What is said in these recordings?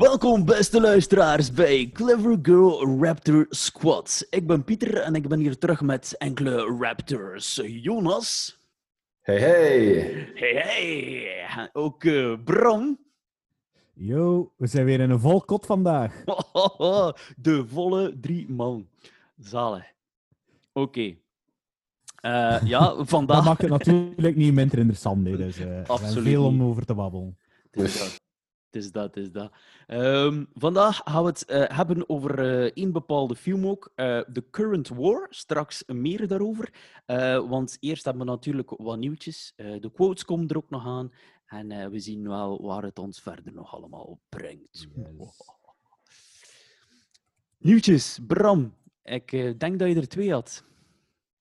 Welkom beste luisteraars bij Clever Girl Raptor Squad. Ik ben Pieter en ik ben hier terug met enkele Raptors. Jonas. Hey, hey. Hey hey. Ook eh, Bram. Yo, we zijn weer in een vol kot vandaag. De volle drie man. Zalig. Oké. Eh, ja, Dat vandaag... maakt het natuurlijk niet minder interessant. Dus, is Absoluut veel om over te babbelen. Dat. Het is dat, het is dat. Ehm, vandaag gaan we het eh, hebben over eh één bepaalde film ook. eh The Current War. Straks meer daarover. Want eerst hebben we natuurlijk wat nieuwtjes. De quotes komen er ook nog aan. En we zien wel waar het ons verder nog allemaal brengt. Nieuwtjes, Bram. Ik denk dat je er twee had.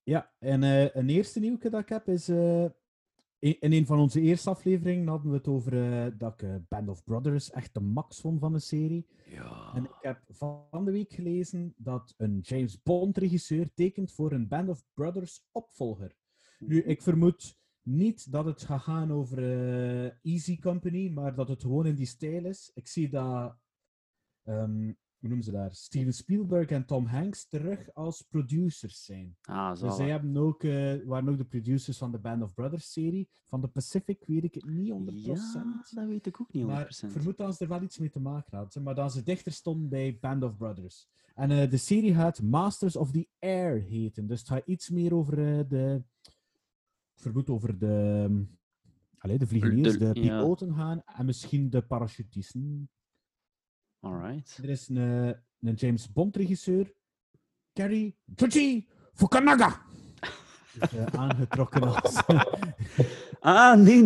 Ja, en een eerste nieuwtje dat ik heb is... in, een van onze eerste afleveringen hadden we het over eh, dat ik eh, Band of Brothers echt de max vond van de serie. Ja. En ik heb van de week gelezen dat een James Bond-regisseur tekent voor een Band of Brothers opvolger. Nu, ik vermoed niet dat het gaat gaan over eh, Easy Company, maar dat het gewoon in die stijl is. Ik zie dat, ehm, hoe noemen ze daar, Steven Spielberg en Tom Hanks terug als producers zijn. Ah, Dus zalig. zij hebben ook, eh, waren ook de producers van de Band of Brothers serie. Van de Pacific weet ik het niet 100%. Ja, dat weet ik ook niet 100%. Maar ik vermoed dat ze er wel iets mee te maken hadden. Maar dat ze dichter stonden bij Band of Brothers. En eh, de serie gaat Masters of the Air heten. Dus het gaat iets meer over eh, de... Ik vermoed over de... Allee, de vliegeniers, De- de, ja. piloten gaan. En misschien de parachutisten. Alright. Er is een, eh, een James Bond regisseur. Carrie Chuchi Fukanaga. Dus, aangetrokken als... Ah, nee.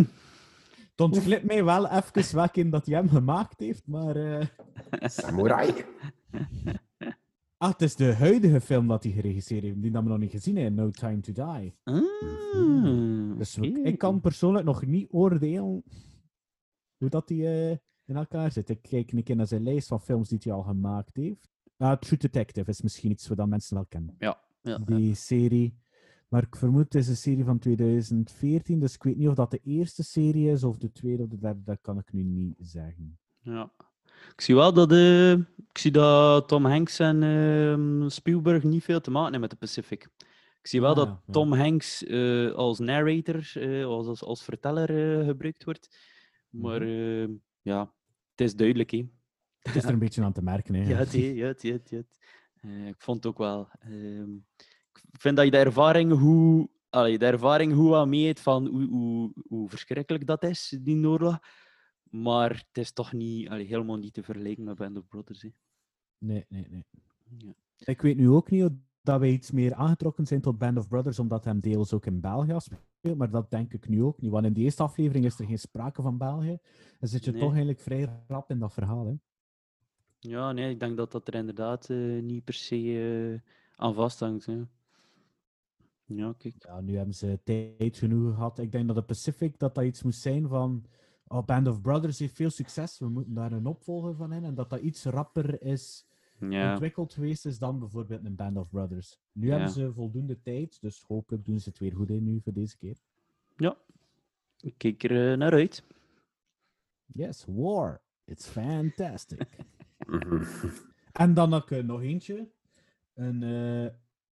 Het ontglipt mij wel even welke dat hij hem gemaakt heeft, maar... eh, Samurai. Ah, het is de huidige film dat hij geregisseerd heeft, die dat we nog niet gezien hebben, No Time to Die. Ah, Dus oké. ik kan persoonlijk nog niet oordelen hoe dat hij eh, in elkaar zit. Ik kijk een keer naar zijn lijst van films die hij al gemaakt heeft. Ah, True Detective is misschien iets wat mensen wel kennen. Ja, ja. Die serie. Maar ik vermoed het is een serie van 2014, dus ik weet niet of dat de eerste serie is of de tweede of de derde, dat kan ik nu niet zeggen. ja. Ik zie wel dat, eh, ik zie dat Tom Hanks en ehm, Spielberg niet veel te maken hebben met de Pacific. Ik zie wel Ah, dat ja. Tom Hanks eh, als narrator, eh, als, als, als verteller gebruikt wordt. Maar Mhm. eh, ja, het is duidelijk. Hè. Het is er een beetje aan te merken. Hè. Ja, het, ja, het, het. Eh, ik vond het ook wel. ehm, ik vind dat je de ervaring hoe, allee, de ervaring hoe aan mee hebt van hoe, hoe, hoe verschrikkelijk dat is, die oorlog. Maar het is toch niet, allee, helemaal niet te vergelijken met Band of Brothers. Hè. Nee, nee, nee. Ja. Ik weet nu ook niet of dat wij iets meer aangetrokken zijn tot Band of Brothers, omdat hem deels ook in België speelt, maar dat denk ik nu ook niet. Want in die eerste aflevering is er geen sprake van België. Dan zit je Nee. toch eigenlijk vrij rap in dat verhaal. Hè? ja, nee, ik denk dat dat er inderdaad eh, niet per se eh, aan vasthangt. Hè. Ja, kijk. Ja, nu hebben ze tijd genoeg gehad. Ik denk dat de Pacific dat dat iets moest zijn van. Oh, Band of Brothers heeft veel succes, we moeten daar een opvolger van in. En dat dat iets rapper is Ja, ontwikkeld geweest is dan bijvoorbeeld een Band of Brothers. Nu Ja. hebben ze voldoende tijd, dus hopelijk doen ze het weer goed in nu voor deze keer. ja. ik kijk er eh, naar uit. Yes, War. It's fantastic. En dan ook eh, nog eentje. Een, eh,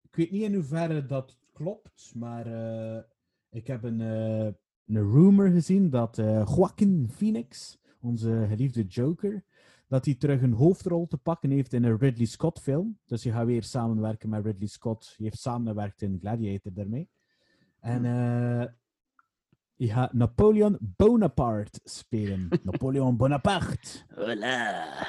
ik weet niet in hoeverre dat klopt, maar eh, ik heb een, eh, een rumor gezien dat eh Joaquin Phoenix, onze geliefde Joker, dat hij terug een hoofdrol te pakken heeft in een Ridley Scott film. Dus hij gaat weer samenwerken met Ridley Scott. Hij heeft samengewerkt in Gladiator daarmee. En eh hij gaat Napoleon Bonaparte spelen. Napoleon Bonaparte. Voilà.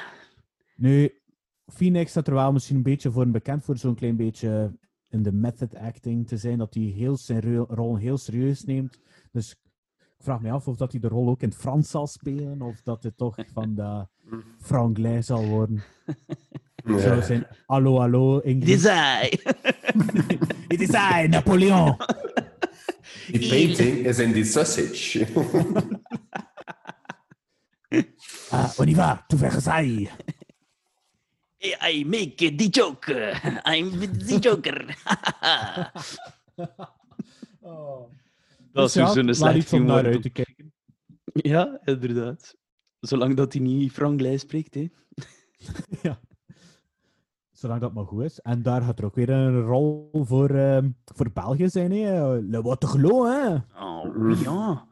Nu, Phoenix staat er wel misschien een beetje voor bekend voor zo'n klein beetje in de method acting te zijn, dat hij heel zijn ro- rol heel serieus neemt. Dus vraag me af of dat hij de rol ook in het Frans zal spelen, of dat het toch van de franglais zal worden. Zo zijn hallo, hallo. Dit Engels. is hij. Het is hij, Napoleon. Die painting is in die sausage. Ah, on y va, to Versailles. I make the joke. I'm the joker. Dat is Dus ja, zo'n slecht om naar uit te kijken. Ja, inderdaad. Zolang dat hij niet Franklijn spreekt, hè. ja. Zolang dat maar goed is. En daar gaat er ook weer een rol voor, ehm, voor België zijn. Hè. Le Waterloo, hè. Oh, ja.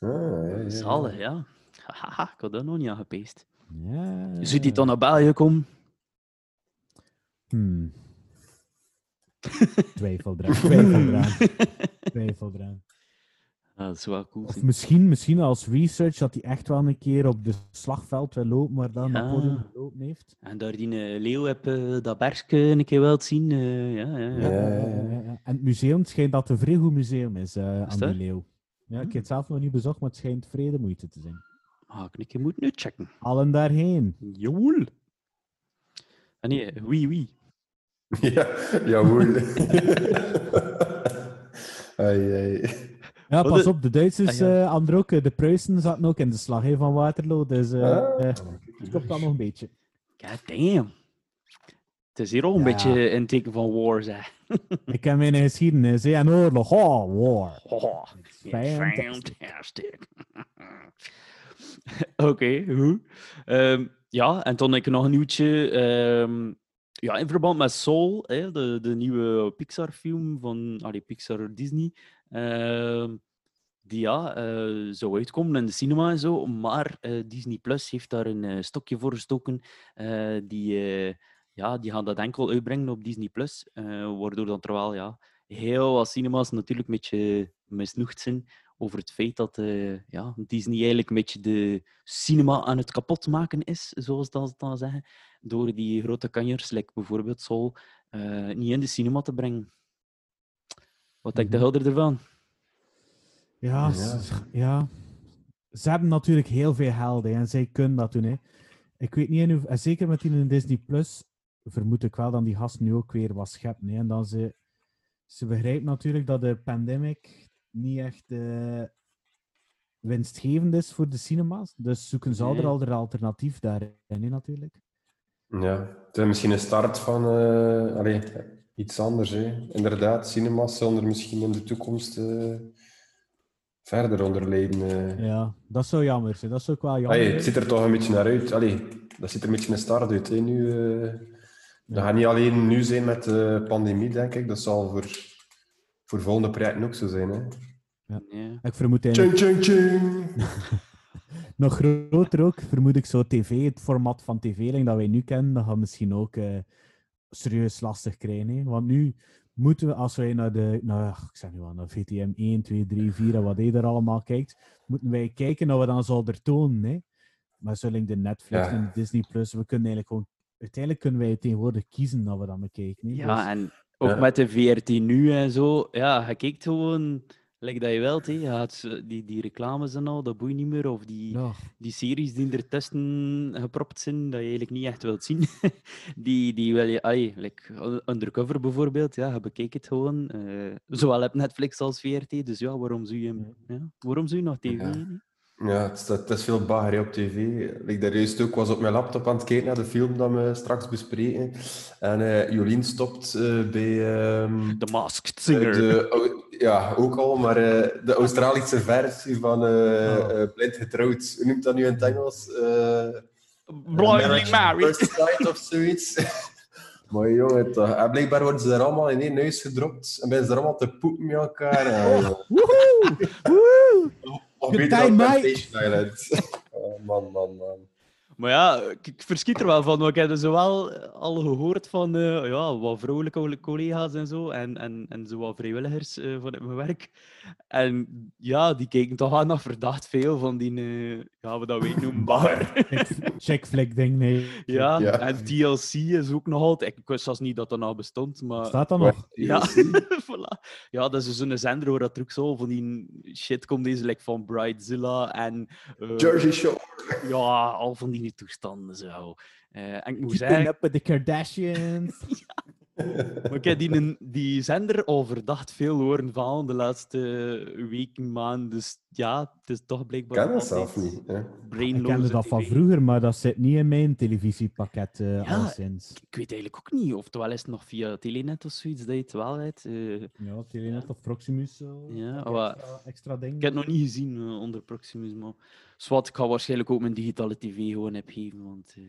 Ah, ja, ja. Zalig, ja. Haha, ik had dat nog niet aangepeest. Ja. Zou die dan naar België komen? Hmm. Twijfel eraan. Twijfel eraan. Twijfel eraan. Ah, dat is wel cool. Of misschien, misschien als research dat hij echt wel een keer op de slagveld wil lopen, maar dan Ja. Napoleon gelopen heeft. En daar die eh, leeuw heb eh, dat bergje een keer wilt zien. eh, ja, ja, ja. Ja, ja, ja. En het museum schijnt dat het een vrij goed museum is eh, aan dat? die leeuw. Ja, ik heb het zelf nog niet bezocht, maar het schijnt vrij de moeite te zijn. Ah, ik een keer moeten uitchecken. Allen daarheen. Joel. Ah nee, oui, oui. Ja, jawohl. ai, ai. Ja, pas de- op, de Duitsers, Ah, ja. eh ook, eh, de Pruisen zaten ook in de slag van Waterloo, dus eh Ah. het klopt dan nog een beetje. God damn. Het is hier ook een Ja. beetje een teken van war, zeg. Ik ken mijn geschiedenis, en oorlog, oh, war. Oh, Fantastic. fantastic. Oké, goed. Ehm, ja, en dan heb ik nog een nieuwtje. ehm, ja, in verband met Soul, hè, de, de nieuwe Pixar-film van allee, Pixar Disney. Ehm, die ja, eh, zou uitkomen in de cinema en zo. Maar eh, Disney Plus heeft daar een eh, stokje voor gestoken. die, ja, die gaan dat enkel uitbrengen op Disney Plus. waardoor dan terwijl ja, heel wat cinema's natuurlijk een beetje misnoegd zijn over het feit dat ja, Disney eigenlijk een beetje de cinema aan het kapotmaken is, zoals dat ze dan zeggen, door die grote kanjers, bijvoorbeeld eh, niet in de cinema te brengen. Wat denkt de Mhm. helder ervan? Ja, Ja. Ze hebben natuurlijk heel veel helden en zij kunnen dat doen. Hè. Ik weet niet, in hoe- en zeker met die in Disney Plus, vermoed ik wel dat die gasten nu ook weer wat scheppen. Hè. En dan ze, ze begrijpen natuurlijk dat de pandemic niet echt eh, winstgevend is voor de cinema's. Dus zoeken ze al Nee. er al een alternatief daarin, hè, natuurlijk. Ja, het is misschien een start van eh, allee, iets anders. Hè. Inderdaad, cinemas zullen er misschien in de toekomst eh, verder onder lijden. eh. Ja, dat zou jammer zijn. Dat zou ook wel jammer Allee, het ziet er toch een beetje naar uit. Allee, dat ziet er een beetje een start uit. Hè, nu, eh. Dat gaat niet alleen nu zijn met de pandemie, denk ik. Dat zal voor, voor volgende projecten ook zo zijn. Hè. Ja. Ik vermoed eigenlijk Tjing, tjing, tjing. nog groter ook, vermoed ik zo tv, het format van tv dat wij nu kennen, dat gaat misschien ook eh, serieus lastig krijgen. Hè? Want nu moeten we, als wij naar de, nou, ja, ik zeg nu wel, naar VTM 1, 2, 3, 4 en wat hij er allemaal kijkt, moeten wij kijken naar we dan zouden tonen. Hè? Maar zolang de Netflix Ja. en de Disney Plus, we kunnen eigenlijk gewoon, uiteindelijk kunnen wij tegenwoordig kiezen dat we dan bekijken. Hè? Ja, Dus- en ook Ja. met de VRT nu en zo. Ja, je kijkt gewoon, like dat je wilt. Gaat, zo- die, die reclames en al, dat boeit niet meer. Of die, ja. die series die er tussen gepropt zijn, dat je eigenlijk niet echt wilt zien. die, die wil je, ai, like Undercover bijvoorbeeld, ja, je bekijkt het gewoon. eh, zowel op Netflix als VRT, dus ja, waarom zou je, ja, waarom zou je nog tv? Ja. Ja, het is, het is veel bagger op tv. Ik daar juist ook was op mijn laptop aan het kijken naar de film dat we straks bespreken. En eh, Jolien stopt eh, bij ehm, The Masked Singer. de, ja, ook al, maar eh, de Australische versie van Oh. Blind Getrouwd. Hoe noemt dat nu in het Engels? Blindly married. First Sight of zoiets. maar jongen, toch. En blijkbaar worden ze daar allemaal in één huis gedropt en zijn ze er allemaal te poepen met elkaar. Ja. Woehoe! Woehoe! Of Good beter time, dan mate. Temptation Island. Oh, man, man, man. Maar ja, ik, verschiet er wel van. want Ik heb dus wel al gehoord van eh, ja, wat vrouwelijke colle- collega's en zo. En, en, en zo wat vrijwilligers eh, vanuit mijn werk. En ja, die kijken toch aan naar verdacht veel van die, eh, ja, wat dat wij noemen, bar. Chick flick ding, nee. ja, Ja. en TLC is ook nog altijd. Ik wist zelfs niet dat dat nou bestond, maar... Staat dat nog? Ja, voilà. ja, dat is dus zo'n zender waar dat er ook zo van die shit komt, deze like van Bridezilla en... eh, Jersey Shore. ja, al van die toestanden zo. Eh, en ik moet zeggen, with the Kardashians. maar ik heb die, die zender al verdacht veel horen vallen de laatste weken, maanden. Dus ja, het is toch Ik blijkbaar ken dat zelf niet. Hè. ik kende dat van vroeger, maar dat zit niet in mijn televisiepakket eh Ja. al sinds. Ik weet eigenlijk ook niet. Oftewel is het nog via Telenet of zoiets dat je het wel weet. Eh, Ja, Telenet of Proximus. Zo. Ja, Extra- extra ding. ik heb het nog niet gezien eh, onder Proximus, maar zwart, ik ga waarschijnlijk ook mijn digitale tv gewoon opgeven, want eh,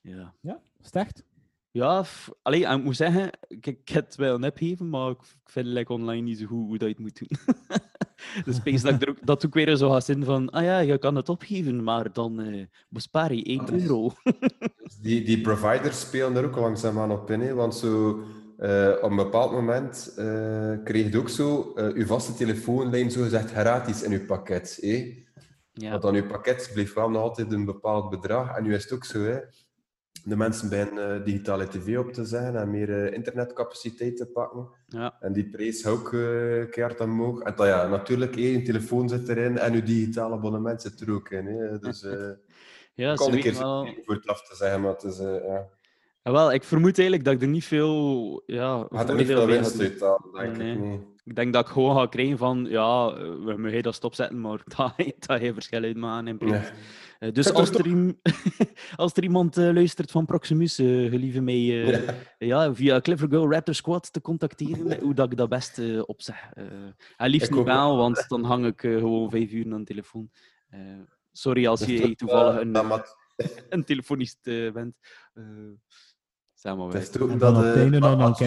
ja. Ja, slecht. Ja, f- allee, ik moet zeggen, ik, ik heb het wel opgeven, maar ik, ik vind like, online niet zo goed hoe dat je het moet doen. dus space dat ik er ook, dat ook weer zo gaat zijn van, ah ja, je kan het opgeven, maar dan eh, bespaar je 1 Dat is- euro. Die, die providers spelen er ook langzaamaan op in. Hè? Want zo, eh, op een bepaald moment eh, kreeg je ook zo eh uw vaste telefoonlijn zogezegd gratis in uw pakket. Hè? ja. Want dan uw pakket bleef wel nog altijd een bepaald bedrag. En nu is het ook zo. Hè? De mensen beginnen eh, digitale tv op te zeggen en meer eh, internetcapaciteit te pakken. ja. En die prijs ook eh keihard omhoog. En ja, natuurlijk, je telefoon zit erin en uw digitale abonnement zit er ook in. Hè? Dus eh ja, ik kan een keer wel... voor het af te zeggen, maar het is... ja. Ja, wel, ik vermoed eigenlijk dat ik er niet veel ja, er niet veel winst uit halen, denk Nee, ik. nee. Nee. Ik denk dat ik gewoon ga krijgen van, ja, we mogen dat stopzetten, maar dat, dat je verschil uitmaken in prijs. Ja. Eh, dus als er, iem- als er iemand eh, luistert van Proximus, eh gelieve mij eh, ja. via Clever Girl Raptor Squad te contacteren, hoe dat ik dat best opzeg. Eh en liefst Ik niet wel, want dan hang ik gewoon vijf uur aan de telefoon. Eh, sorry als je toevallig een, een telefonist bent. Eh zeg maar Het is toch dat eh, een als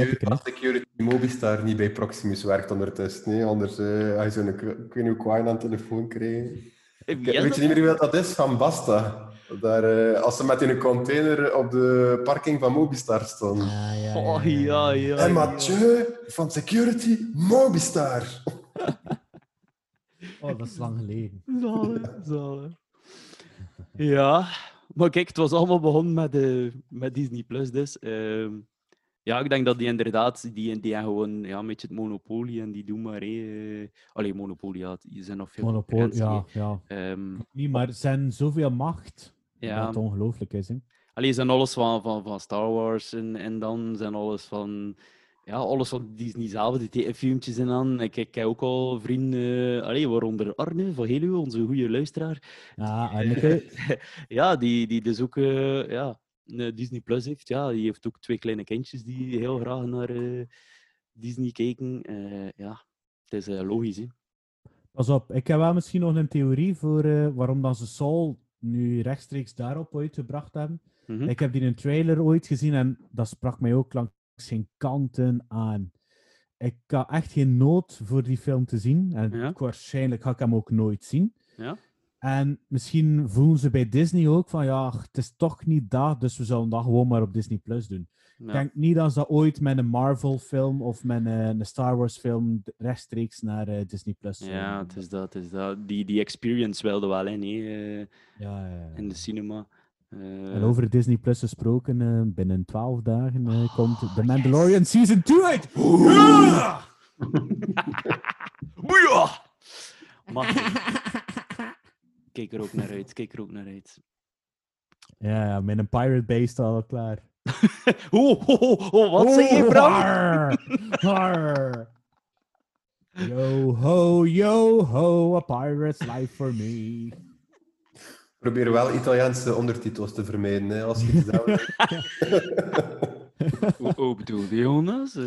Security Mobistar niet bij Proximus werkt ondertussen. Nee, anders eh ga je zo'n, ik weet niet hoe kwijn aan de telefoon krijgen. Weet je niet meer wie dat is? Van Basta. Daar, eh, als ze met in een container op de parking van Mobistar stonden. Ah, ja, Oh ja, ja. en ja. Mathieu van Security Mobistar. Oh, dat is lang geleden. Zalig, zalig. Ja, maar kijk, het was allemaal begonnen met, eh, met Disney Plus. Dus. Ehm, ja, ik denk dat die inderdaad, die, die hebben gewoon ja, een beetje het monopolie en die doen maar. eh Allee, monopolie, ja, die zijn nog veel Monopol, concurrentie, ja, ja. Ehm, Niet, maar er zijn zoveel macht. ja, Dat ongelooflijk is, hè. Allee, zijn alles van, van, van Star Wars en, en dan zijn alles van. Ja, alles van Disney zelf, die tekenfilmpjes en dan. Ik, ik heb ook al vrienden, allee, waaronder Arne van Helu, onze goede luisteraar. Ja, Anneke. ja, die, die dus ook eh, ja, een Disney Plus heeft. Ja, die heeft ook twee kleine kindjes die heel graag naar eh, Disney kijken. Eh, ja, het is eh, logisch, hè. Pas op, ik heb wel misschien nog een theorie voor eh, waarom dat ze Saul nu rechtstreeks daarop uitgebracht hebben. Mhm. Ik heb die in een trailer ooit gezien en dat sprak mij ook langs geen kanten aan. Ik had echt geen nood voor die film te zien. En Ja. waarschijnlijk ga ik hem ook nooit zien. Ja. En misschien voelen ze bij Disney ook van ja, het is toch niet dat, dus we zullen dat gewoon maar op Disney Plus doen. Ik denk niet dat ze dat ooit met een Marvel-film of met een, een Star Wars-film rechtstreeks naar eh, Disney Plus Ja, doen. het is dat. Het is dat. Die, die experience wilde wel in, hè, eh, Ja, ja, ja. in de cinema. Eh, En over Disney Plus gesproken, eh, binnen 12 dagen eh, komt The Mandalorian Season 2 uit. Boeia! Kijk er ook naar uit. Kijk er ook naar uit. Ja, ja, met een Pirate Base staat al klaar. Oh, oh, oh, oh, wat zeg je, Bram? har, har. Yo ho, yo ho, a pirate's life for me. Probeer wel Italiaanse ondertitels te vermijden. Hè, als je iets downloadt. Hoe hoe bedoelde Jonas?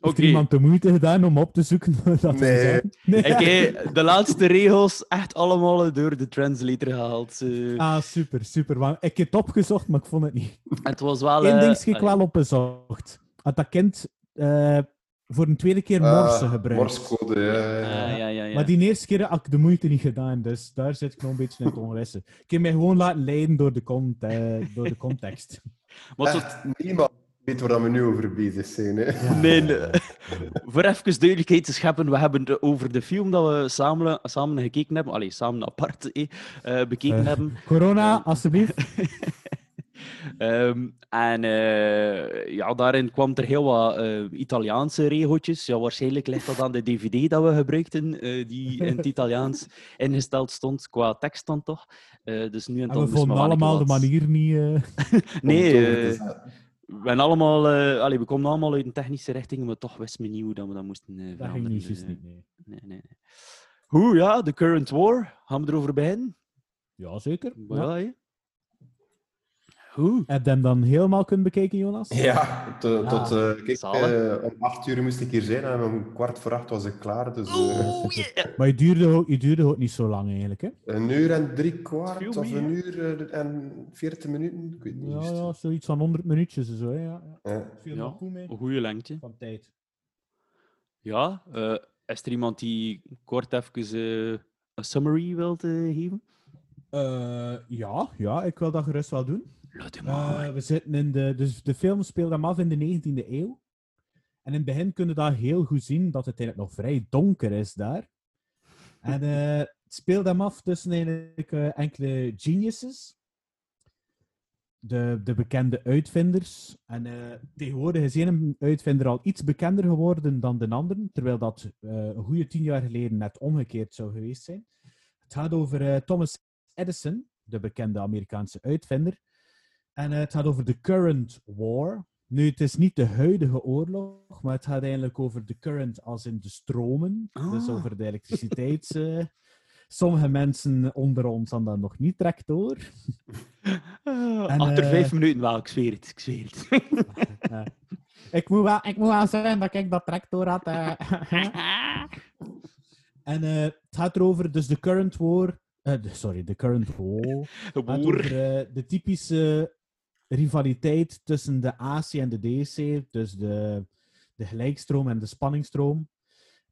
Oké. Heeft iemand de moeite gedaan om op te zoeken dat Nee. heb de laatste regels echt allemaal door de translator gehaald. eh. Ah, super, super. Ik heb het opgezocht, maar ik vond het niet. Het was wel... Eén eh, ding heb ik wel opgezocht. Had dat kind eh, voor een tweede keer morse Ah, gebruikt. Morsecode, ja, ja, ja. ah, ja, ja, ja. Maar die eerste keer had ik de moeite niet gedaan, dus daar zit ik nog een beetje in het ongewissen. Ik heb mij gewoon laten leiden door de, cont eh, door de context. Maar niemand weet waar we nu over bezig zijn. Hè. Nee, nee. Voor even duidelijkheid te scheppen, we hebben het over de film dat we samen, samen gekeken hebben. Allee, samen apart eh, eh, bekeken Eh. hebben. Corona, alstublieft. Ehm, en eh, ja, daarin kwam er heel wat eh, Italiaanse regeltjes. Ja, waarschijnlijk ligt dat aan de DVD dat we gebruikten, eh, die in het Italiaans ingesteld stond, qua tekst dan toch. Eh, dus nu en En dan we vonden allemaal de manier niet... eh, Nee, We, allemaal, eh, allee, we komen allemaal uit een technische richting, maar toch wisten we niet hoe dat we dat moesten eh, dat ging niet nee. nee, nee. Hoe, ja, de current war. Gaan we erover beginnen? Ja, zeker. Maar Ja. ja. Hoe? Heb je hem dan helemaal kunnen bekijken, Jonas? Ja, to- Ah, tot, eh, kijk, eh, om acht uur moest ik hier zijn en om kwart voor acht was ik klaar. Dus eh, Oeh, yeah. Maar je duurde, ook, je duurde ook niet zo lang eigenlijk, hè? een uur en drie kwart of een uur en veertig minuten. Ik weet niet. Ja, ja, zoiets van 100 minuutjes en zo, hè? Ja, ja. Viel goed mee. Een goede lengte. Van tijd. Ja, eh, is er iemand die kort even een summary wilt geven? Eh, ja, ja, ik wil dat gerust wel doen. Maar. we zitten in de, dus de film speelt hem af in de 19e eeuw. En in het begin kun je daar heel goed zien dat het eigenlijk nog vrij donker is daar. En eh, het speelt hem af tussen eigenlijk eh, enkele geniuses. De, de bekende uitvinders. En eh, tegenwoordig is één uitvinder al iets bekender geworden dan de anderen, terwijl dat een goede tien jaar geleden net omgekeerd zou geweest zijn. Het gaat over Thomas Edison, de bekende Amerikaanse uitvinder. En eh, het gaat over de current war. Nu, het is niet de huidige oorlog, maar het gaat eigenlijk over de current als in de stromen. Dus Ah. over de elektriciteits... eh, sommige mensen onder ons dan dat nog niet trekt door. Ah, en, achter eh, vijf minuten wel, ik zweer het. Ik zweer het. Ja. ik, moet wel, ik moet wel zeggen dat ik dat trekt door had. en het gaat erover, dus de current war... de- sorry, de current war. Over eh, de typische rivaliteit tussen de AC en de DC, dus de, de gelijkstroom en de spanningsstroom.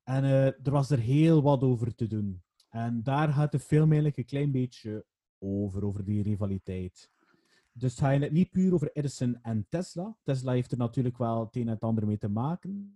En eh, er was er heel wat over te doen. En daar gaat de film eigenlijk een klein beetje over, over die rivaliteit. Dus het gaat eigenlijk niet puur over Edison en Tesla. Tesla heeft er natuurlijk wel het een en het ander mee te maken.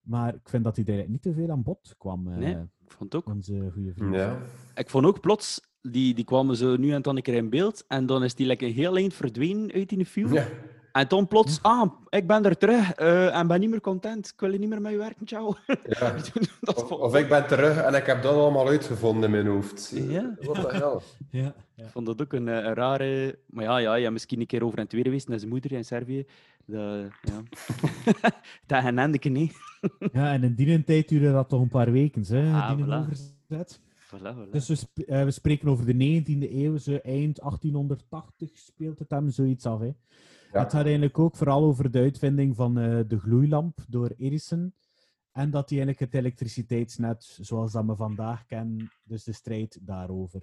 Maar ik vind dat hij er eigenlijk niet te veel aan bod kwam. eh, Nee. Ik vond het ook. Onze goede vriend. Ja. Ik vond ook plots, die, die kwamen zo nu en dan een keer in beeld. En dan is die lekker een heel eind verdwenen uit die film. Ja. En dan plots, ah, ik ben er terug eh, en ben niet meer content. Ik wil niet meer met je werken, ciao. Ja. dat Of, ik ben terug en ik heb dat allemaal uitgevonden in mijn hoofd. Ja. Wat de hel? Ja, ja. ik vond dat ook een, eh, een rare... Maar ja, ja, ja, misschien een keer over en twee geweest naar zijn moeder in Servië. Dat, ja. dat endeke, nee. ja, en in die tijd duurde dat toch een paar weken, hè? Ah, die voilà. overzet. Voilà, voilà. Dus we, sp- eh, we spreken over de 19e eeuw, zo eind 1880 speelt het hem zoiets af. Hè. Ja. Het gaat eigenlijk ook vooral over de uitvinding van eh, de gloeilamp door Edison. En dat die eigenlijk het elektriciteitsnet, zoals dat we vandaag kennen, dus de strijd daarover.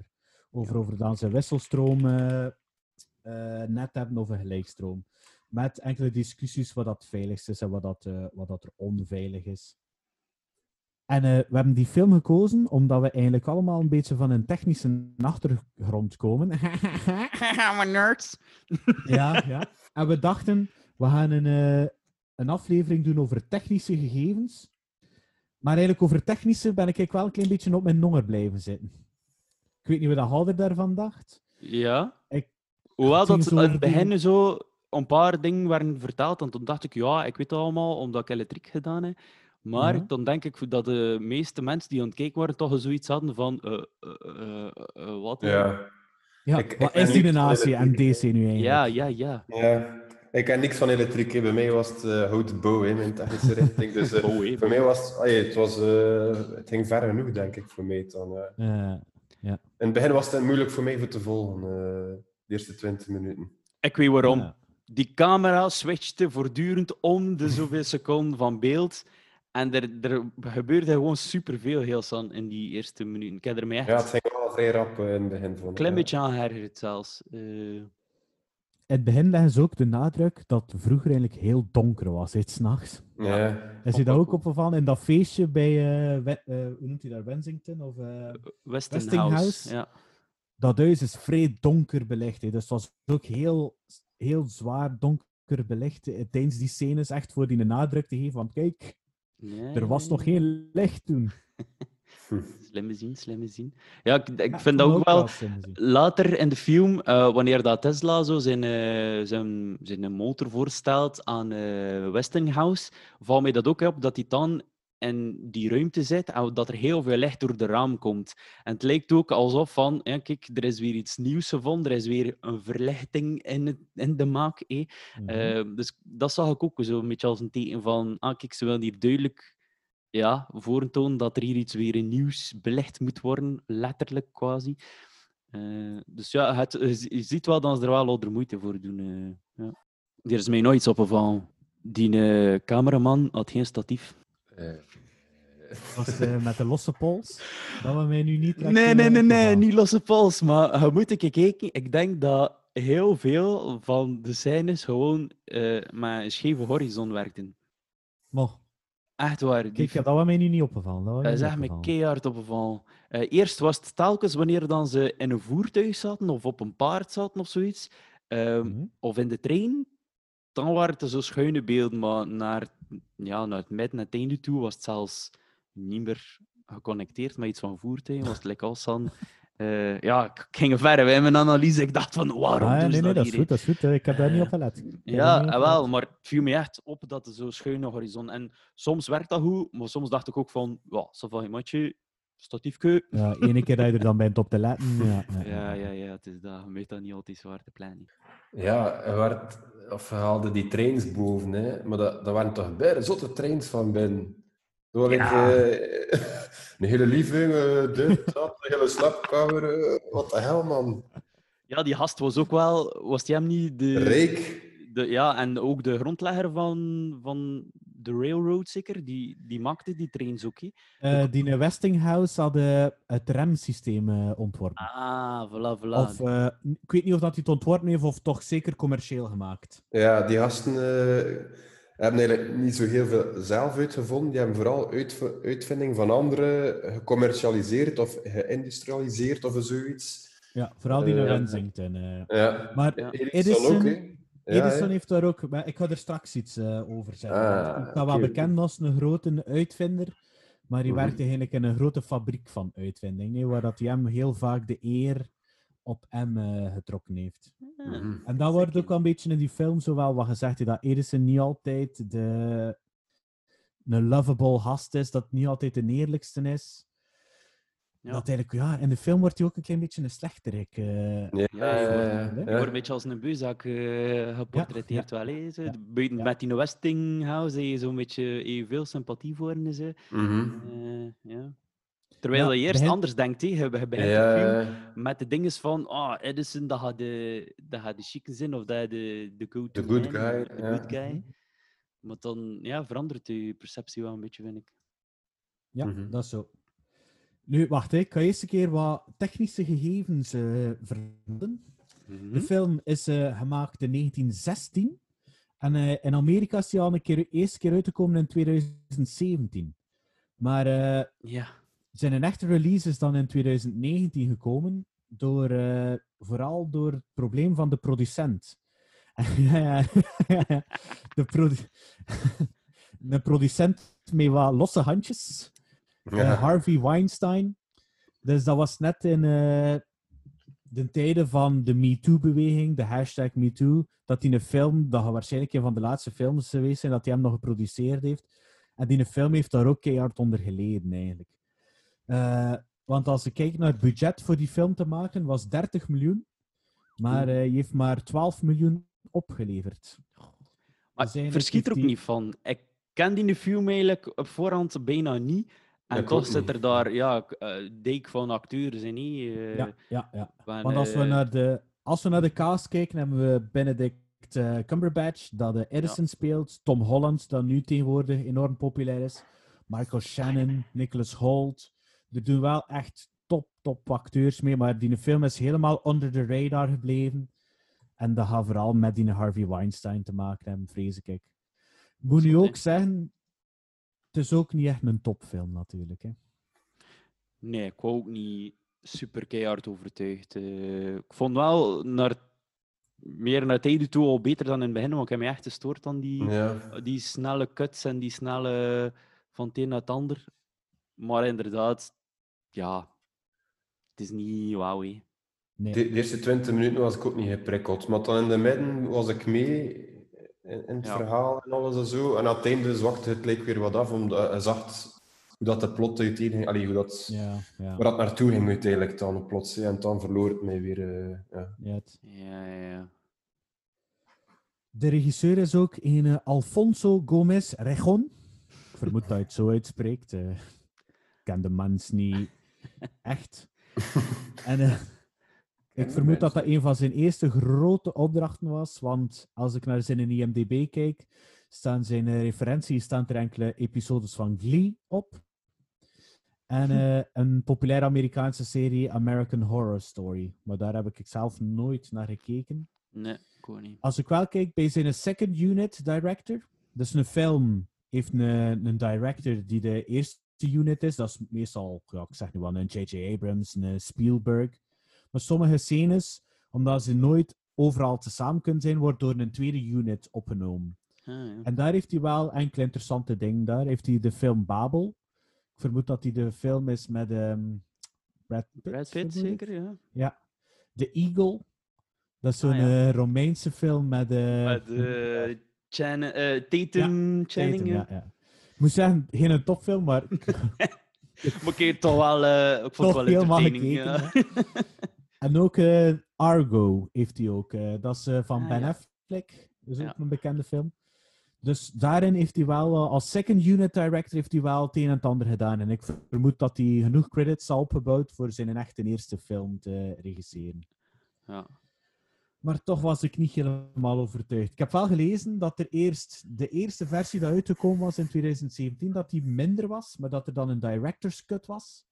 Over, over dan ze wisselstroom eh, net hebben of een gelijkstroom. Met enkele discussies wat dat veiligst is en wat dat, eh, wat dat er onveilig is. En eh, we hebben die film gekozen omdat we eigenlijk allemaal een beetje van een technische achtergrond komen. Maar nerds. ja, ja. En we dachten, we gaan een, eh, een aflevering doen over technische gegevens. Maar eigenlijk over technische ben ik eigenlijk wel een klein beetje op mijn nonger blijven zitten. Ik weet niet wat de Halder daarvan dacht. Ja. Ik- Hoewel dat over het begin zo een paar dingen werden verteld, en toen dacht ik, ja, ik weet het allemaal, omdat ik elektriek gedaan heb. Maar Ja. dan denk ik dat de meeste mensen die aan het kijken waren, toch zoiets hadden van, eh, eh, eh, wat? Ja. Ja, Ik- wat is die AC en DC nu eigenlijk? Ja, ja, ja. ja. Ik ken niks van elektriek. hè. Bij mij was het uh, houten bouw, hè, mijn technische richting. Dus voor mij was het... was, eh, het ging ver genoeg, denk ik, voor mij. Dan, eh. Eh, In het begin was het moeilijk voor mij voor te volgen. eh, de eerste 20 minuten. Ik weet waarom. ja. Die camera switchte voortdurend om de zoveel seconden van beeld. En er, er gebeurde gewoon superveel heel San in die eerste minuten. Ik heb er mij echt Ja, het ging wel vrij rap eh, in het begin. Vond een klein ja. beetje aan geërgerd zelfs. Eh, In het begin leggen ze ook de nadruk dat het vroeger eigenlijk heel donker was, hè, 's nachts. Ja. Is je dat ook opgevallen in dat feestje bij, eh, We- eh, hoe noemt hij dat, Wensington? Of, eh, Westinghouse. Westinghouse? Ja. dat huis is vrij donker belicht. Hè. Dus het was ook heel, heel zwaar donker belicht eh, tijdens die scènes, echt voor die een nadruk te geven. Want kijk, Nee, er was nog geen licht toen. Slimme zien, slimme zien. Ja, ik, ik vind dat ook wel... Later in de film, eh, wanneer dat Tesla zo zijn, eh, zijn, zijn motor voorstelt aan eh, Westinghouse, valt mij dat ook op dat hij dan in die ruimte zit en dat er heel veel licht door de raam komt. En het lijkt ook alsof van, ja, kijk, er is weer iets nieuws gevonden, er is weer een verlichting in, het, in de maak. eh. Dus dat zag ik ook zo een beetje als een teken van, ah, kijk, ze willen hier duidelijk ja, voortonen dat er hier iets weer nieuws belicht moet worden, letterlijk quasi. Eh, dus ja, het, je zi- je ziet wel dat ze er wel al moeite voor doen. eh, ja. Er is mij nooit iets opgevallen. Die eh, cameraman had geen statief. Eh, Was eh, met de losse pols. Dat we mij nu niet. Nee, eh, nee, nee, nee, niet losse pols. Maar je moet keer kijken. Ik denk dat heel veel van de scènes gewoon eh, met een scheve horizon werkten. Maar, Echt waar. Die kijk, ja, dat was mij nu niet opgevallen. Dat Dat is echt me keihard opgevallen. Eh eerst was het telkens wanneer dan ze in een voertuig zaten of op een paard zaten of zoiets, ehm, Mhm. of in de trein. Dan waren het zo schuine beelden, maar naar, ja, naar het midden, het einde toe, was het zelfs niet meer geconnecteerd met iets van voertuig. Was het lekker als dan... eh, ja, ik ging verder in mijn analyse. Ik dacht van, waarom Ah, ja, nee, nee, dat dat is goed, dat is goed. Ik heb daar niet Eh, op gelet. Heb daar Ja, op eh, wel, gelet. maar het viel me echt op dat het zo schuine horizon. En soms werkt dat goed, maar soms dacht ik ook van, ja, ça va, matje, statiefke. Ja, ene keer dat je er dan bent op te letten. Ja, ja, Ja, ja, ja, het is dat. Je moet dat niet altijd zwaar te plannen. Ja, er werd, of we haalden die trains boven, hè. maar dat, dat waren toch bijna zotte trains van binnen. Door Ja. eh, een hele living, eh, dit, dat, een hele slaapkamer. eh, wat de hel, man. Ja, die gast was ook wel... Was die hem niet de... Rijk. De, ja, en ook de grondlegger van, van de railroad, zeker? Die, die maakte die trains ook? Eh, die in Westinghouse hadden het remsysteem eh, ontworpen. Ah, voilà, voilà. Of, eh, ik weet niet of dat hij het ontworpen heeft of toch zeker commercieel gemaakt. Ja, die gasten eh, hebben eigenlijk niet zo heel veel zelf uitgevonden. Die hebben vooral uitv- uitvinding van anderen gecommercialiseerd of geïndustrialiseerd of zoiets. Ja, vooral die in Eh, Wensington. eh. Ja. Maar Ja. Edison ook, Edison heeft daar ook... maar Ik ga er straks iets eh, over zeggen. Ah, ik wel bekend als een grote uitvinder, maar hij Mhm. werkt eigenlijk in een grote fabriek van uitvinding, hè, waar dat hij hem heel vaak de eer op hem eh, getrokken heeft. Mhm. En dat wordt ook wel een beetje in die film zowel wat gezegd, dat Edison niet altijd de, een lovable gast is, dat niet altijd de eerlijkste is. Ja. Dat eigenlijk, ja, in de film wordt hij ook een klein beetje een slechterik. eh. Ja, Ja, wordt- een beetje als een beuzak eh geportretteerd wel, hè? Met die Westinghouse heb je zo'n beetje evenveel sympathie voor zo. Mhm. Eh, ja. Terwijl Ja, je eerst begin- anders denkt, hè. Je, je begint de film met de dingen van, ah, Edison, dat gaat de, dat gaat de chique zijn, of dat de, de The good man, guy, de ja. good guy. Maar dan ja, verandert je perceptie wel een beetje, vind ik. Ja, Mhm. dat is zo. Nu, wacht, ik ga eerst een keer wat technische gegevens eh vermelden. Mhm. De film is eh, gemaakt in 1916. En eh, in Amerika is die al een keer, eerste keer uitgekomen in 2017. Maar Ja. zijn echte release is dan in 2019 gekomen. Door, vooral door het probleem van de producent. De, produ- de producent met wat losse handjes. Ja. Eh, Harvey Weinstein. Dus dat was net in eh, de tijden van de MeToo-beweging, de hashtag MeToo, dat die een film, dat gaat waarschijnlijk een van de laatste films geweest zijn, dat hij hem nog geproduceerd heeft. En die film heeft daar ook keihard onder geleden, eigenlijk. Eh, want als je kijkt naar het budget voor die film te maken, was 30 miljoen. Maar eh, hij heeft maar 12 miljoen opgeleverd. Maar Dus verschiet er ook niet van. Ik ken die film eigenlijk op voorhand bijna niet. En toch zit er daar, ja, eh, dijk van acteurs in. hè. Eh, Ja, ja, ja. van, Want als we, eh, naar de, als we naar de cast kijken, hebben we Benedict eh, Cumberbatch, dat de Edison speelt. Tom Holland, dat nu tegenwoordig enorm populair is. Michael Shannon, Nicholas Holt. Er doen wel echt top, top acteurs mee, maar die film is helemaal onder de radar gebleven. En dat gaat vooral met die Harvey Weinstein te maken hebben, vrees ik. Ik moet nu ook zeggen, het is ook niet echt een topfilm natuurlijk. Hè. Nee, ik wou ook niet super keihard overtuigd. Eh, ik vond wel naar, meer naar het einde toe al beter dan in het begin, want ik heb me echt gestoord aan die, Ja. die snelle cuts en die snelle van het een naar het ander. Maar inderdaad, ja, het is niet wauw. Nee. De, de eerste 20 minuten was ik ook niet geprikkeld. Maar dan in de midden was ik mee in, in het Ja. verhaal en alles en zo. En aan het einde zwakte het leek weer wat af, omdat je zag hoe dat de plot uiteen Allee, hoe dat, Ja, ja. waar dat naartoe ging uiteindelijk dan plots. hè. En dan verloor het mij weer. eh, ja. ja het- Ja, ja, ja. De regisseur is ook een eh, Alfonso Gomez Rejon. Ik vermoed dat hij het zo uitspreekt. eh. ik ken de mens niet echt. en eh, ik vermoed dat dat een van zijn eerste grote opdrachten was. Want als ik naar zijn IMDb kijk, staan zijn eh, referenties, staan er enkele episodes van Glee op. En eh, een populaire Amerikaanse serie American Horror Story. Maar daar heb ik zelf nooit naar gekeken. Nee, ik niet. Als ik wel kijk bij zijn second unit director, dus een film heeft een, een director die de eerste unit is, dat is meestal, ja, ik zeg nu wel, een J.J. Abrams, een Spielberg. Maar sommige scènes, omdat ze nooit overal tezamen kunnen zijn, wordt door een tweede unit opgenomen. Ah, ja. En daar heeft hij wel enkele interessante dingen. Daar heeft hij de film Babel. Ik vermoed dat hij de film is met ehm Brad Pitt. Brad zeker, ja. Ja. The Eagle. Dat is zo'n Ah, ja. eh, Romeinse film met... eh, Met eh Chan, Tatum Channing. Tatum, ja. ja. Ik moet zeggen, geen een topfilm, maar Maar ik toch wel, eh, ik vond toch het wel helemaal entertaining. gekeken. ja. En ook eh, Argo heeft hij ook. eh, dat is eh, van Ah, Ben ja. Affleck. Dat is ook een bekende film. Dus daarin heeft hij wel, als second unit director, heeft hij wel het een en het ander gedaan. En ik vermoed dat hij genoeg credits al opgebouwd voor zijn echte eerste film te regisseren. Ja. Maar toch was ik niet helemaal overtuigd. Ik heb wel gelezen dat er eerst de eerste versie die uitgekomen was in 2017, dat die minder was, maar dat er dan een director's cut was.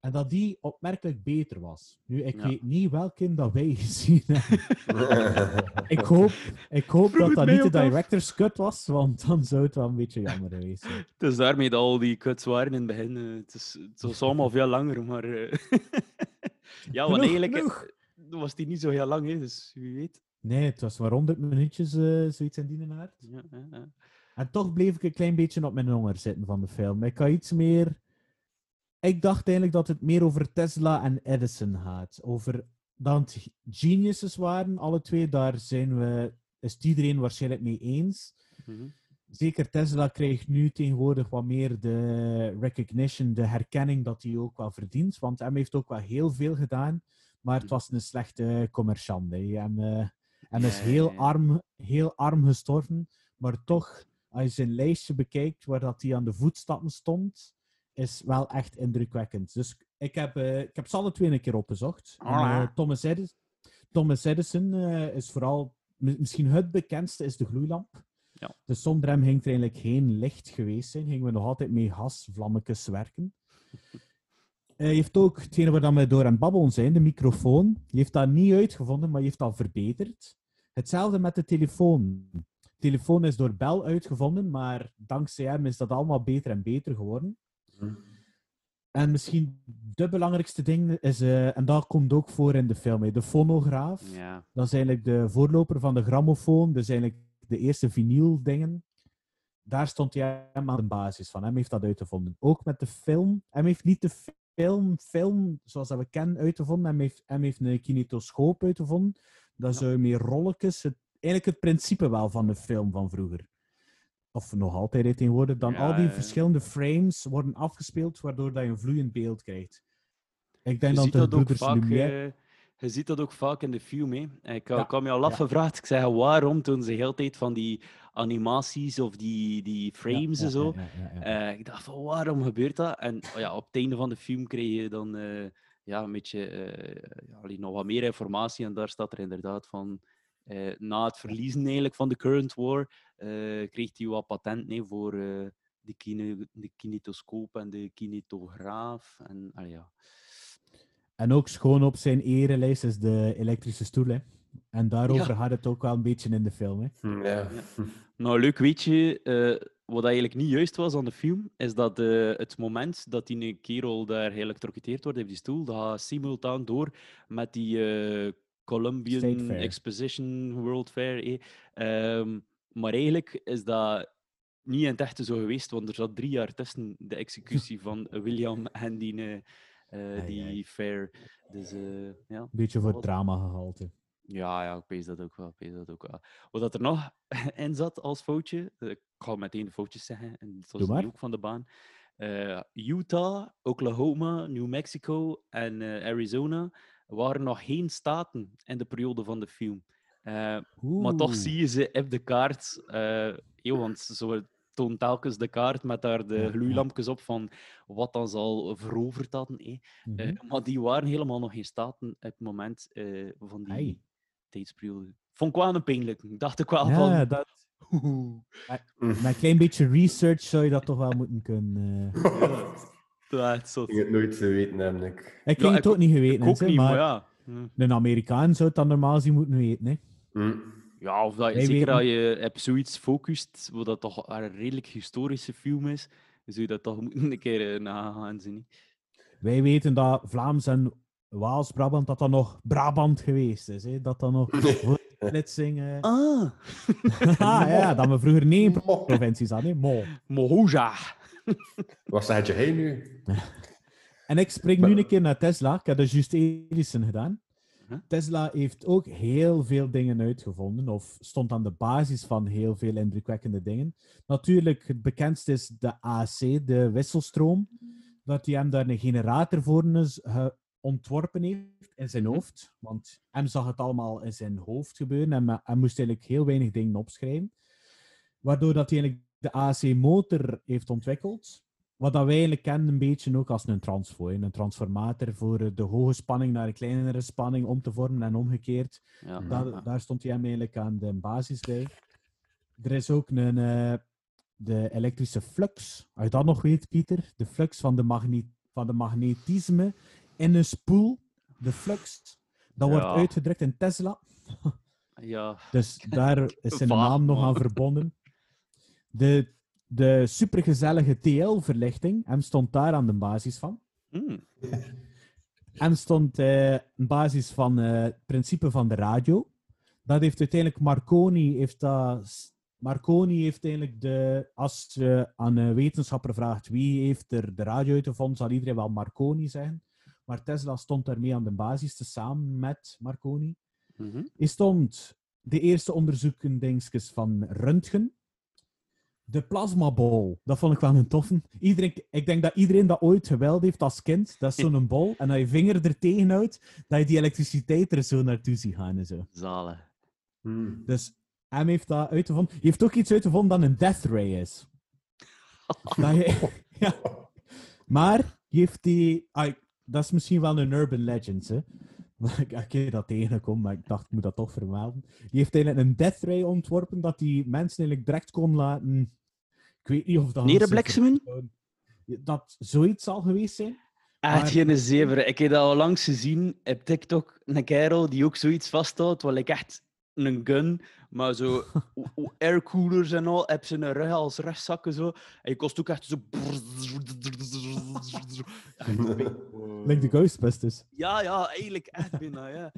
En dat die opmerkelijk beter was. Nu, ik Ja. weet niet welke dat wij gezien hebben. ik hoop, ik hoop Vroeg dat dat niet de director's cut was, want dan zou het wel een beetje jammer geweest zijn. Het is daarmee dat al die cuts waren in het begin. eh, Het, is, het was allemaal veel langer, maar... eh, ja, want eigenlijk eh, genoeg. was die niet zo heel lang, hè, dus wie weet. Nee, het was maar 100 minuutjes, zoiets in die aard. Ja, ja. En toch bleef ik een klein beetje op mijn honger zitten van de film. Ik had iets meer. Ik dacht eigenlijk dat het meer over Tesla en Edison gaat. Over dat het geniuses waren, alle twee. Daar zijn we, is het iedereen waarschijnlijk mee eens. Mhm. Zeker Tesla krijgt nu tegenwoordig wat meer de recognition, de herkenning dat hij ook wel verdient. Want hij heeft ook wel heel veel gedaan, maar het was een slechte commerciant. hè. En, eh, en is heel arm, heel arm gestorven. Maar toch, als je zijn lijstje bekijkt waar dat hij aan de voetstappen stond, is wel echt indrukwekkend. Dus ik heb, eh, ik heb ze alle twee een keer opgezocht. Eh, Thomas, Edison, Thomas Edison eh, is vooral, mi- misschien het bekendste is de gloeilamp. Ja. Dus zonder hem ging er eigenlijk geen licht geweest zijn. Gingen we nog altijd met gasvlammetjes werken. Hij heeft ook, hetgene waar we door aan babbelen zijn, de microfoon. Die heeft dat niet uitgevonden, maar die heeft dat verbeterd. Hetzelfde met de telefoon. De telefoon is door Bell uitgevonden, maar dankzij hem is dat allemaal beter en beter geworden. En misschien de belangrijkste ding is, eh, en dat komt ook voor in de film, hè, de fonograaf. ja. Dat is eigenlijk de voorloper van de grammofoon. Dus eigenlijk de eerste vinyl dingen. Daar stond hij hem aan de basis van. Hem heeft dat uitgevonden. Ook met de film. Hem heeft niet de film, film zoals dat we kennen, uitgevonden. Hem heeft, hem heeft een kinetoscoop uitgevonden. Dat Ja. zou meer rolletjes... Het, eigenlijk het principe wel van de film van vroeger. Of nog altijd tegenwoordig. Dan Ja, al die ja. verschillende frames worden afgespeeld, waardoor dat je een vloeiend beeld krijgt. Ik denk Je dat ziet de dat ook broeders vaak... Lumière... eh, je ziet dat ook vaak in de film. Hè. Ik, Ja, had me al ja. afgevraagd. Ik zeg, waarom doen ze de tijd van die animaties of die, die frames Ja, en zo? ja, ja, ja, ja. Eh, ik dacht van, waarom gebeurt dat? En oh ja, op het einde van de film kreeg je dan eh, ja, een beetje eh, ja, nog wat meer informatie. En daar staat er inderdaad van, eh, na het verliezen eigenlijk van de current war, eh, kreeg hij wat patent nee, voor eh, de, kine, de kinetoscoop en de kinetograaf. En, ja. En ook schoon op zijn erelijst is de elektrische stoel. Hè. En daarover Ja. gaat het ook wel een beetje in de film. Hè. Hm, Ja. Nou, leuk weetje. eh, wat eigenlijk niet juist was aan de film, is dat eh, het moment dat die kerel daar geëlectrocuteerd wordt op die stoel, dat gaat simultaan door met die eh, Columbian. Exposition World Fair. eh. Ehm, maar eigenlijk is dat niet in het echte zo geweest, want er zat drie jaar tussen de executie van William en die, eh, eh, die ai. fair. Dus eh, ja. Een beetje voor drama gehalte. Ja, ja, ik pees dat ook wel. Ik pees dat ook wel. Wat dat er nog in zat als foutje, ik ga meteen de foutjes zeggen, en dat was ook van de baan. Utah, Oklahoma, New Mexico en Arizona waren nog geen staten in de periode van de film. Eh, maar toch zie je ze op de kaart, eh, eeuw, want ze toont telkens de kaart met daar de gloeilampjes op van wat dan zal veroverd hadden. eh. Mhm. Eh, maar die waren helemaal nog geen staten op het moment eh, van die Ai. tijdsperiode. Vond ik wel een pijnlijk. Dacht ik wel ja, van... dat, met een klein beetje research zou je dat toch wel moeten kunnen. eh. Dat is zot. Ik ging het nooit geweten hebben, ik. Ik Ja, ging het ik ook niet Ik geweten, ook hè, niet, maar maar ja. Hm. een Amerikaan zou het dan normaal zien moeten weten. Hè. Hm. Ja, of dat, Wij zeker weten- dat je op zoiets focust, wat dat toch een redelijk historische film is, dan zou je dat toch moeten een keer uh, nagaan zien. hè. Wij weten dat Vlaams en Waals-Brabant, dat dat nog Brabant geweest is. Hè. Dat dat nog voor de splitsing... eh. Ah, ah, ja, dat we vroeger negen provincies hadden. hè. Mo. Mohoja. Wat zeg je hij nu? En ik spring nu een keer naar Tesla. Ik heb de juist Edison gedaan. Huh? Tesla heeft ook heel veel dingen uitgevonden, of stond aan de basis van heel veel indrukwekkende dingen. Natuurlijk, het bekendste is de AC, de wisselstroom, dat hij hem daar een generator voor is, ontworpen heeft in zijn hoofd. Want hem zag het allemaal in zijn hoofd gebeuren en hij moest eigenlijk heel weinig dingen opschrijven. Waardoor dat hij eigenlijk de AC-motor heeft ontwikkeld. Wat dat wij eigenlijk kennen een beetje ook als een transfo. Een transformator voor de hoge spanning naar een kleinere spanning om te vormen en omgekeerd. Ja, Daar, daar stond hij hem eigenlijk aan de basis bij. Er is ook een, eh, de elektrische flux. Als je dat nog weet, Pieter. De flux van de, magne van de magnetisme in een spoel. De flux. Dat wordt uitgedrukt in Tesla. ja. Dus daar is zijn naam nog aan verbonden. De, de supergezellige TL-verlichting, hem stond daar aan de basis van. Hem stond eh een basis van eh, het principe van de radio. Dat heeft uiteindelijk Marconi heeft dat. Marconi heeft eigenlijk de. Als je aan een wetenschapper vraagt wie heeft er de radio uitgevonden, zal iedereen wel Marconi zeggen. Maar Tesla stond daarmee aan de basis, te samen met Marconi. Hij stond de eerste onderzoeken dingetjes van Röntgen. De plasmabol, dat vond ik wel een toffe. Iedereen, ik denk dat iedereen dat ooit geweld heeft als kind. Dat is zo'n bol. En dat je vinger er tegen houdt, dat je die elektriciteit er zo naartoe ziet gaan en zo. Zalig. Hm. Dus hem heeft dat uitgevonden. Hij heeft ook iets uitgevonden dat een death ray is. dat je, ja. Maar heeft die... ah, dat is misschien wel een urban legend, hè. Maar ik keer dat tegengekomen, maar ik dacht, ik moet dat toch vermelden. Die heeft eigenlijk een death ray ontworpen dat die mensen eigenlijk direct kon laten... Ik weet niet of dat... Dat zoiets zal geweest zijn. Echt Maar- geen zever. Ik heb dat al langs gezien op TikTok. Een kerel die ook zoiets vasthoudt, wat ik echt een gun, maar zo aircoolers en al, heb zijn rug als rugzakken zo. En je kost ook echt zo. Like de Ghostbusters. Ja, ja, eigenlijk echt bijna, ja.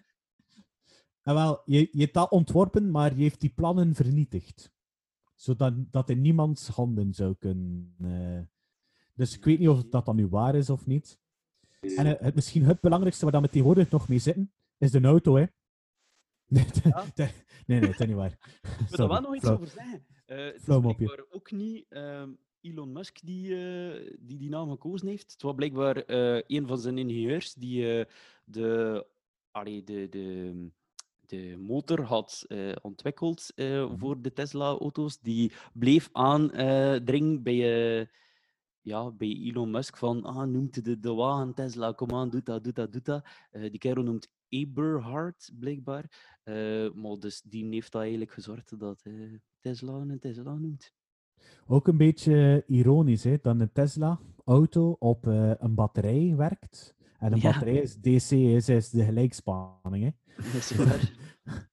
En wel, je, je hebt dat ontworpen, maar je heeft die plannen vernietigd. Zodat dat in niemands handen zou kunnen. eh. Dus ik weet niet of dat dan nu waar is of niet. En eh, het, misschien het belangrijkste waar we tegenwoordig nog mee zitten, is de auto, hè. Nee, nee, nee, dat is niet waar. Ik wil er wel nog iets over zeggen. Eh, het is ook niet ehm, Elon Musk die, die die naam gekozen heeft. Het was blijkbaar eh, een van zijn ingenieurs die de, allee, de, de, de motor had eh, ontwikkeld eh, Mhm. voor de Tesla-auto's. Die bleef aandringen bij, eh, ja, bij Elon Musk van ah, noemt de, de wagen Tesla, kom aan, doe dat, doe dat, doe dat. Die kerel noemt Eberhard, blijkbaar. Maar dus die heeft dat eigenlijk gezorgd dat Tesla een Tesla noemt. Ook een beetje ironisch, hè, dat een Tesla-auto op een batterij werkt. En een Ja. batterij is DC, is, is de gelijkspanning. Hè. Dat is waar.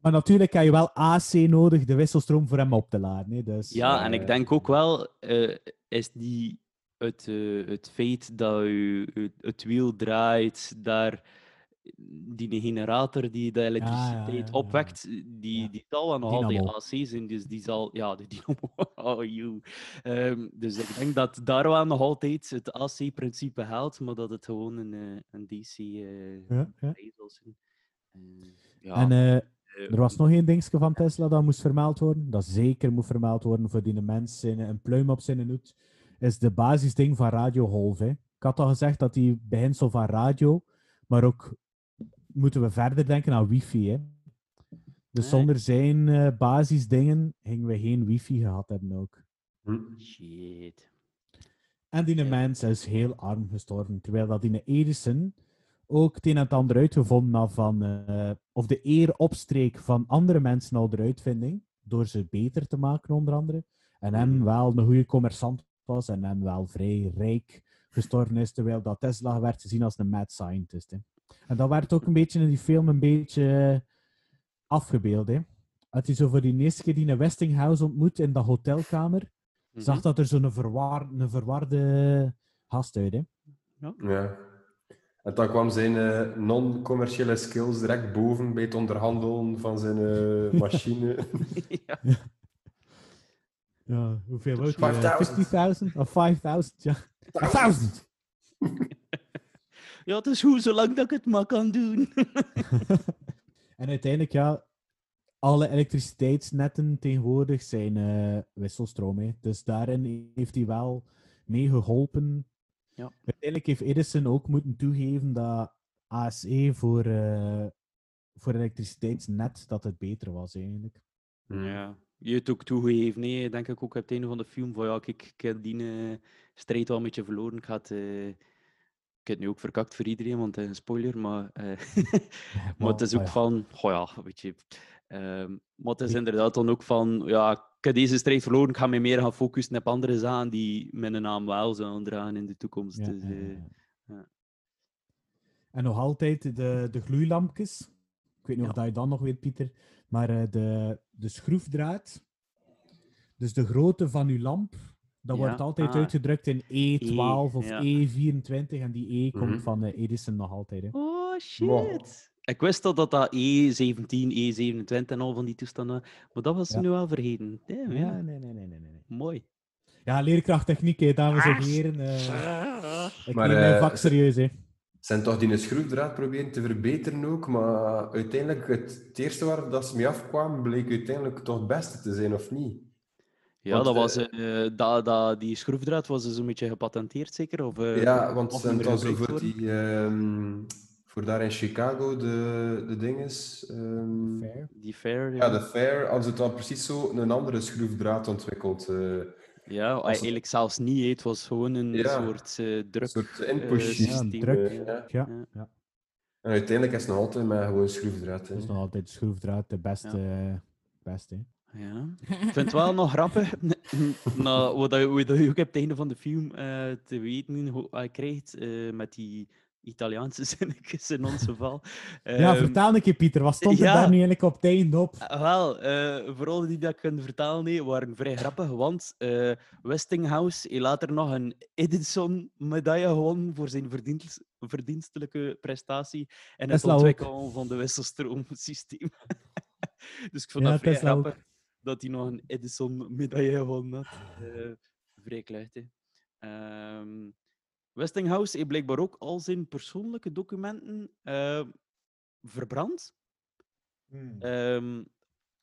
Maar natuurlijk heb je wel AC nodig, de wisselstroom, voor hem op te laden. Hè. Dus, ja, en eh, ik denk ook wel, eh, is die het, eh, het feit dat je het, het wiel draait, daar die generator die de elektriciteit ja, ja. opwekt, die, die zal wel nog altijd Dynamo. AC zijn, dus die zal... Ja, de dynamo. Oh, you. Ehm, dus ik denk dat daar wel nog altijd het AC-principe geldt, maar dat het gewoon een, eh, een DC eh ja. batterij zal zijn. Eh, ja, En eh, eh, er was nog één dingetje van Tesla dat moest vermeld worden. Dat zeker moet vermeld worden voor die de mens zijn, een pluim op zijn hoed. Is de basisding van radiogolf. Hè. Ik had al gezegd dat die beginsel van radio, maar ook moeten we verder denken aan wifi. Hè. Dus zonder zijn eh, basisdingen gingen we geen wifi gehad hebben ook. Hm. Shit. En die Ja. mens is heel arm gestorven. Terwijl dat die Edison ook het een en het ander uitgevonden had van, eh, of de eer opstreek van andere mensen al de uitvinding, door ze beter te maken onder andere. En hem wel een goede commerçant was en hem wel vrij rijk gestorven is, terwijl dat Tesla werd gezien als een mad scientist. Hè. En dat werd ook een beetje in die film een beetje eh, afgebeeld. Hè. Had hij zo voor die eerste keer die een Westinghouse ontmoet in dat hotelkamer, zag Mhm. dat er zo'n verwar een verwarde gast uit. Hè. Ja. En dan kwam zijn eh, non-commerciële skills direct boven bij het onderhandelen van zijn eh, machine. ja. Ja, hoeveel ook? 5000. 50.000 of 5000? Ja. 1000! ja, het is goed zolang dat ik het maar kan doen. En uiteindelijk, ja, alle elektriciteitsnetten tegenwoordig zijn eh, wisselstroom. Hè. Dus daarin heeft hij wel mee geholpen. Ja. Uiteindelijk heeft Edison ook moeten toegeven dat ASE voor, eh voor elektriciteitsnet dat het beter was eigenlijk. Ja, je hebt ook toegegeven, nee, denk ik ook op het einde van de film, van ja, ik heb die eh, strijd wel een beetje verloren. Ik had, eh, ik heb het nu ook verkakt voor iedereen, want uh, spoiler, maar, uh, maar het is ook ja. van, goh ja, weet je. Um, maar het is inderdaad dan ook van, ja, ik heb deze strijd verloren, ik ga me meer gaan focussen op andere zaken die mijn naam wel zullen dragen in de toekomst. Ja, dus, uh, ja. En nog altijd de, de gloeilampjes. Ik weet niet of dat je dat nog weet, Pieter. Maar de, de schroefdraad, dus de grootte van uw lamp, dat Ja, wordt altijd ah. uitgedrukt in E12 E, of ja. E24. En die E komt Mhm. van uh, Edison nog altijd. Hè. Oh shit! Wow. Ik wist al dat dat E17, E27 en al van die toestanden, maar dat was Ja. nu al vergeten. Damn, ja. Ja, nee, nee, nee, nee. nee. Mooi. Ja, leerkrachttechniek, hè, dames en Ah. heren. eh, ik Maar, neem mijn eh, vak serieus, hè. zijn toch die schroefdraad proberen te verbeteren ook, maar uiteindelijk het, het eerste waar dat ze mee afkwamen bleek uiteindelijk toch het beste te zijn, of niet? Ja, Want, dat was, eh, eh, dat, dat, die schroefdraad was dus een beetje gepatenteerd, zeker? Of, eh, ja, want of ze zijn niet dan meer zo gebruikt voor die, ehm, voor daar in Chicago de, de dinges. ehm, Fair. Die fair, ja, de Fair, hadden ze dan precies zo een andere schroefdraad ontwikkeld. eh, Ja, als het- eigenlijk zelfs niet. Het was gewoon een Ja. soort eh, druk. een soort eh, inpush Ja, een systeem. druk. ja. Ja. En uiteindelijk is het nog altijd met gewoon schroefdraad. Hè. Dat is nog altijd de schroefdraad de beste. eh, beste hè. Ja. Ik vind het wel nog grappig. nou, wat, je, wat je ook op het einde van de film eh, te weten hoe hij krijgt eh, met die Italiaanse zinnetjes in ons geval. ja, Ehm, vertel een keer, Pieter. Wat stond er ja. daar nu eigenlijk op het einde op? Ah, Wel, eh, vooral die dat ik kan vertalen, nee, waren vrij grappig, want eh, Westinghouse heeft later nog een Edison-medaille gewonnen voor zijn verdienst- verdienstelijke prestatie en het Tesla ook. ontwikkelen van de wisselstroomsysteem. dus ik vond Ja, dat vrij Tesla ook. Dat hij nog een Edison-medaille gewonnen had. Eh, vrij klucht, hè. Ehm, Westinghouse heeft blijkbaar ook al zijn persoonlijke documenten eh, verbrand ehm,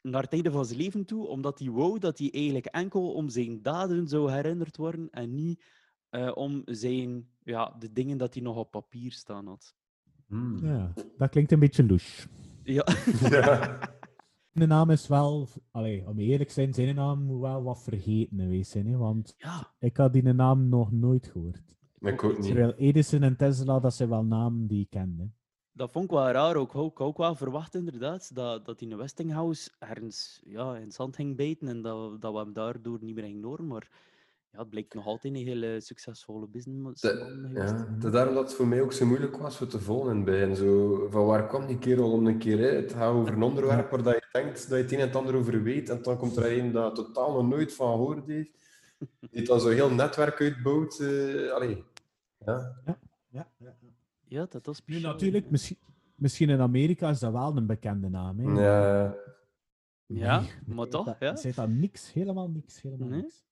naar het einde van zijn leven toe, omdat hij wou dat hij eigenlijk enkel om zijn daden zou herinnerd worden en niet eh, om zijn, ja, de dingen dat hij nog op papier staan had. Hmm. Ja, dat klinkt een beetje louche. Ja, Ja. De naam is wel, allee, om eerlijk te zijn, zijn naam moet wel wat vergeten geweest zijn. Hè, want ja. ik had die naam nog nooit gehoord. Ik ook niet. Terwijl Edison en Tesla, dat zijn wel namen die ik kende. dat vond ik wel raar. Ook. Ik had ook wel verwacht inderdaad dat, dat in Westinghouse ergens ja, in het zand ging bijten en dat, dat we hem daardoor niet meer gingen horen. Maar ja, het blijkt nog altijd een hele succesvolle businessman De- ja, het is daarom dat het voor mij ook zo moeilijk was voor te volgen in het begin. Zo, van waar kwam die kerel om een keer? Hè? Het gaat over een onderwerp waar dat je denkt dat je het een en het ander over weet. En dan komt er een dat totaal nog nooit van gehoord heeft. Die dan zo'n heel netwerk uitbouwt. eh allee. Ja. Ja, ja, ja. Ja, dat was Nu natuurlijk, misschien, Misschien in Amerika is dat wel een bekende naam. Hè? Ja. Ja, Nee, maar toch, dat- ja. Zegt dat niks, helemaal niks, helemaal Nee? niks.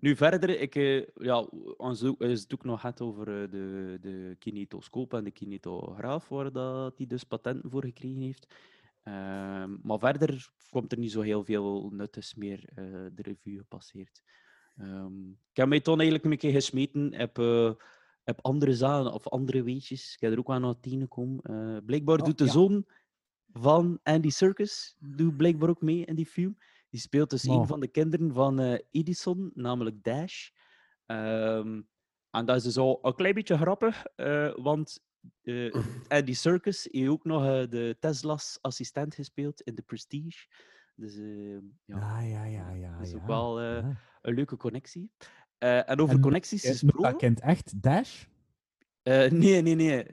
Nu verder, ik, eh, ja, ons ook nog het over eh, de, de kinetoscoop en de kinetograaf, waar dat hij dus patenten voor gekregen heeft. Ehm, maar verder komt er niet zo heel veel nuttigs meer eh, de revue gepasseerd. Ehm, ik heb mij toen eigenlijk een keer gesmeten heb, eh, heb andere zaken of andere weetjes. Ik heb er ook aan aan tien gekomen. Eh, blijkbaar Oh, doet de ja. zoon van Andy Serkis doet blijkbaar ook mee in die film. Die speelt dus een van de kinderen van Edison, namelijk Dash. Ehm, en dat is dus al een klein beetje grappig, want eh Andy Serkis heeft ook nog eh, de Tesla's assistent gespeeld in The Prestige. Dus eh, ja, Ja, ja, ja, ja. dat is ja, ook wel eh, ja. een leuke connectie. En over En connecties gesproken... Noah kent echt Dash? Nee, nee, nee.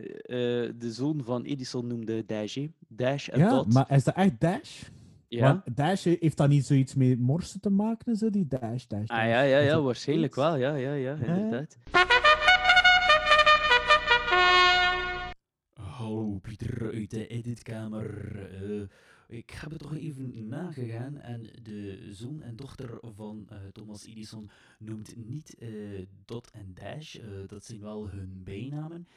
De zoon van Edison noemde Dash. Dash en Ja, Dot. maar is dat echt Dash? ja. Dash heeft dat niet zoiets met morsen te maken, zo die Dash, Dash, Ah, ja, ja, Is ja, waarschijnlijk wel. Ja, ja, ja, Ja. inderdaad. Hallo, Pieter uit de editkamer. Eh, ik heb het toch even nagegaan en de zoon en dochter van eh, Thomas Edison noemt niet eh, Dot en Dash. dat zijn wel hun bijnamen.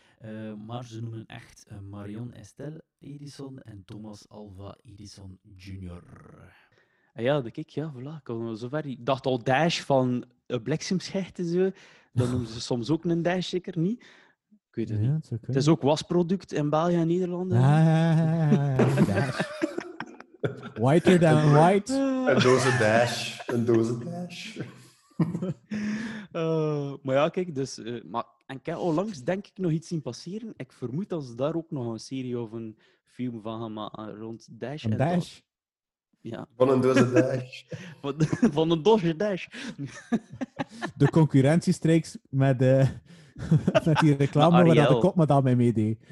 maar ze noemen echt Marion Estelle Edison en Thomas Alva Edison Jr. Ah ja, dat kijk, ja, voilà. Ik dacht al Dash van een bliksemschicht en zo. Dan noemen ze soms ook een Dash, zeker niet? Ik weet het Ja, niet. het zou Het is ook wasproduct in België en Nederland. hè. Ja, ja, ja, ja, ja, Dash. Whiter than white. Een doze dash. Een doze dash. Eh, maar ja, kijk, dus... eh, maar, en ik heb onlangs denk ik nog iets zien passeren. Ik vermoed dat ze daar ook nog een serie of een film van gaan maken rond Dash. Een en dat. Dash. Ja, Van een doze dash. van, van een dosje Dash. De concurrentiestreeks met, eh, met die reclame waar dat de kop met al mee meedeed.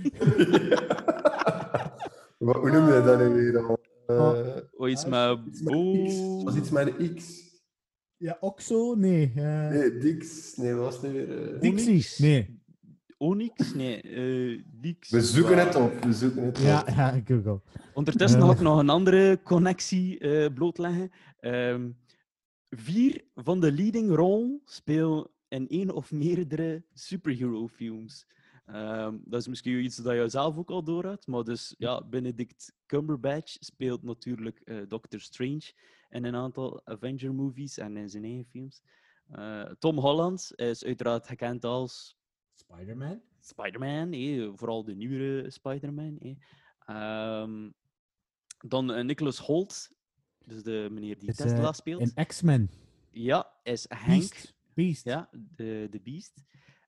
Wat, hoe noem je dat nu weer al? Eh, Oh, iets met... iets met X. Was iets met een X. Ja, Oxo? Nee. eh, Nee, Dix. Nee, wat was het nu weer? eh? Dixie? Onyx? Nee. Onyx? Nee, eh Dix. We zoeken het op. We zoeken het Ja, op. ja, Google. Ondertussen Eh. ga ik nog een andere connectie eh, blootleggen. Ehm, vier van de leading rol spelen in één of meerdere superhero films. Ehm, dat is misschien iets dat je zelf ook al door had, maar dus ja, Benedict Cumberbatch speelt natuurlijk eh, Doctor Strange in een aantal Avenger-movies en in zijn eigen films. Eh, Tom Holland is uiteraard gekend als Spider-Man? Spider-Man, eh, vooral de nieuwere Spider-Man. eh. Ehm, dan eh, Nicholas Holt, dus de meneer die Is, Tesla speelt. In X-Men. Ja, is Hank, Beast. Beast. ja, de, de Beast.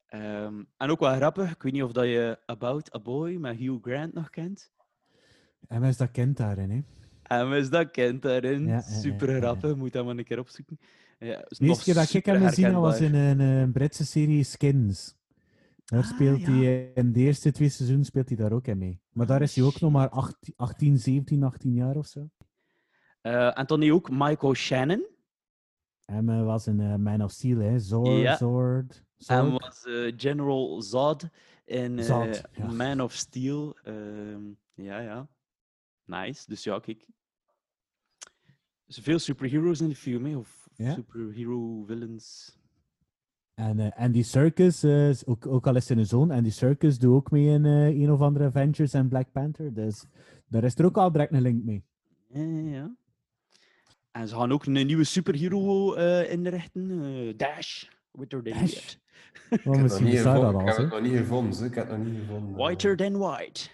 Ehm, en ook wel grappig, ik weet niet of dat je About a Boy met Hugh Grant nog kent. En is dat kind daarin, hè? En is dat kent daarin. Ja, Super grappig, moet dat maar een keer opzoeken. Ja, De eerste keer dat ik hem gezien was in herkenbaar. een, eh, Britse serie Skins. Daar Ah, speelt ja. hij, in de eerste twee seizoenen speelt hij daar ook in mee. Maar daar Ah, is hij ook nog maar 18, 18 17, 18 jaar of zo. Eh, en dan ook Michael Shannon. En hij was in eh, Man of Steel, hè. Zord, Ja. Zord. Zorg. was eh, General Zod in eh, Zod, ja. Man of Steel. Ehm, ja, ja. Nice. Dus ja, kijk. Er zijn veel superheroes in de film, hè, of Ja. superhero villains. En eh, Andy eh, is ook, ook al is hij een zoon, Andy Serkis doet ook mee in eh, een of andere Avengers en Black Panther. Dus daar is er ook al direct een link mee. Ja, ja, ja. En ze gaan ook een nieuwe superhero eh, inrichten. eh, Dash. Witter than Dash? Maar Ik heb het nog niet bestaat dat gevonden. al. Ik heb het nog niet gevonden. hè. Ik heb het nog niet gevonden. Whiter than white.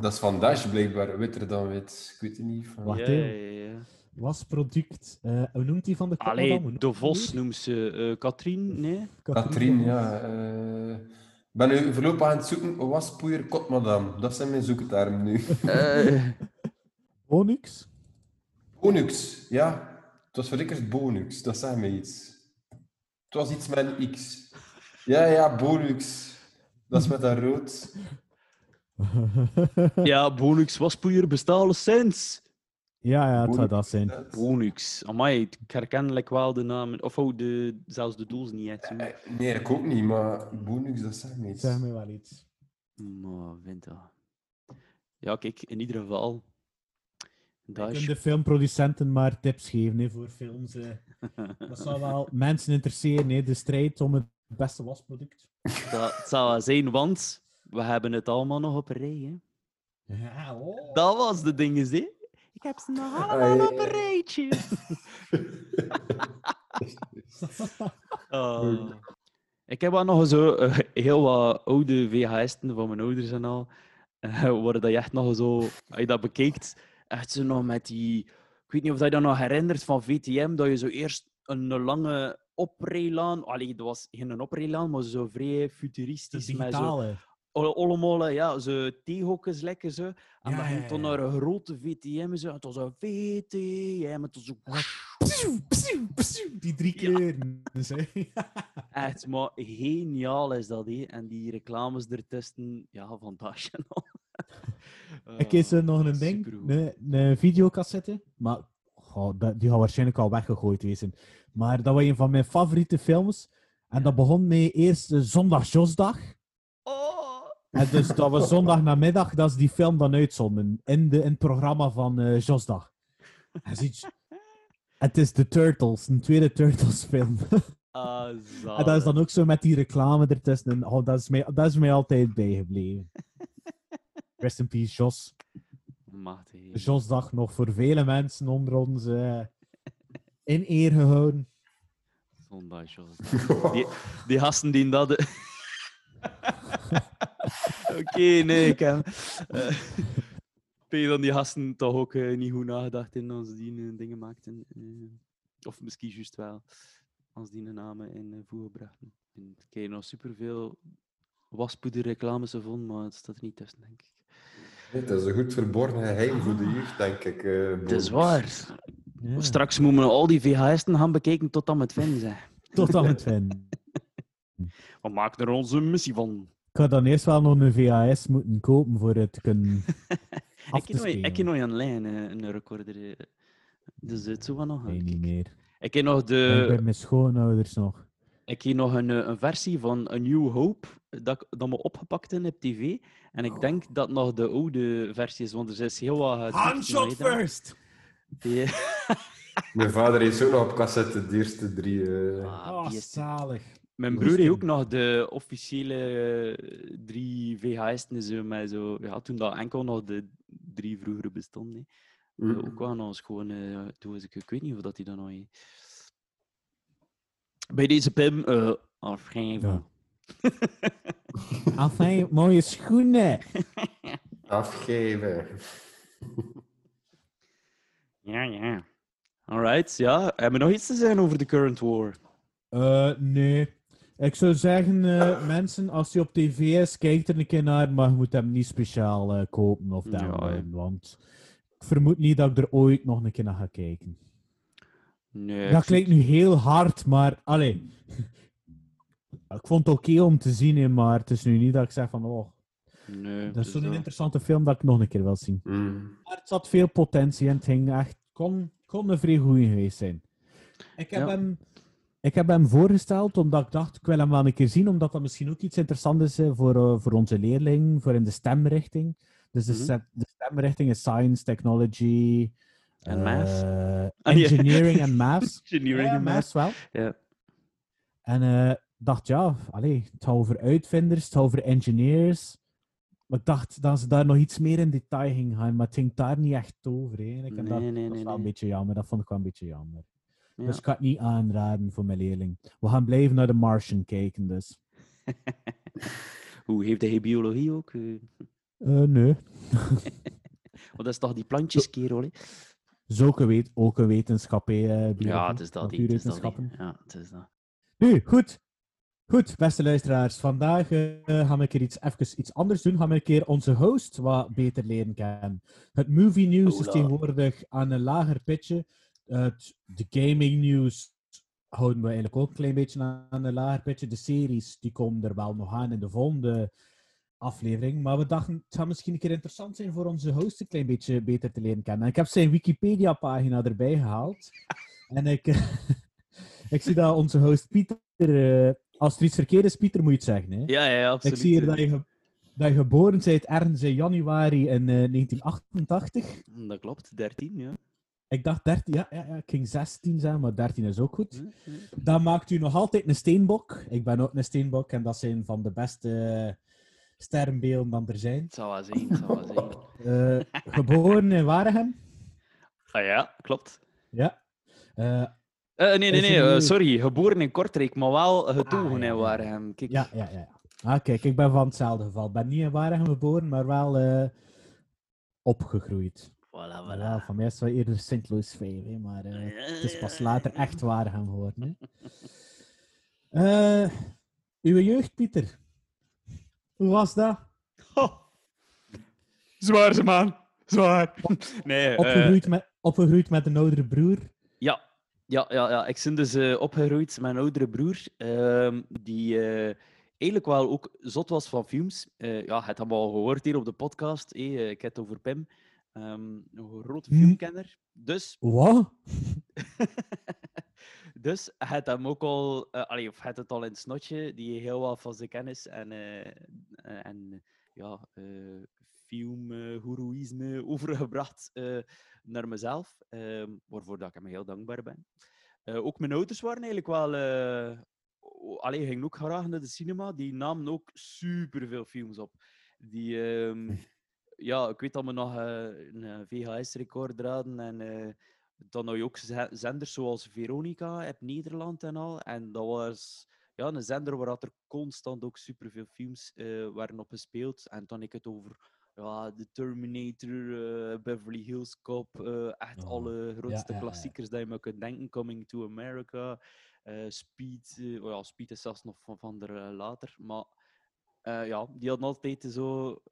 Dat is van Dash blijkbaar. Witter dan wit. Ik weet het niet. Van... Wacht, Ja, hè. ja, ja. Was product. eh, hoe noemt hij van de kop? Allee, de Vos noemt ze eh Katrien, nee? Katrien, ja. eh, Ik ben nu voorlopig aan het zoeken. Waspoeier, kotmadam. Dat zijn mijn zoektermen nu. Eh, Onyx? Bonux, ja. Het was verdikkers Bonux. Dat zei me iets. Het was iets met een X. Ja, ja, Bonux. Dat is met dat rood. ja, Bonux waspoeier bestaat sinds. ja, ja, het zou dat zijn. Bonux. Amai, ik herken like wel de namen. Of oh, de, zelfs de doos niet uit. Eh, Nee, ik ook niet, maar Bonux, dat zei me iets. Zeg me wel iets. Maar vind dat. ja, kijk, in ieder geval. Dat is... kunt de filmproducenten maar tips geven hè, voor films. eh. Dat zal wel mensen interesseren, hè, de strijd om het beste wasproduct. Dat zou wel zijn, want we hebben het allemaal nog op een rij. Hè. Ja, oh. Dat was de ding, hè? Ik heb ze nog allemaal op een rijtje. Oh. Ik heb wel nog zo eh, heel wat oude VHS'en van mijn ouders en al. eh, waar dat je echt nog zo, als je dat bekijkt, echt zo nog met die. Ik weet niet of dat je dat nog herinnert van VTM, dat je zo eerst een lange oprijlaan. Allee, dat was geen oprijlaan, maar zo vrij futuristisch. Met zo allemaal, ja, zo theehokjes lekker zo. En Ja, dan ja, ging toen ja. naar een grote VTM zo. Het was een VTM, het was zo... Die drie Ja. kleuren. Dus. Echt, maar geniaal is dat, hè. En die reclames ertussen, ja, fantastisch. Ik is er nog een ding, Supergoed. een, een videocassette, maar goh, dat- die gaat waarschijnlijk al weggegooid wezen. Maar dat was een van mijn favoriete films. En dat begon met eerst de Zondag Josdag. Oh! En dus dat was zondag namiddag dat ze die film dan uitzonden. In, de, in het programma van eh Josdag. En ziet je- Het is The Turtles, een tweede Turtles film. Ah, en dat is dan ook zo met die reclame ertussen. En, oh, dat, is mij, dat is mij altijd bijgebleven. Rest in peace, Jos. Machtig. Josdag nog voor vele mensen onder ons eh, in eer gehouden. Zondag, Jos. Die, die gasten die dat... Oké, nee, ik heb... eh, weet dat die gasten toch ook eh, niet goed nagedacht in als die eh, dingen maakten. eh. of misschien juist wel, als die een namen in voegen brachten. En Ik heb nog superveel waspoederreclames gevonden, maar het staat er niet tussen, denk ik. Het is een goed verborgen geheim voor de jeugd, denk ik. eh, Het is waar. Ja. Straks moeten we al die VHS'en gaan bekijken tot dan met vinden zijn. Tot aan het vinden. We maken er onze missie van. Ik had dan eerst wel nog een VHS moeten kopen voor het te kunnen af Ik te heb ik een lijn, eh, een recorder. eh. Dus het zou wel nog Nee, niet meer. Ik heb nog, Ik ben bij de, mijn schoonouders nog. ik heb nog een, eh, een versie van A New Hope dat, ik- dat me opgepakt in op tv. En ik denk dat nog de oude versie is, want er is heel wat... getweakt Handshot first! Die- Mijn vader heeft ook nog op cassette de eerste drie. eh, Ah, Oh, die is- zalig. Mijn broer heeft ook nog de officiële eh, drie VHS'en zo, met zo... Ja, toen dat enkel nog de drie vroegere bestonden. hè. Mm. Ook wel nog eens gewoon... eh, toen was ik, ik weet niet of dat hij dat nog heeft. Bij deze Pim... eh afgeven. Ja. Enfin, mooie schoenen. Afgeven. Ja, ja. Alright, ja. Hebben we nog iets te zeggen over de current war? Eh, nee. Ik zou zeggen, eh, mensen, als hij op tv is, kijk er een keer naar, maar je moet hem niet speciaal eh, kopen of Ja, downloaden, want ik vermoed niet dat ik er ooit nog een keer naar ga kijken. Nee. dat klinkt nu heel hard, maar allee. Ik vond het oké om te zien, hè, maar het is nu niet dat ik zeg van, oh, Nee, dat is zo'n interessante film dat ik nog een keer wil zien. Mm. Maar het zat veel potentie en het ging echt, kon, kon een vrij goeie geweest zijn. Ik heb, Ja. hem, ik heb hem voorgesteld omdat ik dacht, ik wil hem wel een keer zien, omdat dat misschien ook iets interessants is eh, voor, eh, voor onze leerling, voor in de stemrichting. Dus de, stem- de stemrichting is science, technology, En math. eh, Ah, nee. engineering en math. Engineering en math wel. Ja. En eh dacht, ja, allee, het gaat over uitvinders, het gaat over engineers. Maar ik dacht dat ze daar nog iets meer in detail ging gaan, maar het ging daar niet echt over. En Nee, dat, nee, dat nee, wel een beetje jammer. Dat vond ik wel een beetje jammer. Ja. Dus ik ga het niet aanraden voor mijn leerling. We gaan blijven naar de Martian kijken, dus. Hoe heeft hij biologie ook? eh? Eh, nee. Want dat is toch die plantjeskerel, hè? Weet, ook een wetenschap, hè, eh, biologie, Ja, het is dat. die, Het is dat. Ja, het is dat. Nu, goed. Goed, beste luisteraars. Vandaag eh, gaan we een keer iets, even iets anders doen. Gaan we een keer onze host wat beter leren kennen. Het movie news is tegenwoordig aan een lager pitje. Het, de gaming news houden we eigenlijk ook een klein beetje aan een lager pitje. De series die komen er wel nog aan in de volgende aflevering. Maar we dachten, het zou misschien een keer interessant zijn voor onze host een klein beetje beter te leren kennen. En ik heb zijn Wikipedia-pagina erbij gehaald. en ik, ik zie dat onze host Pieter... eh, als er iets verkeerd is, Pieter, moet je het zeggen. Hè? Ja, ja, absoluut. ik zie hier dat je, ge- dat je geboren bent ergens in januari in eh, 1988. Dat klopt, 13, ja. Ik dacht 13, ja, ja, ja, ik ging 16 zijn, maar 13 is ook goed. Dat maakt u nog altijd een steenbok. Ik ben ook een steenbok en dat zijn van de beste sterrenbeelden dan er zijn. Het zal wel zijn, het zal wel zijn. Eh, geboren in Waregem. Ah ja, klopt. Ja. Eh, nee, nee, nee, er eh, sorry. Geboren in Kortrijk, maar wel getogen Ah, ja, in. Waregem. Kijk, ja, ja, ja. Ah, kijk, ik ben van hetzelfde geval. Ik ben niet in Waregem geboren, maar wel eh, opgegroeid. voilà, Ja, voilà. van mij is het wel eerder St. Louis 5, hè, maar eh, het is pas later echt Waregem geworden. Hè. Eh, uw jeugd, Pieter. Hoe was dat? Oh. Zwaar, ze man. Zwaar. Nee, eh, Opgegroeid, met, opgegroeid met een oudere broer. Ja. Ja, ja, ik ben dus eh, opgegroeid met een oudere broer, ehm, die eh, eigenlijk wel ook zot was van films. Eh, ja, het hebben we al gehoord hier op de podcast. eh, ik heb het over Pim, ehm, een grote Hm. filmkenner. Dus Wat? Dus het hem ook al, allee, of het het al in het snotje, die heel wat van zijn kennis en, en ja, uh, filmgoeroïsme overgebracht eh, naar mezelf, ehm, waarvoor dat ik hem heel dankbaar ben. Eh, ook mijn ouders waren eigenlijk wel, eh allee, gingen ook graag naar de cinema, die namen ook superveel films op. Die, ehm, ja, ik weet dat we nog eh, een VHS-recorder hadden en eh, dan had je ook ze- zenders zoals Veronica in Nederland en al. En dat was ja, een zender waar er constant ook superveel films eh werden op gespeeld. En dan ik het over ja, The Terminator, eh, Beverly Hills Cop, eh, echt Oh, alle grootste ja, ja. klassiekers dat je maar kunt denken. Coming to America, eh, Speed. oh ja, Speed is zelfs nog van, van er eh, later. Maar ja, die hadden altijd zo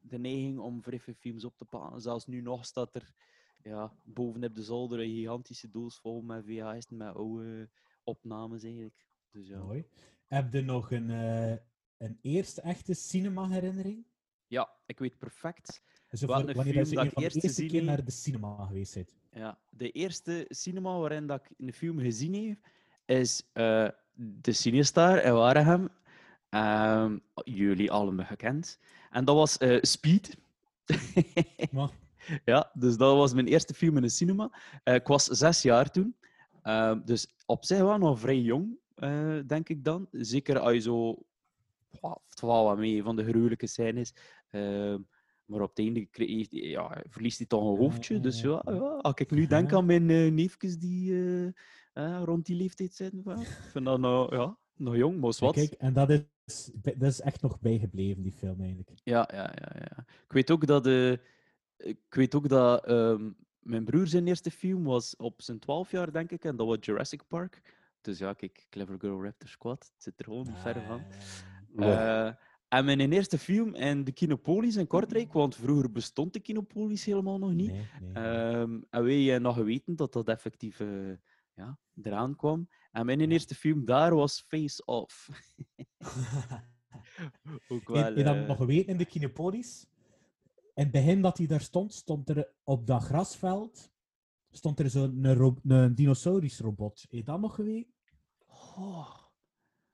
de neiging om vrij veel films op te pakken. Zelfs nu nog staat er ja, bovenop de zolder een gigantische doos vol met VHS, met oude opnames eigenlijk. Dus ja, Mooi. Heb je nog een, een eerste echte cinema-herinnering? Ja ik weet perfect. Voor wanneer film dat je dat ik de gezien keer naar de cinema geweest bent. Ja, de eerste cinema waarin dat ik een film gezien heb, is eh, de Cinestar in Waregem. Ehm, jullie allemaal gekend. En dat was eh, Speed. Ja, dus dat was mijn eerste film in de cinema. Eh, ik was zes jaar toen. Ehm, dus op zich wel nog vrij jong, denk ik dan. Zeker als je zo... Valt wel mee van de gruwelijke scènes. Ehm, maar op het einde kreeg, ja, verliest hij toch een hoofdje. Dus ja, ja, als ik nu denk Ja. aan mijn eh, neefjes die eh, eh, rond die leeftijd zijn, wel, ik vind dat nou, ja, nog jong, maar is wat. kijk, en dat is, dat is echt nog bijgebleven, die film eigenlijk. Ja, ja, ja, ja. Ik weet ook dat, eh, ik weet ook dat ehm, mijn broer zijn eerste film was op zijn 12 jaar, denk ik, en dat was Jurassic Park. Dus ja, kijk, Clever Girl Raptor Squad, het zit er gewoon niet ver van. Eh, en mijn eerste film in de Kinopolis in Kortrijk, want vroeger bestond de Kinopolis helemaal nog niet. Nee, nee. Ehm, en wij hebben nog geweten dat dat effectief eh, ja, eraan kwam. En mijn eerste film daar was Face Off. ook Heb wel, je dat eh, nog geweten in de Kinepolis? In het begin dat hij daar stond, stond er op dat grasveld stond er zo'n ro- een dinosaurusrobot. Heb je dat nog geweten? oh,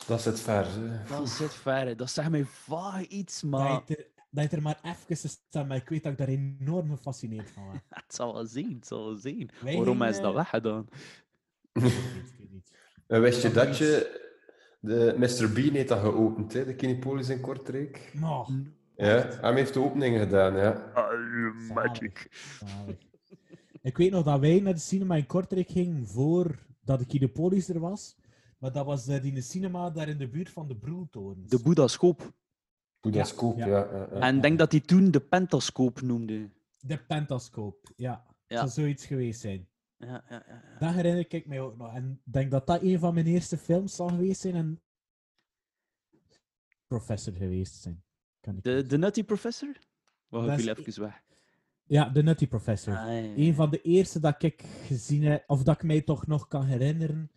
Dat zit ver. hè. dat zit ver. Dat zegt mij vaag iets, maar Dat, je er, dat je er maar even staat, maar ik weet dat ik daar enorm gefascineerd van was. het zal wel zien. Het zal wel zien. Wij Waarom gingen, is dat eh, weggedaan? Weet het. En wist je Dat dat je... De Mr. Bean heeft dat geopend, hè? de Kinepolis in Kortrijk. Maar, Ja, hij heeft de opening gedaan, ja. magic. zalig. Ik weet nog dat wij naar de cinema in Kortrijk gingen voordat de Kinepolis er was. Maar dat was eh, die cinema daar in de buurt van de Broeltorens. De Boeddha-scoop. Hoe dat scoop, ja. ja. ja, ja. En ik denk dat hij toen de Pentascoop noemde. De Pentascope, ja. Ja. Zou zoiets geweest zijn. Ja, ja, ja. ja. Dat herinner ik mij ook nog. En ik denk dat dat een van mijn eerste films zal geweest zijn. En professor geweest zijn. Kan ik De, de Nutty Professor? Wacht, Dat ik viel even weg. Ja, de Nutty Professor. Ah, ja, ja, Een van de eerste dat ik gezien heb, of dat ik mij toch nog kan herinneren,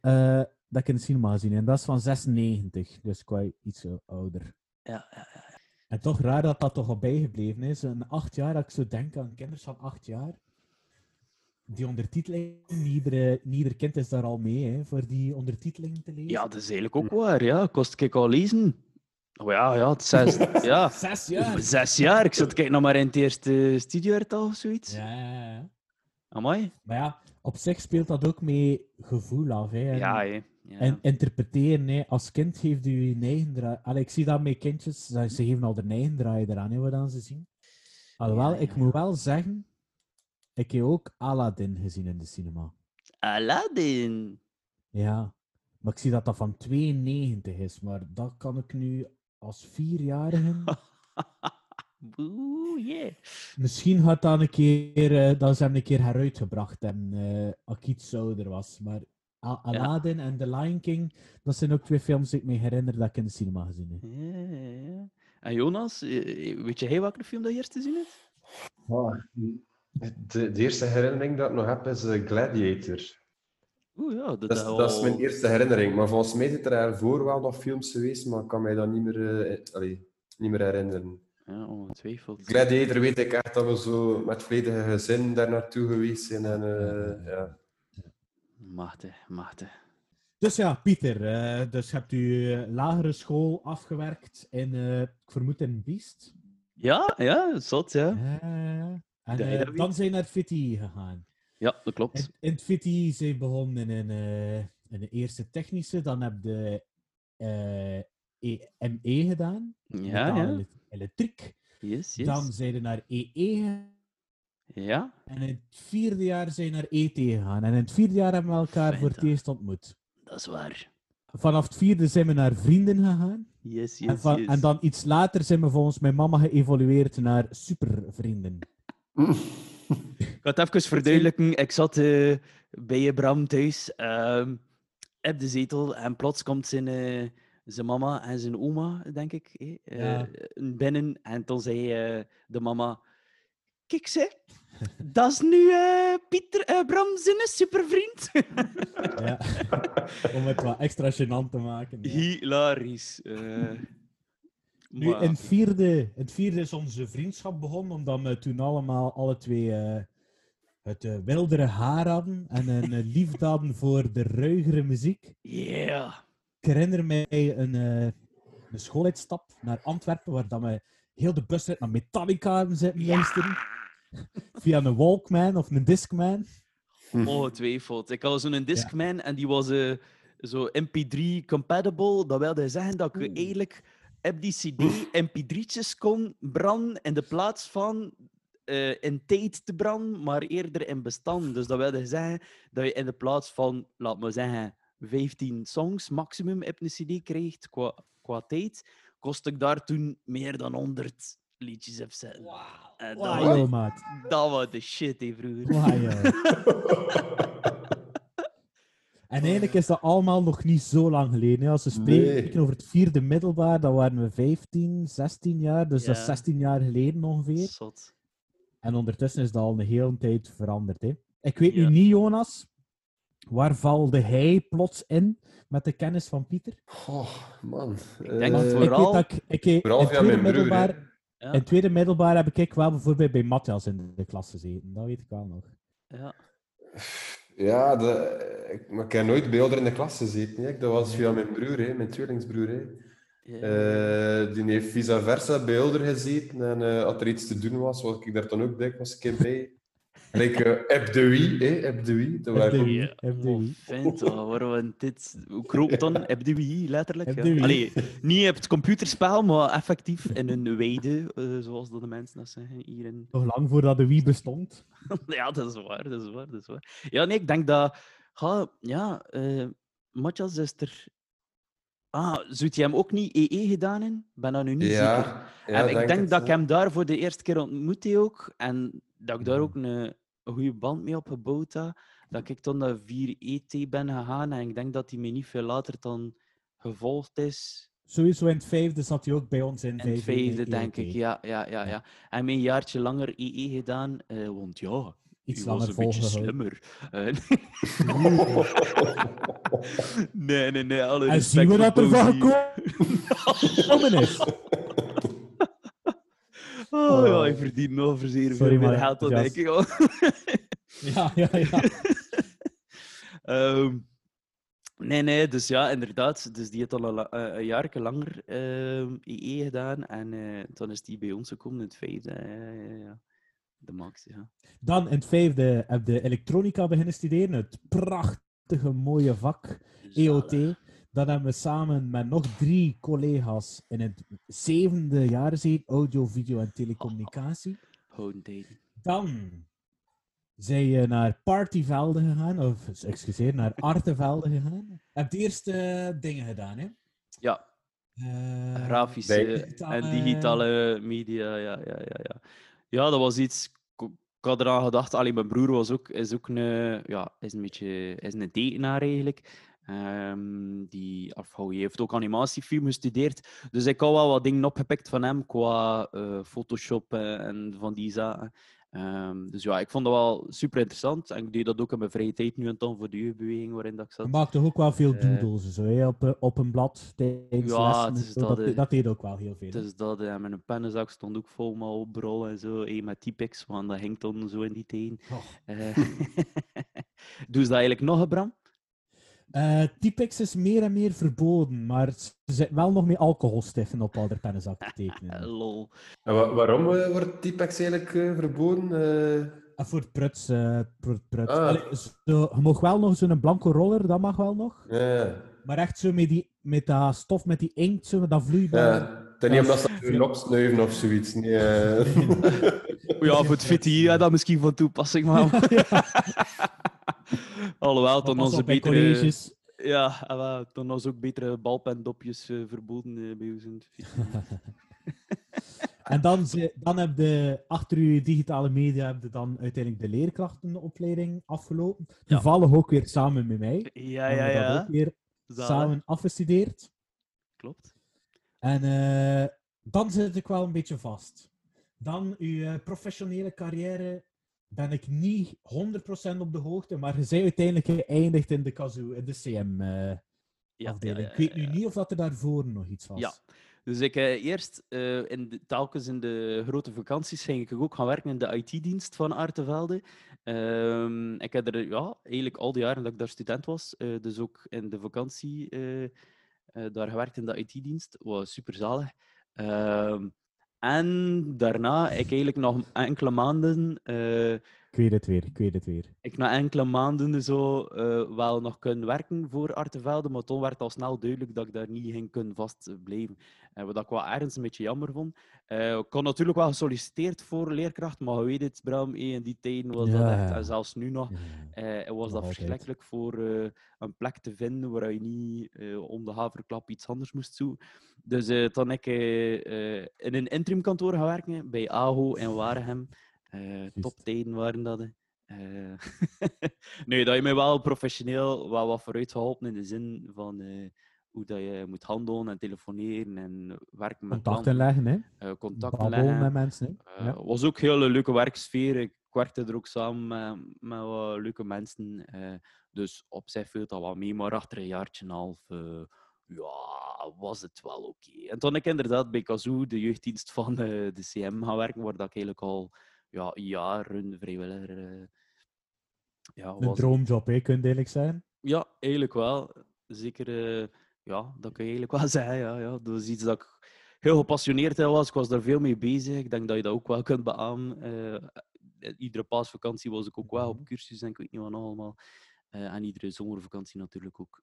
eh, dat ik in de cinema gezien. En dat is van 96, dus qua iets eh, ouder. Ja, ja, ja. En toch raar dat dat toch al bijgebleven is. Een acht jaar, dat ik zo denk aan kinderen van acht jaar. Die ondertiteling, iedere, niet ieder kind is daar al mee, hè, voor die ondertiteling te lezen. ja, dat is eigenlijk ook waar. Ja, kost ik al lezen. Oh ja, ja, het zes, ja. Zes jaar. Zes jaar. Ik zat kijken nog maar in het eerste studiojaar of zoiets. Ja, ja, ja. Amai. Maar ja, op zich speelt dat ook mee gevoel af. Hè. En, Ja, hè. Ja. en interpreteren. Hè. Als kind geeft u je eigen draai. Allee, ik zie dat met kindjes, ze geven al de eigen draai eraan, hè, wat dan ze zien. Alhoewel, Ja, ik moet wel zeggen, ik heb ook Aladdin gezien in de cinema. Aladdin. Ja, maar ik zie dat dat van 92 is, maar dat kan ik nu als vierjarige. Oeh, yeah. Misschien had dat een keer, eh, dat ze hem een keer heruitgebracht hebben, eh als ik iets ouder was. Maar Al- Aladdin en The Lion King, dat zijn ook twee films die ik me herinner dat ik in de cinema gezien heb. Ja, ja, ja. En Jonas, eh, weet jij welke film dat je eerst te zien hebt? Ah, de, de eerste herinnering dat ik nog heb is eh, Gladiator. Oeh ja, dat, Dat is, dat is mijn eerste herinnering. Maar volgens mij zitten er ervoor wel nog films geweest, maar ik kan mij dat niet meer, eh, allee, niet meer herinneren. Ja, ongetwijfeld. Gladiator weet ik echt dat we zo met volledige gezin daar naartoe geweest zijn. En, eh, ja. Machtig, machtig. Dus ja, Pieter, eh, dus hebt u eh, lagere school afgewerkt in, eh, ik vermoed in Beast. Ja, ja, zot, ja. En Dat dan zijn naar Fitty gegaan. Ja, dat In, klopt. in het Fitty zijn begonnen in, eh, in de eerste technische, dan heb je eh, E- ME gedaan, Ja, ja. Ele- elektriek. Yes, yes. Dan zijn je naar EE gegaan. Ja, En in het vierde jaar zijn naar ET gegaan. En in het vierde jaar hebben we elkaar voor het eerst ontmoet. dat is waar. Vanaf het vierde zijn we naar vrienden gegaan. Yes, yes, en, van- yes. en dan iets later zijn we volgens mijn mama geëvolueerd naar supervrienden. Ik ga het even verduidelijken. Ik zat eh, bij je Bram thuis ehm, op de zetel en plots komt zijn, eh, zijn mama en zijn oma, denk ik, eh, Ja. eh, binnen. En toen zei eh, de mama: Kijk, ze, dat is nu eh, Pieter eh, Bram zijn supervriend. Ja. Om het wat extra gênant te maken. ja. Hilarisch. eh. Nu, maar- in het, vierde, in het vierde is onze vriendschap begonnen, omdat we toen allemaal alle twee eh, het wildere haar hadden en een liefde hadden voor de ruigere muziek. Yeah. Ik herinner mij een, eh, een schooluitstap naar Antwerpen, waar dat we heel de busrit naar Metallica hebben zitten luisteren. Via een Walkman of een Discman. Ongetwijfeld. Ik had zo'n Discman en die was eh, zo MP3 compatible. Dat wilde zeggen dat ik eigenlijk op die CD MP3'tjes kon branden in de plaats van eh, in tijd te branden, maar eerder in bestand. Dus dat wilde zeggen dat je in de plaats van, laat maar zeggen, 15 songs maximum op een CD krijgt qua, qua tijd, kost ik daar toen meer dan 100 liedjes op zetten. En dat, Wauw, was, maat. dat was de shit, hè, vroeger. En eigenlijk is dat allemaal nog niet zo lang geleden. hè. Als we spreken Nee. over het vierde middelbaar, dan waren we 15, 16 jaar. Dus dat is Ja. 16 jaar geleden ongeveer. Zot. En ondertussen is dat al een hele tijd veranderd. Hè. Ik weet Ja. nu niet, Jonas, waar valde hij plots in met de kennis van Pieter? Oh, man. denk Eh, Ik vooral- weet dat ik, ik, in Vooral via tweede mijn broer, hè. middelbaar, Ja. in tweede middelbaar heb ik wel bijvoorbeeld bij Matthias in de klas gezeten. Dat weet ik wel nog. Ja. Ja, de, ik, maar ik heb nooit bij in de klas gezeten. Hè. Dat was via mijn broer, hè, mijn tweelingsbroer. Hè. Ja. Eh, die heeft vice versa bij gezeten. En eh, als er iets te doen was, was ik daar dan ook dikwijls een keer bij. Like uh, de Wie, hè, Ep de Wie. Dat waren FDWI, Ja, FDWI. Vent, oh, waarom dit... Hoe kroop dan? Heb de Wii, letterlijk. Ja. Allee, niet op het computerspel, maar effectief in een weide, eh, zoals dat de mensen dat zeggen hier in... Nog lang voordat de Wii bestond. Ja, dat is waar, dat is waar, dat is waar. Ja, nee, ik denk dat... Ga, ja, eh Matthias is er... Ah, zou je hem ook niet EE gedaan in? Ik ben dat nu niet zeker. Ja, en ik denk dat ik hem daar voor de eerste keer ontmoette ook. En dat ik daar Mhm. ook een, een goede band mee opgebouwd. Dat ik toen naar 4ET ben gegaan. En ik denk dat hij me niet veel later dan gevolgd is. Sowieso in het vijfde zat hij ook bij ons in, In het vijfde, denk ik. Ja, ja, ja, ja. En mijn jaartje langer EE gedaan. eh, want ja, Iets u was langer een beetje slimmer. Nee, nee, nee. Alle En zien we dat er van gekomen is? Oh ja, hij verdient nog zeer Sorry, veel meer geld dan ja. ik. Ja, ja, ja. Ehm, Nee, nee, dus ja, inderdaad. Dus die heeft al een, eh, een jaar langer ehm EE gedaan. En eh, toen is die bij ons gekomen in het vijfde. Ja, ja, ja. De max, ja. Dan in het vijfde heb je elektronica beginnen studeren. Het prachtige, mooie vak EOT. Dan hebben we samen met nog drie collega's in het zevende jaar gezeten, audio, video en telecommunicatie. Dan zijn je naar Partyvelde gegaan, of excuseer, naar Artevelde gegaan. Heb de eerste dingen gedaan, hè? Ja, Eh, grafische digitale- en digitale media. Ja, ja, ja, ja. ja, dat was iets. Ik had eraan gedacht. Allee, mijn broer was ook, is ook een, ja, is een beetje is een tekenaar eigenlijk. Ehm, die, of, hij heeft ook animatiefilm gestudeerd. Dus ik had wel wat dingen opgepikt van hem qua eh, Photoshop eh, en van die zaken. Ehm, dus ja, ik vond dat wel super interessant. En ik deed dat ook in mijn vrije tijd nu en dan voor de jeugdbeweging waarin dat ik zat. Je maakt toch ook wel veel Eh, doodles zo, hè, op, op een blad tijdens Ja, lessen en dat, dat, dat deed ook wel heel veel. Dus dat, met een pennenzak stond ook vol met opbrol en zo, eh, met Typex, want dat ging toen zo in die tijden. Oh. Doe ze dat eigenlijk nog, Bram? Eh, Typex is meer en meer verboden, maar ze zitten wel nog met alcoholstiffen op ouder pennenzak te tekenen. Lol. En wa- waarom eh, wordt Typex eigenlijk eh, verboden? Eh, En voor het pruts. eh, voor het pruts. Ah. Allee, zo, je mag wel nog zo'n blanco roller, dat mag wel nog. ja. Maar echt zo met, die, met dat stof, met die inkt, zo, met dat vloeibaar. ja. Het is niet omdat ze hun opsnuiven of zoiets. Nee, eh. Ja, voor het fit hier, dat misschien van toepassing, maar... Alhoewel, toen onze betere... Ja, ah, toen was ook betere balpendopjes eh, verboden eh, bij ons. En dan, dan heb je achter je digitale media heb je dan uiteindelijk de leerkrachtenopleiding afgelopen. Toevallig ook weer samen met mij. Ja, ja, dat ja. ook weer Zalig. samen afgestudeerd. Klopt. En eh, dan zit ik wel een beetje vast. Dan uw professionele carrière ben ik niet 100% op de hoogte, maar je bent uiteindelijk geëindigd in de kazoo, in de CM-afdeling. Ja, ik weet nu niet of dat er daarvoor nog iets was. Ja. Dus ik eh, eerst, eh, in de, telkens in de grote vakanties, ging ik ook gaan werken in de IT-dienst van Artevelde. Ehm, ik heb er ja, eigenlijk al die jaren dat ik daar student was, eh, dus ook in de vakantie eh, eh, daar gewerkt in de IT-dienst. was super zalig. En daarna, ik eigenlijk nog enkele maanden eh, Ik weet het weer, ik weet het weer. ik na enkele maanden zo eh, wel nog kunnen werken voor Artevelde, maar toen werd al snel duidelijk dat ik daar niet ging kunnen vastblijven. En wat ik wel ergens een beetje jammer vond. Eh, ik had natuurlijk wel gesolliciteerd voor leerkracht, maar je weet het, Bram, eh, in die tijden was dat echt, en zelfs nu nog, Ja. was dat altijd. verschrikkelijk voor een plek te vinden waar je niet om de haverklap iets anders moest zoeken. Dus toen ik in een interimkantoor gaan werken bij AHO in Waregem. Eh toptijden waren dat. hè. Eh, nee, dat je mij wel professioneel wel wat vooruit geholpen in de zin van eh, hoe dat je moet handelen en telefoneren en werken met Contacten klanten, leggen, hè? eh, contacten leggen. met mensen, Ja. was ook een hele leuke werksfeer. Ik werkte er ook samen met, wat leuke mensen. dus op zich viel dat wel mee, maar achter een jaartje en een half ja, was het wel oké. En toen ik inderdaad bij Kazoo, de jeugddienst van de CM, gaan werken, waar dat ik eigenlijk al ja, jaren vrijwilliger eh, ja, Een was. droomjob, hè, kun je eerlijk zijn. Ja, eigenlijk wel. Zeker, eh, ja, dat kun je eigenlijk wel zeggen. Ja, ja. Dat is iets dat ik heel gepassioneerd in was. Ik was daar veel mee bezig. Ik denk dat je dat ook wel kunt beamen. Eh, iedere paasvakantie was ik ook wel op cursus en ik weet niet wat nog allemaal. En iedere zomervakantie natuurlijk ook.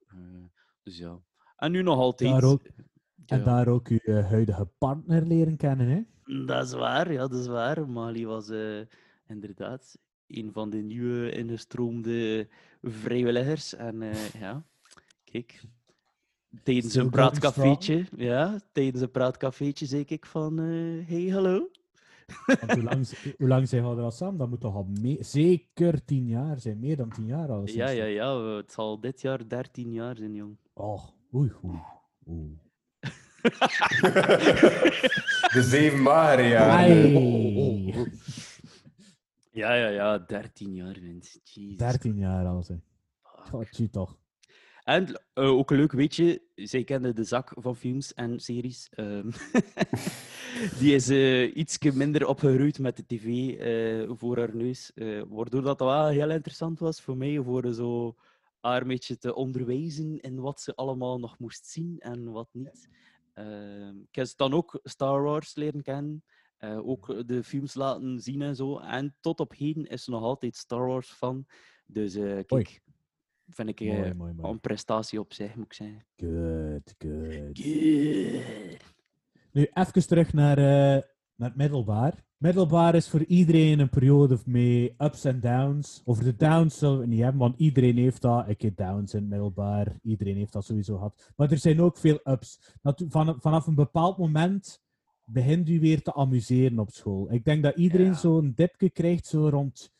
Dus ja. En nu nog altijd. Ja, En daar ook uw eh, huidige partner leren kennen, hè? Dat is waar, ja, dat is waar. Mali was eh, inderdaad een van de nieuwe ingestroomde vrijwilligers. En eh, ja, kijk, tijdens een praatcafeetje, ja, tijdens een praatcafeetje zei ik van, hey, hallo. Hoe lang, hoe lang zijn we al samen? Dat moet toch al zeker tien jaar zijn, meer dan tien jaar al. Ja, ja, ja, het zal dit jaar 13 jaar zijn, jong. Oh, oei, oei. oei. De zeven. Ai. Ja, ja, ja, 13 jaar, mensen. Jezus. 13 jaar al, zeg. Tjie toch. En eh, ook een leuk weetje, zij kende de zak van films en series. ehm, die is eh iets minder opgegroeid met de tv eh, voor haar neus. eh, waardoor dat wel heel interessant was voor mij, voor zo haar een beetje te onderwijzen in wat ze allemaal nog moest zien en wat niet. Ehm, ik heb ze dan ook Star Wars leren kennen. eh, ook de films laten zien en zo. En tot op heden is ze nog altijd Star Wars fan. Dus kijk, vind ik eh, Mooi, mooi, mooi. een prestatie op zich, moet ik zeggen. Good, good. Good. Nu, even terug naar, naar het middelbaar. Middelbaar is voor iedereen een periode mee ups en downs. Over de downs zullen we het niet hebben, want iedereen heeft dat. Ik heb downs in het middelbaar. Iedereen heeft dat sowieso gehad. Maar er zijn ook veel ups. Vanaf een bepaald moment begint u weer te amuseren op school. Ik denk dat iedereen Ja. zo'n dipje krijgt, zo rond...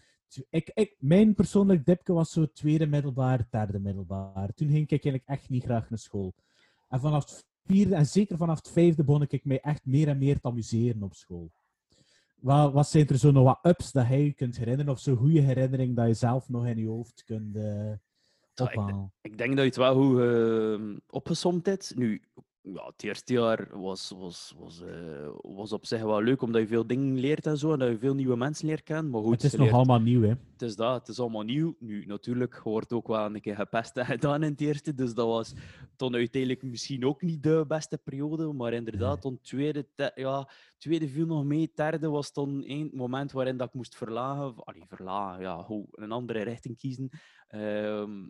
Ik, ik, mijn persoonlijk dipje was zo tweede middelbaar, derde middelbaar. Toen ging ik eigenlijk echt niet graag naar school. En vanaf het vierde, en zeker vanaf het vijfde, begon ik mij echt meer en meer te amuseren op school. Wat, wat zijn er zo nog wat ups dat jij je kunt herinneren? Of zo'n goede herinnering dat je zelf nog in je hoofd kunt ik, ophalen? ik denk dat je het wel goed eh, opgesomd hebt. Nu, ja, het eerste jaar was, was, was, eh, was op zich wel leuk, omdat je veel dingen leert en zo, en dat je veel nieuwe mensen leert kennen. Maar goed, het is nog leert- allemaal nieuw, hè? het is dat, het is allemaal nieuw. Nu, natuurlijk, je wordt ook wel een keer gepest en gedaan in het eerste, dus dat was toen uiteindelijk misschien ook niet de beste periode, maar inderdaad, toen tweede, ja, tweede viel nog mee, derde was dan één moment waarin dat ik moest verlagen, allee, verlagen, ja, hoe, een andere richting kiezen. Ehm,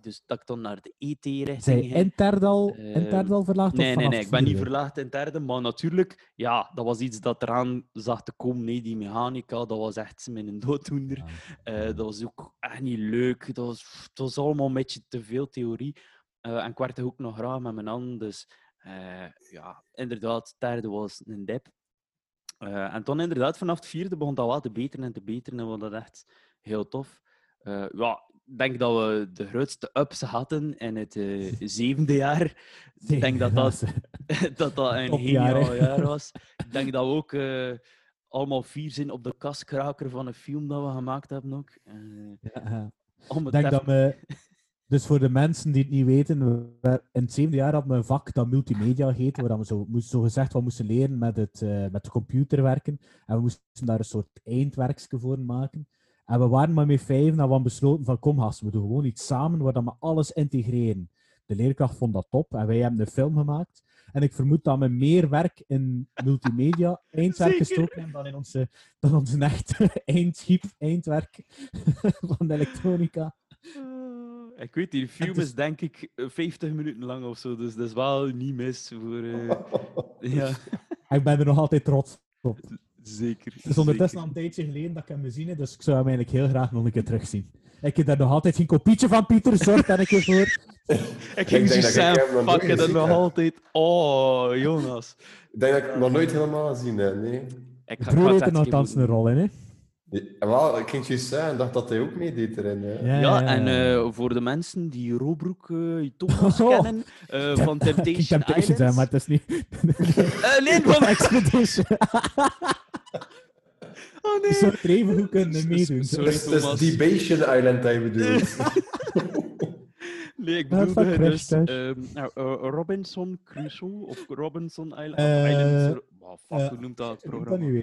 dus dat ik dan naar de ET-richting ging. in derde al, in Ehm, verlaagd? of Nee, nee, nee, ik ben niet verlaagd in derde, maar natuurlijk, ja, dat was iets dat eraan zag te komen. Nee, die mechanica, dat was echt mijn dooddoener. Eh, dat was ook echt niet leuk. Dat was, het was allemaal een beetje te veel theorie. Eh, en ik werkte ook nog graag met mijn handen, dus eh, ja, inderdaad, derde was een dip. Eh, en toen inderdaad, vanaf het vierde begon dat wel te beteren en te beteren en vond dat echt heel tof. Eh, ja, ik denk dat we de grootste ups hadden in het eh, zevende jaar. Ik denk dat dat, dat, dat een geniaal jaar was. Ik denk dat we ook allemaal vier zijn op de kaskraker van een film dat we gemaakt hebben ook. Ja, om Ik het denk even- dat we... Dus voor de mensen die het niet weten, we, in het zevende jaar hadden we een vak dat multimedia heette, waar we zo, moest, zo gezegd wat moesten leren met, het, eh, met de computer werken. En we moesten daar een soort eindwerkje voor maken. En we waren maar met vijf en we besloten van kom gasten, we doen gewoon iets samen waar dat we alles integreren. De leerkracht vond dat top en wij hebben een film gemaakt. En ik vermoed dat we meer werk in multimedia eindwerk gestoken hebben dan in onze, dan onze echte eindschip, eindwerk van de elektronica. Eh, ik weet, die film is- is denk ik eh, 50 minuten lang of zo, dus dat is wel niet mis voor. eh, ja, Ik ben er nog altijd trots op. zeker. Het is ondertussen zeker. al een tijdje geleden dat ik hem gezien heb, dus ik zou hem eigenlijk heel graag nog een keer terugzien. Ik heb daar nog altijd geen kopietje van, Pieter. Zorg daar een keer voor. Ik ging denk zo dat ik nog nooit pakken gezien nog altijd. Oh, Jonas. Ik denk dat ik het nog nooit helemaal gezien heb, nee. Ik ga- broer ik heeft er even een rol in, hè? Wel, ik ging juist zeggen, dacht dat hij ook meedeed erin. Hè. Ja, en eh, voor de mensen die Robroek eh Thomas Oh. kennen, eh, van Temptation, Temptation zijn, Island. maar het is niet... Eh, nee, van... Expedition. Oh nee. zou er even goed kunnen meedoen. Sorry, Het is, het is Thomas. Debation Island dat je bedoelt. Nee, ik Ah, bedoelde fuck dus eh, Robinson Crusoe of Robinson Island. Eh, Islands, oh, fuck, hoe noemt dat het Ik weet dat programma?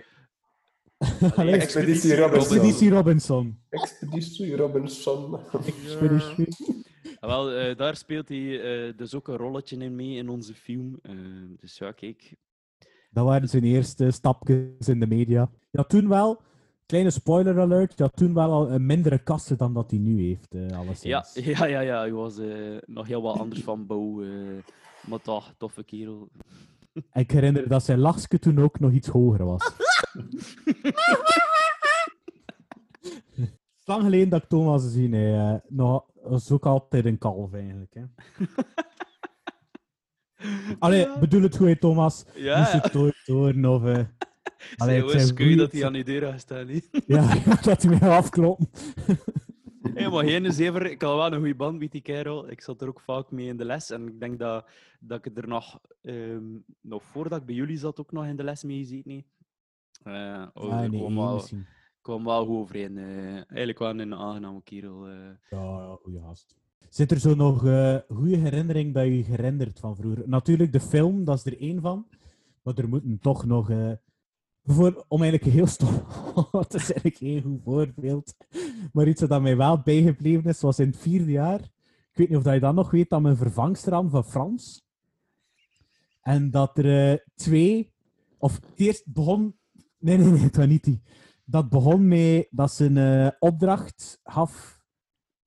Allee, Expeditie Robinson. Expeditie Robinson. Expeditie Robinson. Expeditie. Ah, wel, eh, daar speelt hij eh, dus ook een rolletje in mee in onze film. Eh, dus ja, kijk. Dat waren zijn eerste stapjes in de media. Ja, toen wel, kleine spoiler alert, ja, toen wel al een mindere kasten dan dat hij nu heeft, eh alleszins. Ja, ja, ja, ja, hij was eh, nog heel wat anders van bouw. eh, maar toch, toffe kerel. Ik herinner dat zijn lachske toen ook nog iets hoger was. Het is lang geleden dat ik Thomas gezien heb. eh, nog, was ook altijd een kalf eigenlijk. Hè. Allee, bedoel het goed, Thomas. Ja, het ooit horen of... eh, allee, het zijn kun je dat hij aan die deur gaat staan. Ja, dat hij mij afkloppen. Hé, maar geen zever. Ik had wel een goede band met die kerel. Ik zat er ook vaak mee in de les. En ik denk dat, dat ik er nog, ehm, nog voordat ik bij jullie zat, ook nog in de les mee gezeten heb. Oh, Ja, nee, kwam één wel, kwam wel goed overeen. eh. eigenlijk wel een aangename kerel. eh. Ja, ja, goeie gast. Zit er zo nog eh goede herinnering dat je herinnert van vroeger? Natuurlijk, de film, dat is er één van. Maar er moeten toch nog... eh, voor, om eigenlijk heel stom... Het is eigenlijk geen goed voorbeeld. Maar iets dat mij wel bijgebleven is, was in het vierde jaar. Ik weet niet of dat je dat nog weet, dat mijn vervangster aan van Frans. En dat er twee, of het eerst begon, nee, nee, nee, het was niet die. Dat begon met dat ze een eh, opdracht gaf,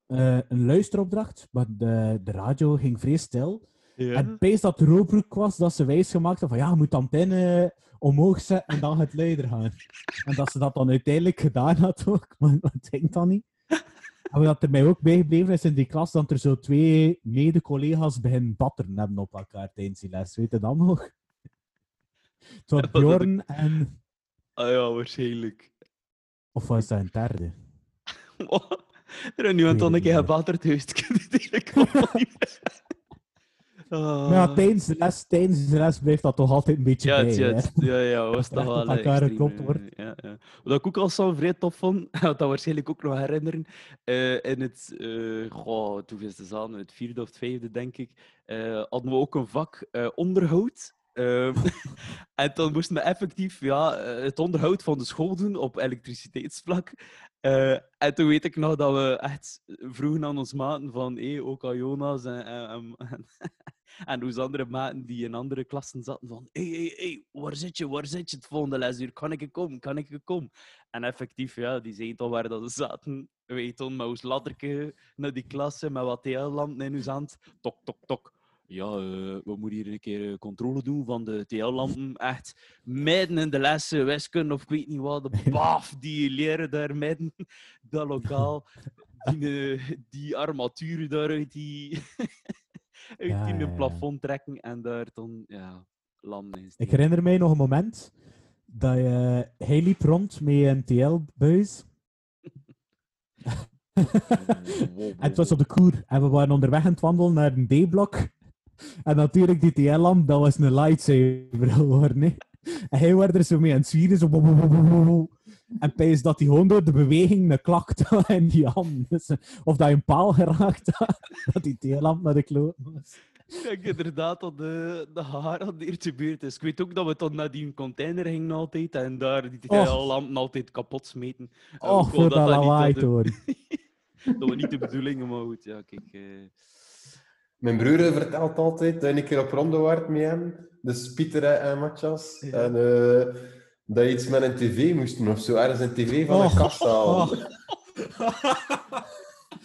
eh, een luisteropdracht, maar de, de radio ging vrij stil. En pees dat de was, dat ze wijs gemaakt had van ja, je moet de antenne omhoog zetten en dan gaat het luider gaan. En dat ze dat dan uiteindelijk gedaan had ook, maar dat denk dan niet. En wat er mij ook bijgebleven is in die klas, dat er zo twee mede-collega's beginnen batteren hebben op elkaar tijdens die les. Weet je dat nog? Het was Ja, dat Bjorn en... Ah ja, waarschijnlijk. Of was dat een derde? er is nu een tonnetje het niet gebaterd geweest. Ik weet het eigenlijk niet meer. Ah. Maar ja, tijdens de, les, tijdens de les blijft dat toch altijd een beetje Ja, bij. ja, ja, ja, was toch echt wel elkaar geklopt eh, wordt. Ja, ja. Wat ik ook al zo vrij tof vond, dat waarschijnlijk ook nog herinneren, eh, in het, eh goh, toen is het aan, het vierde of het vijfde, denk ik, eh, hadden we ook een vak onderhoud. Ehm, en dan moesten we effectief ja, eh, het onderhoud van de school doen op elektriciteitsvlak. Eh, en toen weet ik nog dat we echt vroegen aan ons maten van hey, ook Jonas en, en, en, onze andere maten die in andere klassen zaten van hé, hey, hey, waar zit je, waar zit je het volgende lesuur? Kan ik er komen, kan ik komen? En effectief, ja, die zeiden al waar dat ze zaten. Wij toen met ons ladderke naar die klasse met wat TL-lampen in ons hand. Tok, tok, tok. Ja, eh, we moeten hier een keer eh, controle doen van de TL-lampen. Echt midden in de lessen, wiskunde of ik weet niet wat. De baf, die leren daar midden, dat lokaal. Die, eh, die armaturen daar uit die, uit Ja, die ja, ja. plafond trekken en daar dan, ja, landen is. Ik herinner mij nog een moment dat je, hij liep rond met een TL-buis. en het was op de koer. En we waren onderweg aan het wandelen naar een D-blok. En natuurlijk, die TL-lamp, dat was een lightsaber geworden. hè. En hij werd er zo mee aan het zwieren. Zo... En pijs dat hij gewoon door de beweging een klak in die hand. Dus, Of dat je een paal geraakt had. Dat die TL-lamp naar de kloot was. Ik denk inderdaad dat de, de buurt is. Ik weet ook dat we tot naar die container gingen altijd en daar die Och. lampen altijd kapot smeten. Eh, Och, voor dat niet lawaai horen. Dat was niet de bedoeling, maar goed, ja, kijk. eh, Mijn broer vertelt altijd dat je een keer op ronde waart met hem, dus Pieter en Matthias, Ja. en eh, dat je iets met een tv moest doen of zo, ergens een tv van een Oh, kast halen. oh.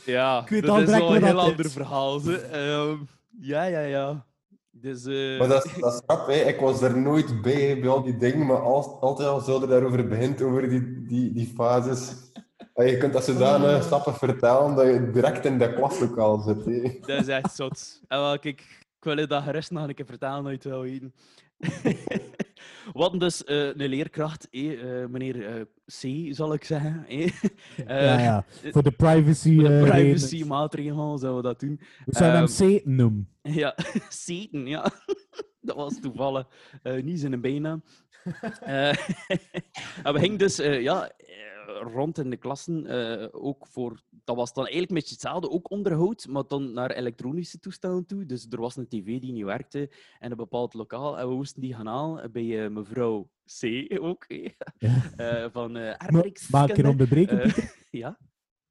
Ja, Ik weet dat is wel een heel ander verhaal. Ze. Ehm, ja, ja, ja. Dus, eh, Maar dat is, dat is grap, hè. ik was er nooit bij, bij al die dingen, maar als, altijd als je daarover begint, over die, die, die fases, je kunt dat zodanig stappen vertellen dat je direct in dat klaslokaal zit. Dat is echt zot. En wel, kijk, ik wil je dat gerust nog een keer vertellen, nooit wel weten. We hadden dus eh, een leerkracht, eh, eh, meneer eh, C, zal ik zeggen. eh. ja, Eh, ja. Voor de privacy. Voor de eh, privacy redenen. maatregelen zouden we dat doen. We zouden hem Ehm, C noemen. Ja, Satan, ja. Dat was toevallig eh, niet zijn bijnaam. Eh, en we gingen dus eh, ja, eh, rond in de klassen, eh, ook voor, dat was dan eigenlijk een beetje hetzelfde, ook onderhoud, maar dan naar elektronische toestellen toe. Dus er was een tv die niet werkte in een bepaald lokaal en we moesten die gaan halen bij eh, mevrouw C ook, eh, Ja. van eh Ma- Arbeidskunde. Mag ik er onderbreken, Eh, Pieter? ja.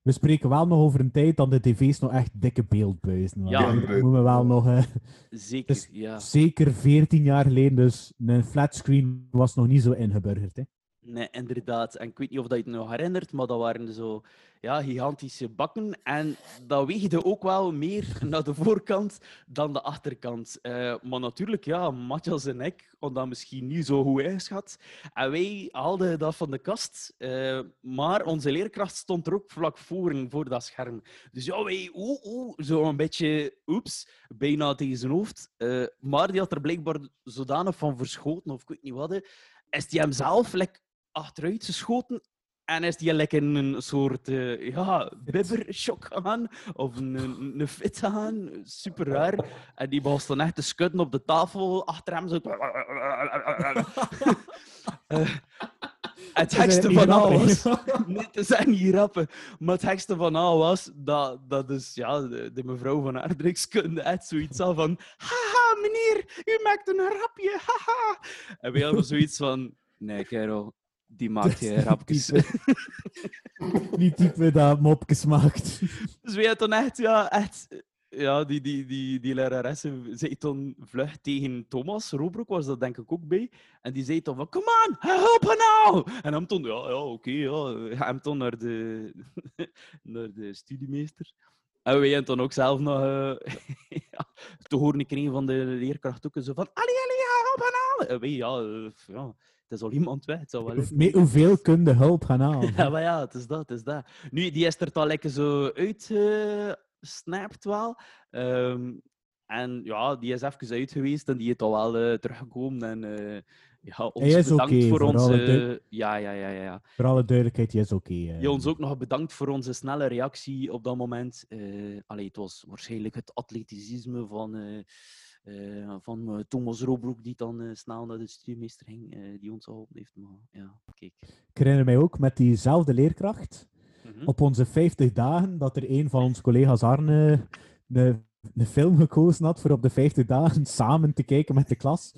We spreken wel nog over een tijd dat de tv's nog echt dikke beeldbuizen waren. Ja. Dat moeten we wel nog... eh, Zeker, Dus- ja. zeker 14 jaar geleden, dus een flatscreen was nog niet zo ingeburgerd. Hè. Nee, inderdaad. En ik weet niet of dat je het nog herinnert, maar dat waren zo ja, gigantische bakken. En dat weegde ook wel meer naar de voorkant dan de achterkant. Eh, maar natuurlijk, ja, Matthias en ik hadden dat misschien niet zo goed ingeschat. En wij haalden dat van de kast. eh, maar onze leerkracht stond er ook vlak voor, voor dat scherm. Dus ja, wij, oeh, zo een beetje, oeps, bijna tegen zijn hoofd. Eh, maar die had er blijkbaar zodanig van verschoten, of ik weet niet wat. is die hem zelf like, achteruit geschoten en is die like, in een soort uh, ja, bibbershock gegaan of een, een, een fit gegaan. Super raar. En die was dan echt te schudden op de tafel achter hem. Zo. uh, het hekste van alles. Nee, het zijn niet rappen. Maar het hekste van al was dat, dat dus, ja, de, de mevrouw van aardrijkskunde echt zoiets had van haha, meneer, u maakt een rapje, haha. En wij hadden zoiets van, nee, kerel, die maakt je rapjes. Niet type dat mopjes maakt. Dus wij hadden dan echt, ja, echt Ja, die, die, die, die lerares zei toen vlug tegen Thomas. Robroek was dat denk ik ook bij. En die zei toen van, come on, help her nou! En hem toen, ja, ja oké, ja. Hem toen naar de, naar de studiemeester. En wij hebben toen ook zelf nog eh, ja, te horen gekregen van de leerkracht ook zo van, allee, allee, ja, help haar nou! En wij, ja, eh, ja, is al iemand weg, het zal wel mee- hoeveel kun de hulp gaan halen? Ja, maar ja, het is dat, het is dat. Nu, die is er toch lekker zo uitgesnapt wel. Ehm, en ja, die is even uit geweest en die is al wel eh, teruggekomen. En eh, ja, ons bedankt voor voor onze... Ja, ja, ja, ja. ja. Voor alle duidelijkheid, die is oké. eh. Je ons ook nog bedankt voor onze snelle reactie op dat moment. Allee, het was waarschijnlijk het atleticisme van, eh, van eh, Thomas Robroek die dan eh, snel naar de studiemeester ging, eh, die ons geholpen heeft. Maar ja, kijk. Ik herinner mij ook met diezelfde leerkracht, Mhm. op onze 50 dagen, dat er een van onze collega's Arne een, een film gekozen had voor op de 50 dagen samen te kijken met de klas.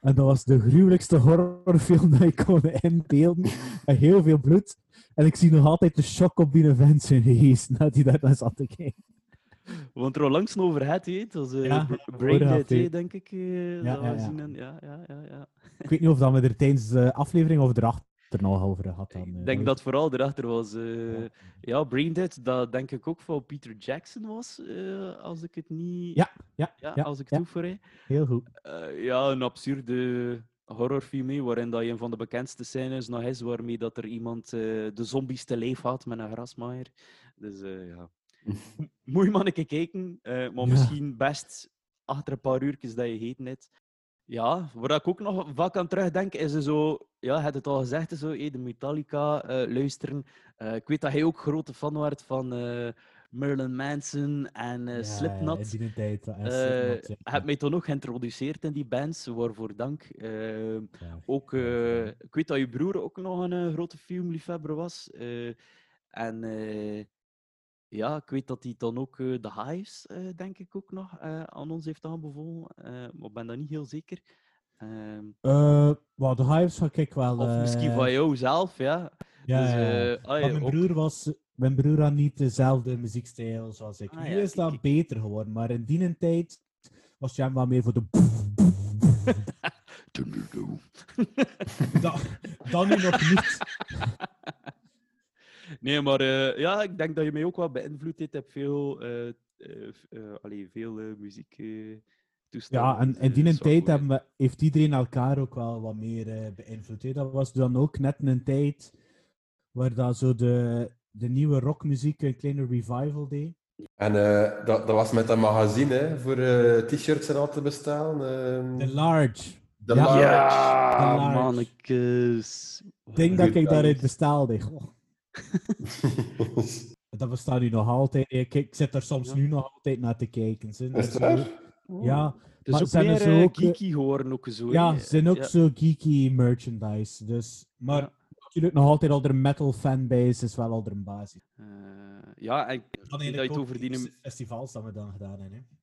En dat was de gruwelijkste horrorfilm dat ik kon inbeelden. Met heel veel bloed. En ik zie nog altijd de shock op die vent zijn geest nadat hij daar naar zat te kijken. Want er al langs over het, hè. het was eh, Ja, Brain Dead, dat, denk ik. eh, Ja, dat ja, ja. zien ja, ja. Ik weet niet of dat we er tijdens de aflevering of erachter nog over had. Dan, eh, Ik denk dat vooral erachter was... Ja. Brain Dead, dat denk ik ook van Peter Jackson was, als ik het niet... Ja, ja, Ja, als ik het heb. Heel goed. Ja, een absurde horrorfilm, waarin dat je een van de bekendste scènes nog is, waarmee dat er iemand de zombies te leef had met een grasmaaier. Dus ja... Keer kijken, eh, maar Ja. misschien best achter een paar uurtjes dat je heet net. Ja, waar ik ook nog vaak aan terugdenk, is zo... Ja, je hebt het al gezegd, zo, hé, de Metallica eh, luisteren. Eh, ik weet dat hij ook grote fan werd van Marilyn Manson en eh Slipknot. in die tijd. en Slipknot, ja. Je hebt mij toen ook geïntroduceerd in die bands, waarvoor dank. Ja. ook, ik weet dat je broer ook nog een grote filmliefhebber was. en ja, ik weet dat hij dan ook eh, The Hives, eh, denk ik, ook nog eh, aan ons heeft aanbevolen. maar ik ben dat niet heel zeker. Ehm, Eh, well, de Hives ga ik wel. of misschien van jou zelf, ja. Ja, dus, ja, mijn ook- broer was. Mijn broer had niet dezelfde muziekstijl zoals ik. Ah, nu ja, is dat beter geworden, maar in die tijd was jij wel meer voor de. dat nu nog niet. Nee, maar eh, ja, ik denk dat je mij ook wel beïnvloed hebt. Je hebt veel, eh, eh, eh, allee, veel muziek eh. Ja, en in die tijd hebben we, heeft iedereen elkaar ook wel wat meer beïnvloed. hè. Dat was dan ook net een tijd waar dat zo de, de nieuwe rockmuziek een kleine revival deed. En eh, dat, dat was met dat magazine hè, voor eh, t-shirts en al te bestellen. ehm, The Large. de Ja. Large. Ja, De large. mannekes. Ik denk dat ik dat daaruit bestaalde. Goh. Dat bestaat nu nog altijd. Ik, ik zit er soms Ja. nu nog altijd naar te kijken. Ze. Is het Zo- waar? Ja, is Maar ook zijn er meer zo eh, ook, eh, geeky geworden, ook zo. ja, ze zijn ook Ja. zo geeky merchandise. Dus, maar Ja. natuurlijk nog altijd al de metal fanbase is wel al een basis. Eh, ja, en Dan dat je het over die... festivals dat we dan gedaan hebben. Hè.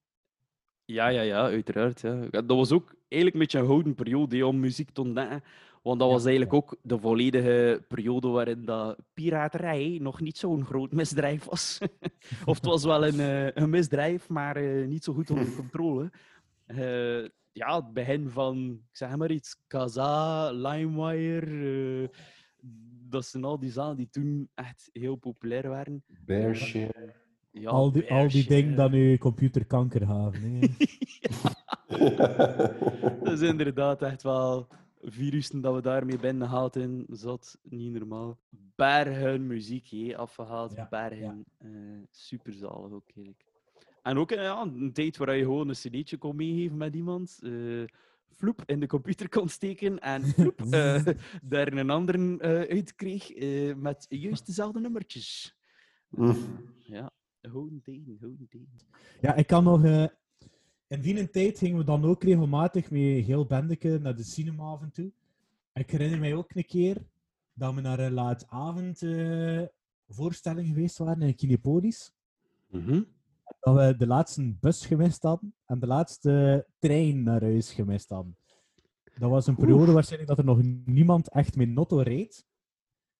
Ja, ja, ja, uiteraard. Ja. Dat was ook eigenlijk een beetje een gouden periode om muziek te ontdekken. Want dat Ja, was eigenlijk ja. ook de volledige periode waarin dat piraterij nog niet zo'n groot misdrijf was. of het was wel een, eh, een misdrijf, maar eh, niet zo goed onder controle. Eh, ja, het begin van, ik zeg maar iets, Kaza, LimeWire, dat zijn al die zaken die toen echt heel populair waren. Bearshare. Ja, al die, al die dingen dat nu computerkanker hebben. Hè. Dat is inderdaad echt wel virussen dat we daarmee binnengehaald in. Zat niet normaal. Bergen muziek hé, afgehaald. Ja, bergen. eh superzalig ook eigenlijk. En ook eh, ja, een tijd waar je gewoon een cd'tje kon meegeven met iemand. eh floep in de computer kon steken en floep eh, daar een ander eh uit kreeg eh, met juist dezelfde nummertjes. Mm. Ja, gewoon tegen, gewoon tegen. Ja, ik kan nog. Eh, in die tijd gingen we dan ook regelmatig met heel bendeke naar de cinema af en toe. Ik herinner mij ook een keer dat we naar een laatavond eh voorstelling geweest waren in Kinepolis. Mhm. Dat we de laatste bus gemist hadden en de laatste trein naar huis gemist hadden. Dat was een periode waarschijnlijk dat er nog niemand echt met Notto reed.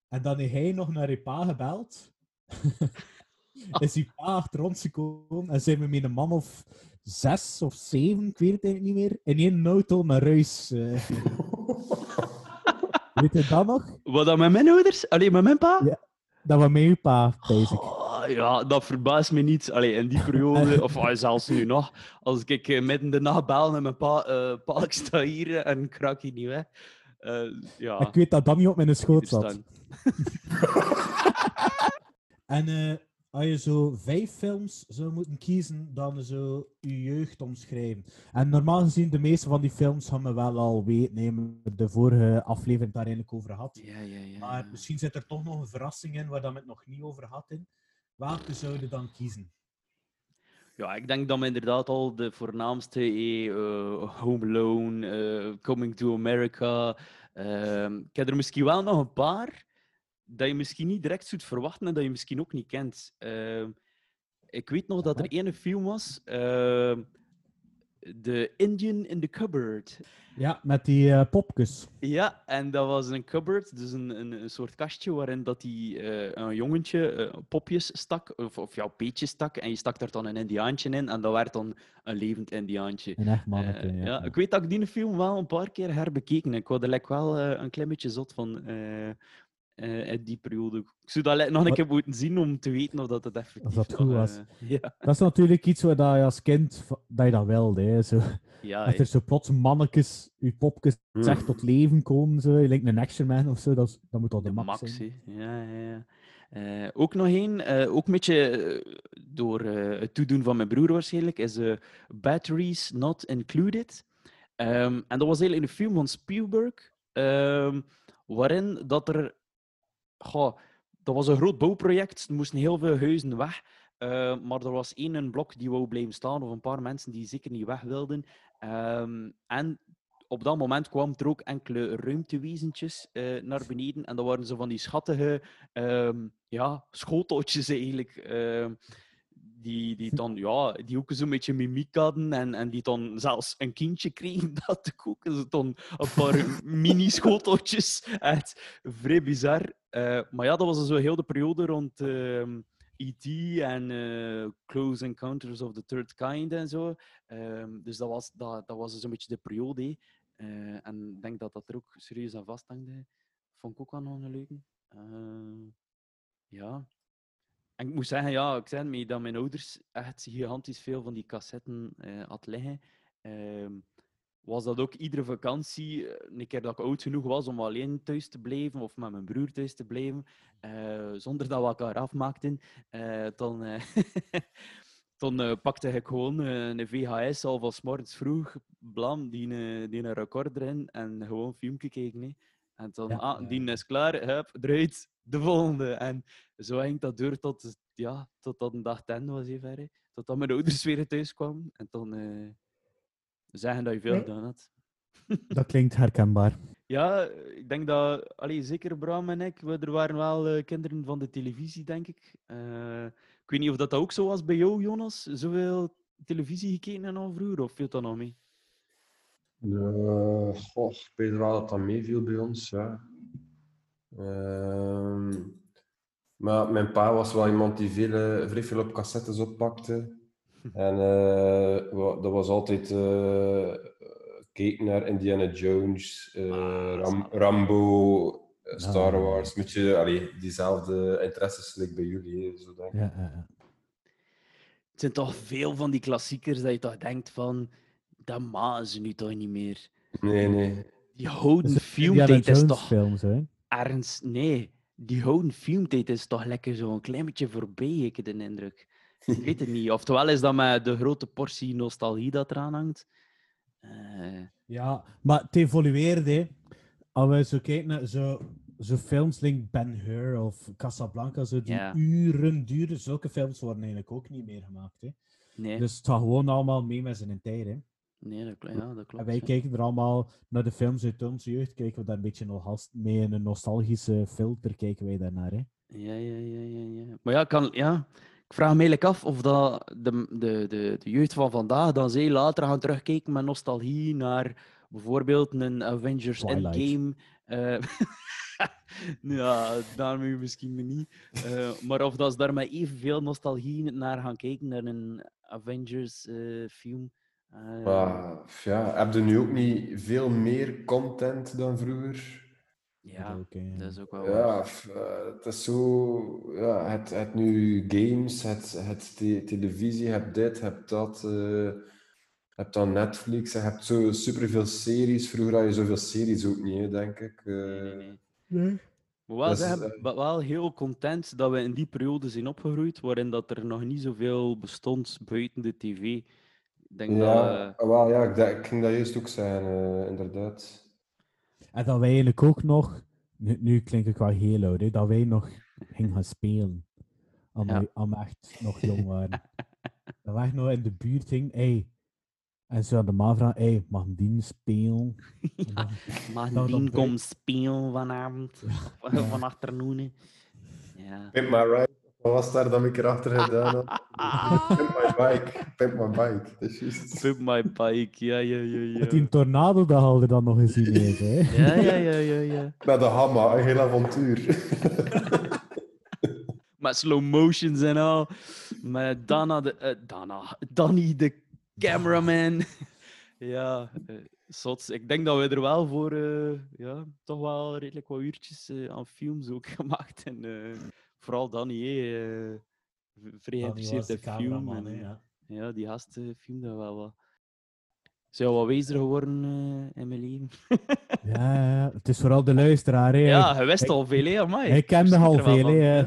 En dan heeft hij nog naar je pa gebeld. is die pa achter ons gekomen en zijn we met een man of zes of zeven, ik weet het eigenlijk niet meer, in één auto naar eh. weet je dat nog? Wat dan met mijn ouders? Alleen met mijn pa? Ja. Dat was mijn pa, basic. Oh, ja, dat verbaast me niet. Allee, in die periode, of ah, zelfs nu nog, als ik eh, midden de nacht bel naar mijn pa, eh, pa, ik sta hier en ik raak hier niet weg. Ja, Ik weet dat dat niet op mijn schoot zat. En als je zo vijf films zou moeten kiezen, dan zo je jeugd omschrijven. En normaal gezien, de meeste van die films gaan we wel al weten. Nemen de vorige aflevering daar eigenlijk over gehad. Ja, ja, ja. Maar misschien zit er toch nog een verrassing in waar we het nog niet over hadden. Welke zou je dan kiezen? Ja, ik denk dat we inderdaad al de voornaamste, eh, Home Alone, eh, Coming to America. ehm, ik heb er misschien wel nog een paar dat je misschien niet direct zou verwachten en dat je misschien ook niet kent. Ehm, ik weet nog dat er ene film was, ehm, The Indian in the Cupboard. Ja, met die popjes. Ja, en dat was een cupboard, dus een, een, een soort kastje waarin dat die, eh, een jongetje eh, popjes stak, of, of ja, peetjes stak, en je stak daar dan een indiaantje in, en dat werd dan een levend indiaantje. Een echt manneke. Eh, ja. ja, ik weet dat ik die film wel een paar keer herbekeken. Ik word er like wel een klein beetje zot van eh, uit die periode. Ik zou dat nog een keer moeten zien om te weten of dat het effectief dat nog, goed was. eh, ja, Dat is natuurlijk iets waar dat je als kind dat je dat wilde. Hè. Zo, ja, dat er zo plots mannetjes, je popjes Hmm. echt tot leven komen. Zo. Je lijkt een action man of zo. Dat, is, dat moet al de, De max, max, zijn. Ja, ja, ja. Eh, ook nog één, eh, ook een beetje door eh, het toedoen van mijn broer waarschijnlijk, is Batteries Not Included. Ehm, en dat was eigenlijk een film van Spielberg, ehm, waarin dat er... Goh, dat was een groot bouwproject, er moesten heel veel huizen weg. eh, maar er was één een blok die wou blijven staan, of een paar mensen die zeker niet weg wilden. Ehm, en op dat moment kwamen er ook enkele ruimtewezentjes eh, naar beneden. En dat waren zo van die schattige ehm, ja, schoteltjes eigenlijk. ehm, die, die dan ja, die ook zo'n beetje mimiek hadden en, en die dan zelfs een kindje kregen dat te koken. Zo dan een paar mini-schoteltjes. Echt vrij bizar. Eh, maar ja, dat was zo heel de periode rond ehm, E.T. en eh, Close Encounters of the Third Kind en zo. Ehm, dus dat was, dat, dat was zo'n beetje de periode. Eh, en ik denk dat dat er ook serieus aan vasthangde. Vond ik ook wel nog een leuke. Eh, ja. En ik moet zeggen, ja, ik zei dat mijn ouders echt gigantisch veel van die cassetten eh had liggen. Ehm, was dat ook iedere vakantie, eh, een keer dat ik oud genoeg was om alleen thuis te blijven of met mijn broer thuis te blijven, eh, zonder dat we elkaar afmaakten, dan, dan pakte ik gewoon een VHS al van morgens vroeg, blam, die, een- die een recorder in en gewoon een filmpje kijken. En dan, Ja, ah, die is klaar, hup, eruit, de volgende. En zo ging dat door tot, ja, tot dat een dag ten was, hè. tot dat mijn ouders weer thuis kwamen. En dan eh, zeggen dat je veel Nee. gedaan had. Dat klinkt herkenbaar. Ja, ik denk dat, allee, zeker Bram en ik, we, er waren wel eh, kinderen van de televisie, denk ik. Eh, ik weet niet of dat, dat ook zo was bij jou, Jonas. Zoveel televisie gekeken en al vroeger, of viel dat nog mee? Uh, goh, ik weet wel dat dat meeviel bij ons, ja. Ehm, maar mijn pa was wel iemand die veel, eh, vrij veel op cassettes oppakte. En eh, dat was altijd eh kijken naar Indiana Jones, Ah, Ram-. Rambo, Star. Wars. Een beetje allee, diezelfde interesses like bij jullie, hè, zo denk ik. Ja, ja, ja. Het zijn toch veel van die klassiekers dat je toch denkt van, dat maken ze nu toch niet meer. Nee, nee. Die houden Dus filmtijd is toch films, hè? ergens... Nee, die houden filmtijd is toch lekker zo'n klein beetje voorbij, ik heb de indruk. Ik weet het niet. Oftewel is dat met de grote portie nostalgie dat eraan hangt. Eh, Ja, maar het evolueert, hè. Als we zo kijken naar zo, zo films like Ben-Hur of Casablanca, zo die uren duren, zulke films worden eigenlijk ook niet meer gemaakt, hè. nee, Dus het gaat gewoon allemaal mee met zijn tijd, hè. Nee dat, ja, dat klopt. En wij ja. kijken er allemaal naar de films uit onze jeugd, kijken we daar een beetje nog mee een nostalgische filter, kijken wij daarnaar, hè. Ja, ja, ja, ja, ja. Maar ja, kan, ja, ik vraag me eigenlijk af of dat de, de, de, de jeugd van vandaag dan zij later gaan terugkijken met nostalgie naar bijvoorbeeld een Avengers Twilight. Endgame Eh, ja, daarmee misschien niet. Eh, maar of dat ze daar met evenveel nostalgie naar gaan kijken, naar een Avengers-film. Maar ja, heb je nu ook niet veel meer content dan vroeger? ja, ja. dat is ook wel waar. Ja, f- eh, het is zo. Ja, het, het nu games, het, het te- televisie, het dit, het dat. eh hebt dan Netflix, je hebt zo superveel series. Vroeger had je zoveel series ook niet, hè, denk ik. Eh, Nee, nee, nee. Maar wel, eh, wel- wel heel content dat we in die periode zijn opgegroeid, waarin dat er nog niet zoveel bestond buiten de tv. Ik denk dat... ja, eh, wel, ja ik, denk- ik ging dat juist ook zeggen, eh, inderdaad. En dat wij eigenlijk ook nog, nu, nu klink ik wel heel oud, hè, dat wij nog gingen gaan spelen. Als Ja. we als we echt nog jong waren. dat we echt nog in de buurt gingen, hey. En zo aan de ma vragen, hey, mag die spelen? Mag Nou, een dat kom weet- spelen vanavond, Ja. van achternoen. hè. Ja. Pimp my ride. Wat was daar dan ik erachter gedaan had? Pimp my bike. Pimp my bike. Dat is juist. Pimp my bike, ja, ja, ja, Met die ja. tornado dat hadden dan nog gezien heeft, hè. Ja, ja, ja, ja, ja. Naar de Hamma, een heel avontuur. Met slow motions en al. Met Dana, de, eh, Dana, Danny, de cameraman. ja, eh, zot. Ik denk dat we er wel voor, eh, ja, toch wel redelijk wat uurtjes aan films ook gemaakt. En eh, vooral Danny, hè, eh, vrij geïnteresseerd in film. En, ja. Ja, die gast uh, filmde wel wat. Is jou wat wezer geworden eh, in mijn leven? Ja, ja, het is vooral de luisteraar, hè. Ja, je wist ik- al veel, hè, hij Ik kende al veel, hè.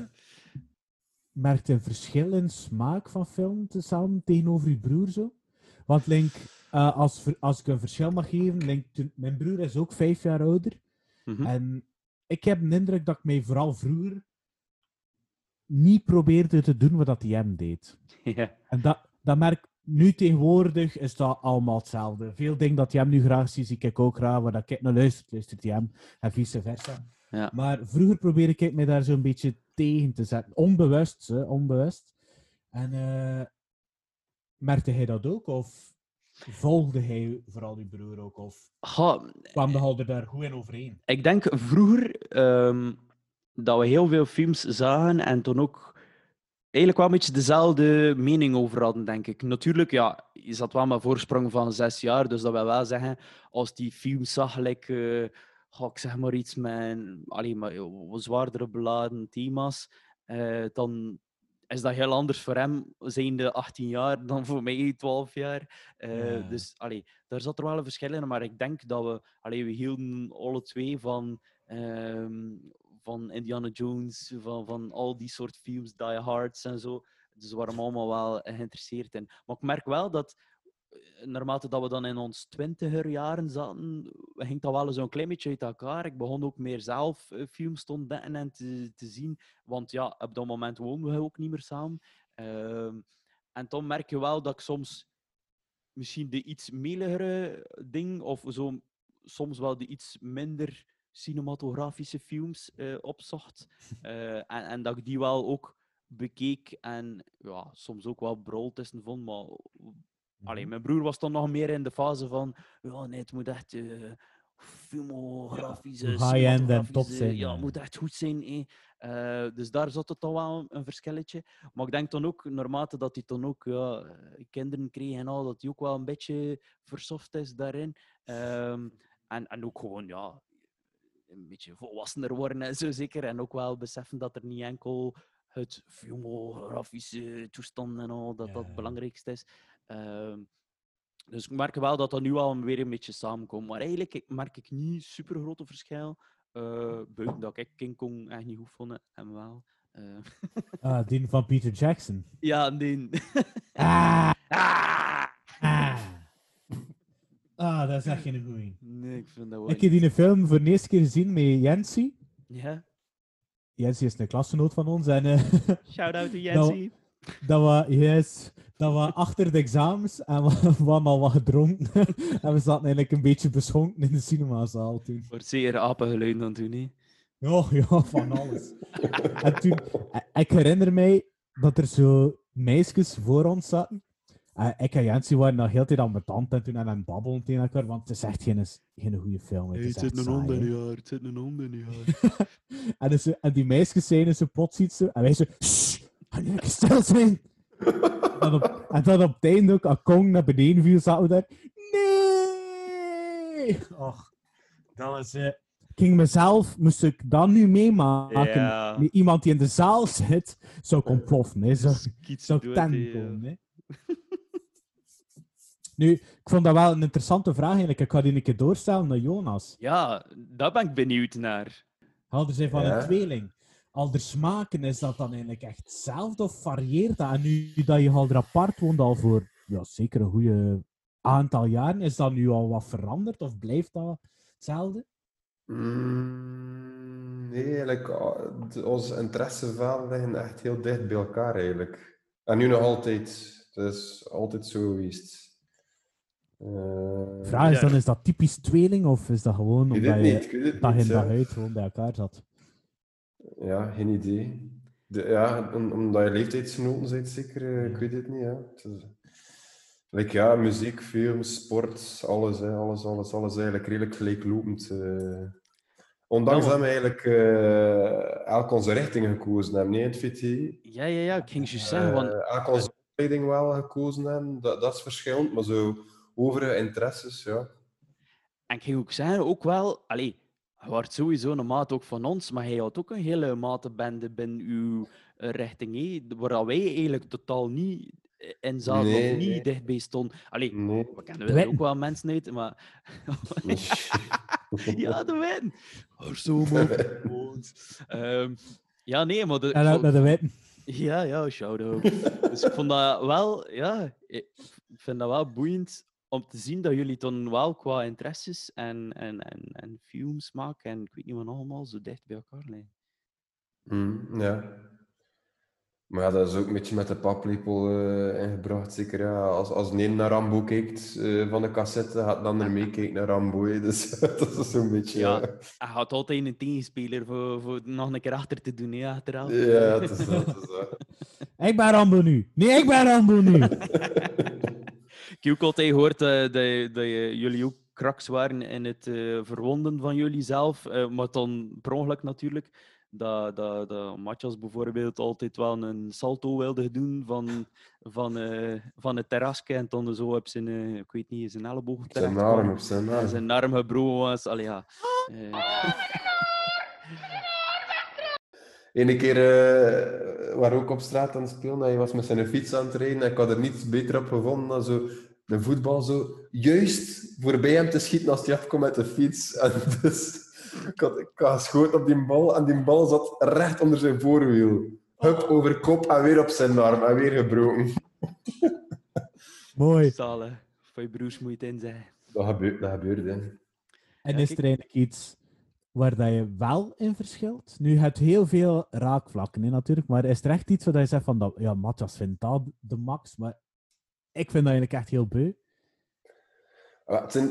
merkt een verschil in smaak van film te samen tegenover je broer zo? Want Link, eh, als, als ik een verschil mag geven, Link, toen- mijn broer is ook vijf jaar ouder. Mhm. En ik heb de indruk dat ik mij vooral vroeger niet probeerde te doen wat dat hij hem deed. Ja. En dat, dat merk nu tegenwoordig is dat allemaal hetzelfde. Veel dingen dat hij hem nu graag ziet, zie ik ook graag. Waar dat ik naar luister, luistert hij hem. En vice versa. Ja. Maar vroeger probeerde ik mij daar zo'n beetje tegen te zetten. Onbewust, hè, onbewust. En eh, merkte hij dat ook? Of volgde hij vooral uw broer ook? Of kwam de halder daar goed in overeen? ik denk vroeger ehm, dat we heel veel films zagen en toen ook eigenlijk wel een beetje dezelfde mening over hadden, denk ik. Natuurlijk, ja, je zat wel met voorsprong van zes jaar, dus dat wil wel zeggen, als die film zag, like, eh, ik zeg maar iets met allee, maar, eh, zwaardere beladen thema's, eh, dan is dat heel anders voor hem, zijnde 18 jaar, dan voor mij 12 jaar. Ja. Dus allee, daar zat er wel een verschil in, maar ik denk dat we, allee, we hielden alle twee van, ehm, van Indiana Jones, van, van al die soort films, Die Hards en zo. Dus we waren allemaal wel geïnteresseerd in. Maar ik merk wel dat, eh, naarmate dat we dan in ons twintiger jaren zaten, ging dat wel zo'n klein beetje uit elkaar. Ik begon ook meer zelf eh, films te en te zien. Want ja, op dat moment woonden we ook niet meer samen. Ehm, en dan merk je wel dat ik soms misschien de iets meligere ding, of zo, soms wel de iets minder cinematografische films eh, opzocht. Eh, en, en dat ik die wel ook bekeek en ja, soms ook wel brol tussen vond. Maar allee, mijn broer was dan nog meer in de fase van ja, nee, het moet echt eh filmografische, high-end en top zijn, Ja, ja. het moet echt goed zijn. eh. Dus daar zat het toch wel een verschilletje. Maar ik denk dan ook, naarmate dat hij dan ook ja, kinderen kreeg en al, dat hij ook wel een beetje versoft is daarin. Ehm, en, en ook gewoon, ja, een beetje volwassener worden en zo zeker. En ook wel beseffen dat er niet enkel het filmografische toestand en al, dat dat het belangrijkste is. Ehm, dus ik merk wel dat dat nu al weer een beetje samenkomt. Maar eigenlijk merk ik niet super grote verschil. eh, buiten dat ik King Kong echt niet goed vond. En wel. eh, Ah, die van Peter Jackson. ja. Ah, Ah! ah. Ah, dat is echt geen goeie. Nee, ik vind dat wel. Ik heb die film voor de eerste keer gezien met Jensi. Ja, Jensi is een klasgenoot van ons. En eh, shout out to Jensie. dat we, yes, dat we achter de examens en we, we hadden al wat gedronken. en we zaten eigenlijk een beetje beschonken in de cinemazaal toen. Wordt zeer apengeluid dan toen, hè. Ja, ja, van alles. en toen, eh, ik herinner mij dat er zo meisjes voor ons zaten. Eh, ik en Jensie waren nog heel tijd aan mijn tand en toen aan het babbelen tegen elkaar, want het is echt geen, geen goede film. Het jaar, het zit een hond in je jaar. en, dus, en die meisjes zijn zo plots iets zo, en wij zo, shh, ga nu even stil zijn. en, dan op, en dan op het einde ook, als Kong naar beneden viel, zaten we daar, nee! Och, dat is... eh, ik ging mezelf, moest ik dat nu meemaken, iemand die in de zaal zit, zou ik ontploffen, hè. Zou, zou dood, ten komen. Nu, ik vond dat wel een interessante vraag eigenlijk. Ik ga die een keer doorstellen naar Jonas. Ja, daar ben ik benieuwd naar. Hadden ze van Ja. een tweeling. Al de smaken, is dat dan eigenlijk echt hetzelfde of varieert dat? En nu dat je al er apart woont al voor ja, zeker een goede aantal jaren, is dat nu al wat veranderd of blijft dat hetzelfde? Mm, nee, eigenlijk, ah, onze interessevelden liggen echt heel dicht bij elkaar eigenlijk. En nu nog altijd. Het is altijd zo geweest. Eh, Vraag is dan, is dat typisch tweeling of is dat gewoon omdat je niet. Ik dag niet, in dag ja. uit gewoon bij elkaar zat? Ja, geen idee. De, ja, om- omdat je leeftijdsgenoten bent, zeker. eh, Ik weet het niet. Ja. Like, ja, muziek, film, sport, alles, hè, alles, alles, alles eigenlijk redelijk gelijklopend. eh. ondanks Ja, dat we eigenlijk eh elk onze richting gekozen hebben, nee, in het VTI. Ja, ja, ja, ik ging zeggen, want elk onze opleiding wel gekozen hebben, dat, dat is verschillend, maar zo overige interesses, ja. En ik ging ook zeggen, ook wel, allee, je wordt sowieso een maat ook van ons, maar hij had ook een hele matenbende binnen uw eh, richting, hè, waar wij eigenlijk totaal niet in zaten Nee, of niet nee. dichtbij stonden. Allee, Nee. we kennen Witten. ook wel mensen uit, maar... ja, de win! Zo mooi. Ehm, ja, nee, maar... De, En uit naar de witten. Ja, ja, shout-out. dus ik vond dat wel, ja, ik vind dat wel boeiend om te zien dat jullie dan wel qua interesses en, en, en, en films maken en ik weet niet wat allemaal zo dicht bij elkaar liggen. Mm, ja. Maar ja, dat is ook een beetje met de paplepel eh, ingebracht. Zeker ja, als, als een naar Rambo kijkt eh, van de cassette, gaat de ander meekijken naar Rambo. hè. Dus dat is zo'n beetje. Ja. Ja, Hij had altijd een tegenspeler voor, voor nog een keer achter te doen, hè, achteraf. ja het is dat. Is dat. Ik ben Rambo nu. Nee, ik ben Rambo nu. Ik heb ook altijd gehoord eh, dat, dat jullie ook kraks waren in het eh, verwonden van jullie zelf, eh, maar dan per ongeluk natuurlijk. Dat, dat, dat Matthias bijvoorbeeld altijd wel een salto wilde doen van, van, van het terrasje en dan zo op zijn, ik weet niet, zijn elleboog Zijn terecht arm, kwam. op zijn arm. zijn arm gebroken was. Allee, ja. Ene keer we ook op straat aan het spelen. Hij was met zijn fiets aan het rijden. En ik had er niets beter op gevonden dan zo de voetbal zo juist voorbij hem te schieten als hij afkomt met de fiets. En dus ik had, ik had op die bal en die bal zat recht onder zijn voorwiel. Hup over kop en weer op zijn arm en weer gebroken. Mooi. Zalig. Van je broers moet je het in zijn. Dat gebeurt, dat gebeurt hè. En is er eigenlijk iets waar dat je wel in verschilt? Nu, je hebt heel veel raakvlakken hè, natuurlijk, maar is er echt iets waar dat je zegt van, dat, ja, Matthias vindt dat de max, maar ik vind dat eigenlijk echt heel beu. Ah, Het zijn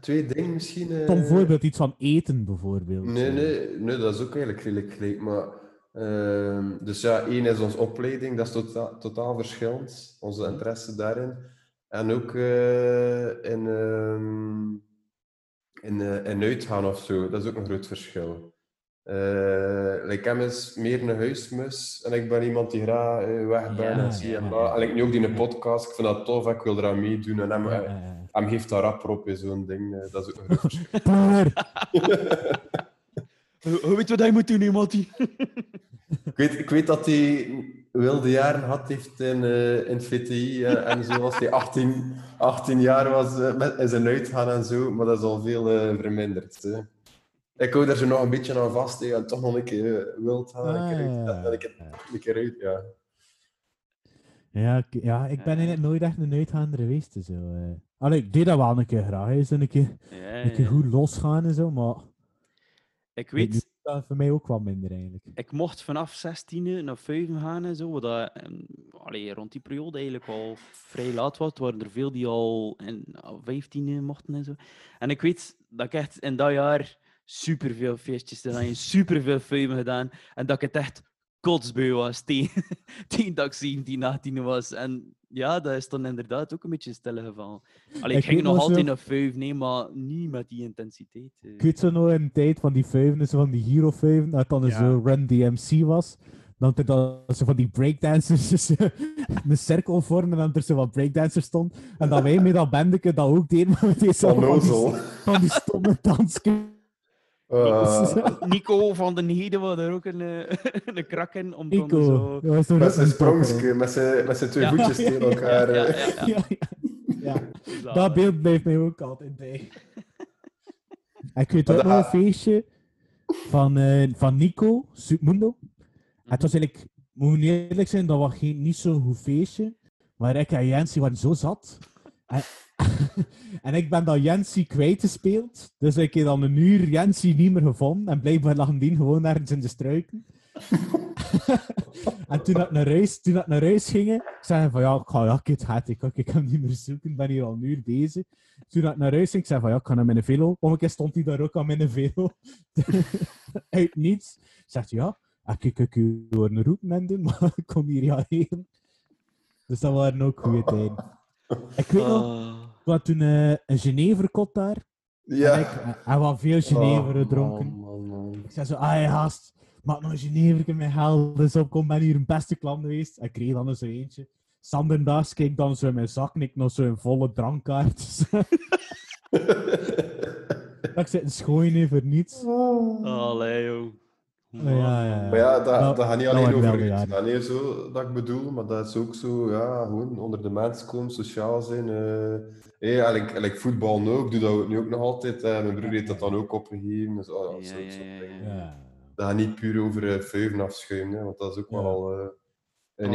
twee dingen misschien. eh. Tom, bijvoorbeeld iets van eten, bijvoorbeeld. Nee, nee, nee, dat is ook eigenlijk redelijk gelijk. Maar, ehm, dus ja, één is onze opleiding, dat is totaal, totaal verschillend. Onze interesse daarin. En ook eh, in, ehm, in, eh, in uitgaan of zo, dat is ook een groot verschil. Eh like hem is meer een huismus en ik ben iemand die graag eh, weg ben Ja, en zie ja, en ja. dat. En ik nu ook die in een podcast, ik vind dat tof, ik wil eraan meedoen. En hem, Ja, eh, ja, ja. hem geeft daar rap op in zo'n ding, eh, dat is ook een. Hoe weet wat hij moet doen, iemand die? Ik weet, ik weet dat hij wilde jaren had heeft in, eh, in het VTI eh, en zo, als hij 18, 18 jaar was eh, met in zijn uitgaan en zo, maar dat is al veel eh, verminderd. Hè. Ik hou daar zo nog een beetje aan vast hè, en toch nog een keer eh, wild gaan. een keer uit, Ah, dat- een, keer, een keer uit, ja. Ja, ik, ja, ik ben Ja. eigenlijk nooit echt een uitgaander geweest. Zo. eh. Allee, ik deed dat wel een keer graag, hè, zo een keer, Ja, een keer ja. goed losgaan en zo, maar Ik weet, is dat voor mij ook wat minder eigenlijk. ik mocht vanaf 16 naar 5 gaan en zo. Wat dat, ehm, allee, rond die periode eigenlijk al vrij laat was. Er waren er veel die al in 15 mochten en zo. En ik weet dat ik echt in dat jaar superveel feestjes gedaan heb, superveel filmen gedaan. En dat ik het echt kotsbeu was tegen, tegen dat ik 17, 18 was. En ja, dat is dan inderdaad ook een beetje stilgevallen. Allee, ik Ik ging nog zo- altijd naar vijf, nee, maar niet met die intensiteit. eh. Ik weet zo nog in de tijd van die vijven, van die hero vijven, dat dan Ja. zo Run DMC was. Dan dat er dan zo van die breakdancers dus, een cirkel vormen en dat er zo wat breakdancers stond. En dat wij met dat bandeke dat ook deden, maar met deze Onnozel. van die stomme dansken. Eh, Nico van den Heden was er ook een, eh, een krak in. Om dan Nico, zo... toch met zijn sprongske, met zijn, met zijn twee Ja, voetjes ja, tegen ja, elkaar. Ja, eh. ja, ja. Ja, ja. Dat beeld blijft mij ook altijd bij. Ik weet Maar ook nog een feestje van, eh, van Nico, Submundo. En Het was eigenlijk, moet niet eerlijk zijn, dat was geen, niet zo'n goed feestje. Maar ik en Jensie waren zo zat. En, en ik ben dan Jensie kwijtgespeeld. Dus ik heb dan een uur Jensie niet meer gevonden. En blijkbaar lag die gewoon ergens in de struiken. en toen dat naar huis, toen dat naar huis gingen, zei van ja, ik ga ja, kid, het, ik, ik hem niet meer zoeken, ik ben hier al een uur bezig. Toen dat naar huis ging, zei van ja, ik ga naar mijn velo. Om een keer stond hij daar ook aan mijn velo. Uit niets. Zegt ja, ik ik ik u horen roepen en doen, maar ik kom hier ja heen. Dus dat waren ook goede tijden. Ik weet nog, Hadden toen eh, een Geneverkot daar. Ja. En ik, en we hadden veel Genever Oh, gedronken. man, man, man. Ik zei zo, ah ja, gast, maak nog een Genever met geld. Dus op, kom, ben hier een beste klant geweest. Ik kreeg dan eens zo eentje. Sanderdags keek dan zo in mijn zak en ik nog zo'n volle drankkaart. dat ik zit een schooien voor niets. Allee, joh. Oh, ja, ja, ja. Maar ja, dat, Dat- dat gaat niet dat alleen over het nee, zo dat ik bedoel, maar dat is ook zo, ja, gewoon onder de mensen komen, sociaal zijn. eh hey, eigenlijk, eigenlijk voetbal ook, ik doe dat nu ook nog altijd. eh, mijn broer heeft dat dan ook opgegeven. Dus, oh, Ja, zo, ja, zo ja, dingen. ja. Ja. Dat gaat niet puur over uh, afschuimen, hè, want dat is ook Ja. wel eh een Oh,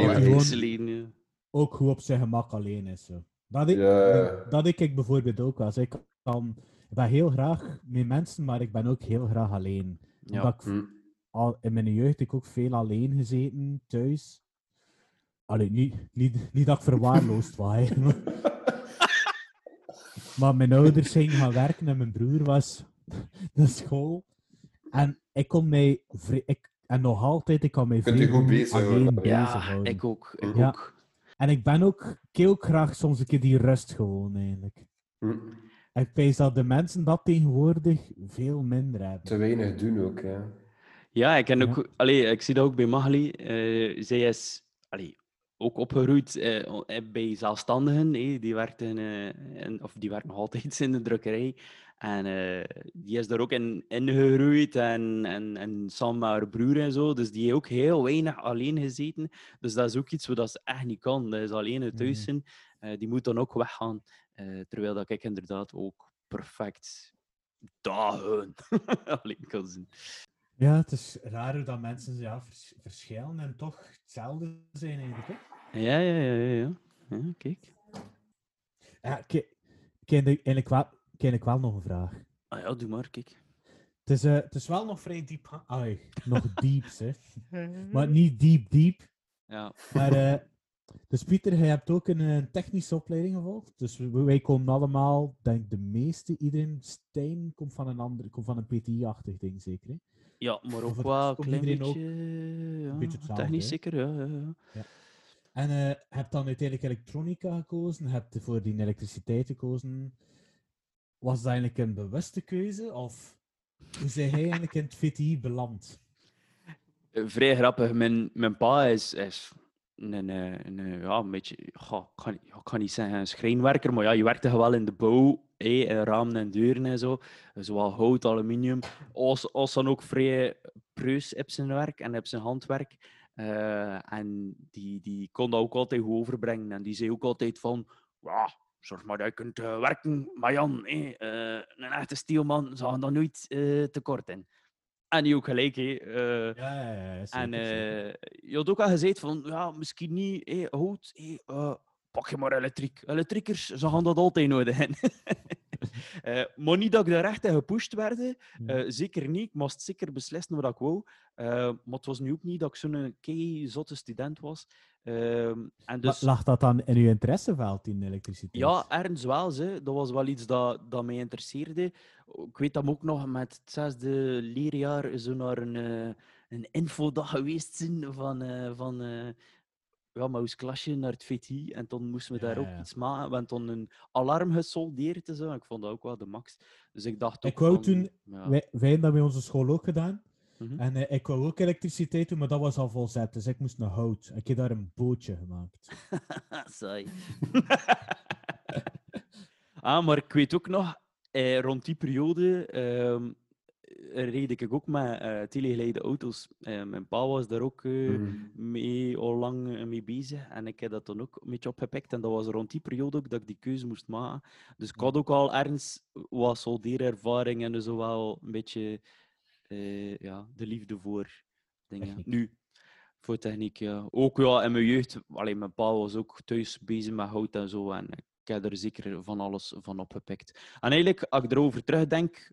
ja. Ook goed op zijn gemak alleen is. Zo. Dat, ik, Ja. dat ik, ik bijvoorbeeld ook was. Ik, kan, ik ben heel graag met mensen, maar ik ben ook heel graag alleen. Ja. Omdat ik Hm. al, in mijn jeugd heb ik ook veel alleen gezeten thuis. Allee, niet, niet, niet dat ik verwaarloosd was. maar mijn ouders gingen gaan werken en mijn broer was naar school. En ik kon mij... Ik, en nog altijd, ik kan mij Kunt goed bezig alleen houden. Ja, bezighouden. ik ook. Ik Ja. ook. En ik ben ook, ik ook graag soms een keer die rust gewoon, eigenlijk. Hm. En ik weet dat de mensen dat tegenwoordig veel minder hebben. Te weinig doen ook, ja. Ja, ik, ken Ja. ook, allee, ik zie dat ook bij Magali. Eh, zij is allee, ook opgegroeid eh, eh, bij zelfstandigen. eh, die, werkten, eh, in- of die werkt nog altijd in de drukkerij. En eh, die is daar ook in, in gegroeid. En, en, en samen met haar broer en zo. Dus die heeft ook heel weinig alleen gezeten. Dus dat is ook iets wat ze echt niet kan. Dat is alleen het thuis Mhm. zijn. Eh, die moet dan ook weggaan. Eh, terwijl dat ik inderdaad ook perfect dagen alleen kan zijn. Ja, het is raar hoe dat mensen ja, vers- verschillen en toch hetzelfde zijn eigenlijk. Hè? Ja, ja, ja, ja. ja. ja kijk. Ja, heb eigenlijk wel, ik wel nog een vraag. Ah ja, doe maar, kijk. Het is, eh, het is wel nog vrij diep. Ai, nog dieps, hè. Maar niet diep, diep. Ja, Maar, eh, dus Pieter, jij hebt ook een, technische opleiding gevolgd. Dus wij komen allemaal, denk de meeste, iedereen, Stijn komt van een ander, komt van een PTI-achtig ding zeker, hè? Ja maar ook het wel een klein beetje... ja, beetje hetzelfde, technisch hè? zeker, ja. ja, ja. En eh heb dan uiteindelijk elektronica gekozen, heb je voor die elektriciteit gekozen. Was dat eigenlijk een bewuste keuze? Of hoe zijn jij eigenlijk in het VTI beland? Eh, Vrij grappig. Mijn, mijn pa is, is een, eh, een, ja, een beetje... ga, ik, kan, ik kan niet zeggen een schrijnwerker, maar ja, je werkte wel in de bouw. Eh, in ramen en deuren en zo. Zowel hout, aluminium. Als, als dan ook vrij preus op zijn werk en op zijn handwerk. Eh, en die, die kon dat ook altijd goed overbrengen. En die zei ook altijd van... Ja, zorg maar dat je kunt eh, werken. Maar Jan, eh, een echte stielman zou dan nooit tekort in. En die ook gelijk, Ja, ja, ja. en je had ook al gezegd van, ja, misschien niet hé, hout, hé, eh, pak je maar elektriek. Elektriekers, ze gaan dat altijd nodig hebben. Eh, maar niet dat ik daar echt in gepusht werd. Eh, zeker niet. Ik moest zeker beslissen wat ik wou. Eh, maar het was nu ook niet dat ik zo'n kei zotte student was. Ehm, en dus, Lag dat dan in uw interesseveld, in elektriciteit? ja, ergens wel. Ze. Dat was wel iets dat, dat mij interesseerde. Ik weet dat ik ook nog met het zesde leerjaar zo naar een, een infodag geweest zijn van, van ja, maar ons klasje naar het VT. En toen moesten we Ja, daar ook ja. iets maken. We hebben toen een alarm gesoldeerd en zo. Ik vond dat ook wel de max. Dus ik dacht ook Ik wou van, toen- ja. Wij, wij hebben dat bij onze school ook gedaan. Mhm. En eh, ik wou ook elektriciteit doen, maar dat was al volzet. Dus ik moest naar hout. Ik heb daar een bootje gemaakt. Saai. ah, maar ik weet ook nog, eh, rond die periode ehm, eh, reed ik ook met eh telegeleide auto's. Eh, mijn pa was daar ook eh, Mhm. mee, al lang eh, mee bezig. En ik heb dat dan ook een beetje opgepikt. En dat was rond die periode ook dat ik die keuze moest maken. Dus ik had ook al ergens wat soldeerervaring en zo wel een beetje eh, ja, de liefde voor dingen. Techniek. Nu, voor techniek, ja. Ook ja, in mijn jeugd, alleen mijn pa was ook thuis bezig met hout en zo. En ik heb er zeker van alles van opgepikt. En eigenlijk, als ik erover terugdenk,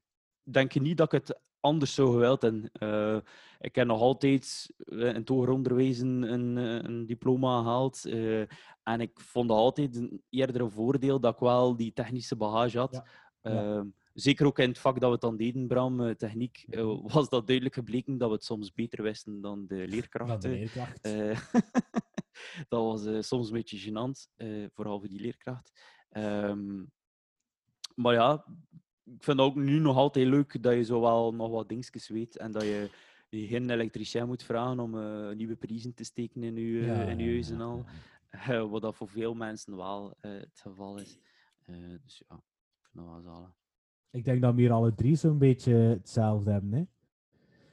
denk je niet dat ik het anders zou gewild hebben. Eh, ik heb nog altijd eh, in het hoger onderwijs een, een, eh, een diploma gehaald. eh, en ik vond altijd een eerder een voordeel dat ik wel die technische bagage had. Ja. Ja. Zeker ook in het vak dat we het dan deden, Bram, techniek, was dat duidelijk gebleken dat we het soms beter wisten dan de leerkrachten. leerkracht. Dat was soms een beetje gênant, vooral voor die leerkracht. Ehm, maar ja, ik vind het ook nu nog altijd leuk dat je zo wel nog wat dingetjes weet en dat je, je geen elektricien moet vragen om eh, nieuwe prijzen te steken in je, Ja, in je huis en al. ja. Eh, wat dat voor veel mensen wel eh, het geval is. Eh, dus ja, ik vind dat wel zalig. Ik denk dat we hier alle drie zo'n beetje hetzelfde hebben. Hè?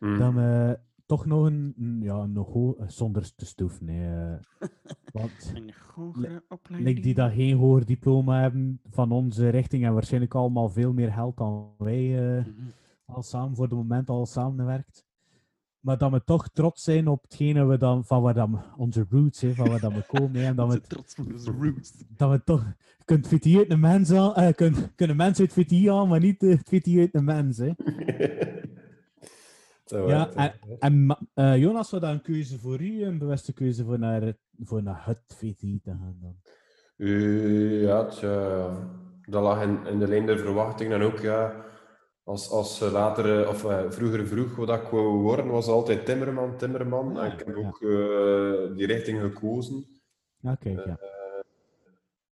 Mhm. Dan we toch nog een, een- ja, nog ho- zonder te stoeven. Nee, eh. want Een hogere opleiding. like die dat geen hoger diploma hebben van onze richting en waarschijnlijk allemaal veel meer geld dan wij eh, Mhm. al samen voor de moment al samenwerkt. Maar dat we toch trots zijn op hetgene we dan, van waar dan onze roots, hè, van waar dat we komen. hè, en dat we, trots op onze roots. dat we toch je kunt VT uit een mens aan, eh, kun, kunnen mensen uit VT aan, maar niet eh, het VT uit een mens. Hè. Ja. En eh, Jonas, was dat een keuze voor u, een bewuste keuze voor naar het, voor naar het VT te gaan dan? Eh, ja, tja, dat lag in, in de lijn der verwachtingen. En ook, ja, als, als later, eh, of eh, vroeger vroeg wat ik wou worden, was altijd timmerman, timmerman. Ja, en ik heb ja. ook eh, die richting gekozen. Ja, kijk, ja.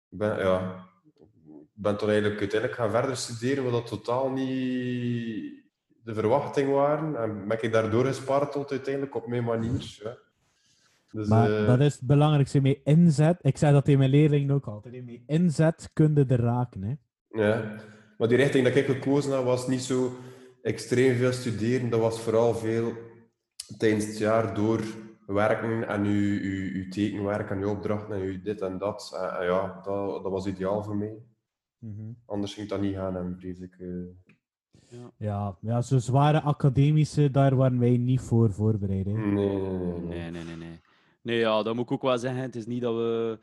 Ik ben, ja, ik ben toen eigenlijk uiteindelijk gaan verder studeren, wat dat totaal niet de verwachting waren. En ben ik daardoor gespaard tot uiteindelijk op mijn manier. Ja. Dus, Maar eh, dat is het belangrijkste mee inzet. Ik zeg dat tegen mijn leerlingen ook altijd. Mee inzet kun je er raken. Hè. Ja, maar die richting dat ik gekozen heb, was niet zo extreem veel studeren. Dat was vooral veel tijdens het jaar door werken en uw, uw, uw tekenwerk en uw opdrachten en uw dit en dat. En, en ja, dat, dat was ideaal voor mij. Mhm. Anders ging dat niet gaan, en vrees ik. eh. Ja, ja, zo zware academische, daar waren wij niet voor voorbereid. Hè. Nee, nee, nee. nee. Nee, nee, nee, nee. Nee, ja, dat moet ik ook wel zeggen. Het is niet dat we,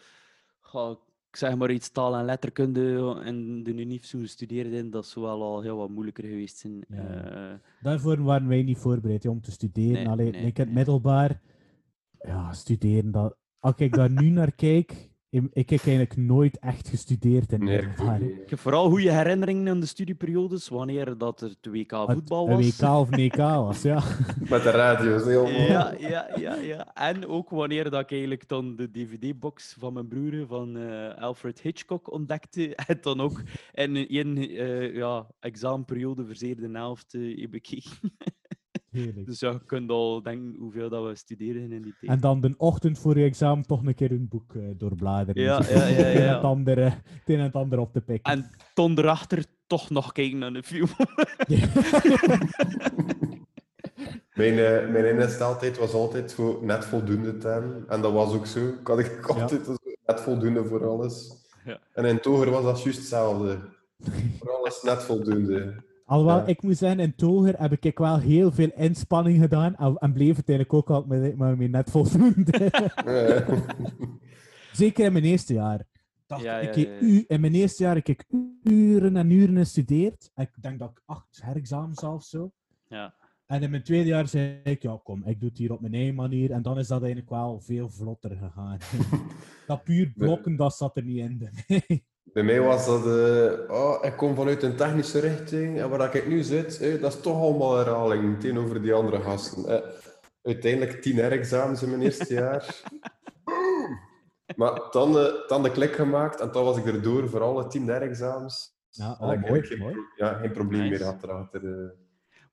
ga, ik zeg maar iets taal en letterkunde en de UNIF zo studeren in, dat zou wel al heel wat moeilijker geweest zijn. Ja. Eh, Daarvoor waren wij niet voorbereid hè, om te studeren. Nee, Alleen, nee, ik in het nee. middelbaar, ja, studeren. Dat, als ik daar nu naar kijk, ik, ik heb eigenlijk nooit echt gestudeerd in het Nee, ik ik heb vooral goede herinneringen aan de studieperiodes, wanneer dat er de WK Het- voetbal was. WK of EK was, ja. Met de radio's, helemaal. Ja, ja, ja, ja. En ook wanneer dat ik eigenlijk dan de DVD-box van mijn broer van eh, Alfred Hitchcock ontdekte. En dan ook in een eh, ja, examenperiode verzeerde helft heb bekeken. Heerlijk. Dus ja, je kunt al denken hoeveel dat we studeren in die tijd. En dan de ochtend voor je examen toch een keer een boek eh, doorbladeren. Ja, Zo ja, ja, Het een en ja. het eh, het een en het ander op te pikken. En ton erachter toch nog kijken naar de film. Mijn, eh, mijn was altijd voor net voldoende te hebben. En dat was ook zo. Ik had ik altijd zo net voldoende voor alles. Ja. En in Toger was dat juist hetzelfde. voor alles net voldoende. Alhoewel, Ja. ik moet zeggen, in Toger heb ik wel heel veel inspanning gedaan. En, en bleef het eigenlijk ook altijd met, net voldoende. Zeker in mijn eerste jaar. Dacht, Ja, ik ja, heb ja, ja. u- in mijn eerste jaar heb ik uren en uren gestudeerd. Ik denk dat ik acht herexamens of zo. Ja. En in mijn tweede jaar zei ik, ja kom, ik doe het hier op mijn eigen manier. En dan is dat eigenlijk wel veel vlotter gegaan. dat puur blokken, dat zat er niet in. bij mij. Bij mij was dat, eh, oh, ik kom vanuit een technische richting en waar ik nu zit, eh, dat is toch allemaal herhaling tegenover die andere gasten. Eh, Uiteindelijk tien herexamens in mijn eerste jaar. maar dan, eh, dan de klik gemaakt en dan was ik erdoor voor alle tien herexamens. Ja, oh, mooi, geen, mooi. Ja, geen probleem Nice. meer had erachter. eh.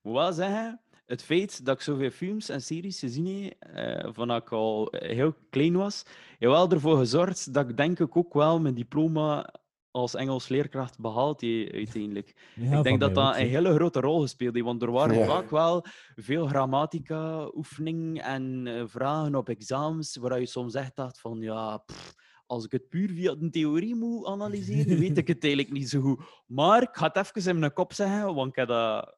moet wel zeggen, het feit dat ik zoveel films en series gezien heb, eh, van dat ik al heel klein was, heeft wel ervoor gezorgd dat ik denk ik ook wel mijn diploma als Engels leerkracht behaald heb uiteindelijk. Ja, ik denk dat dat ook, een hele grote rol gespeeld heeft, want er waren Ja. vaak wel veel grammatica, oefening en eh, vragen op examens waar je soms echt dacht van, ja, pff, als ik het puur via de theorie moet analyseren, weet ik het eigenlijk niet zo goed. Maar ik ga het even in mijn kop zeggen, want ik heb dat...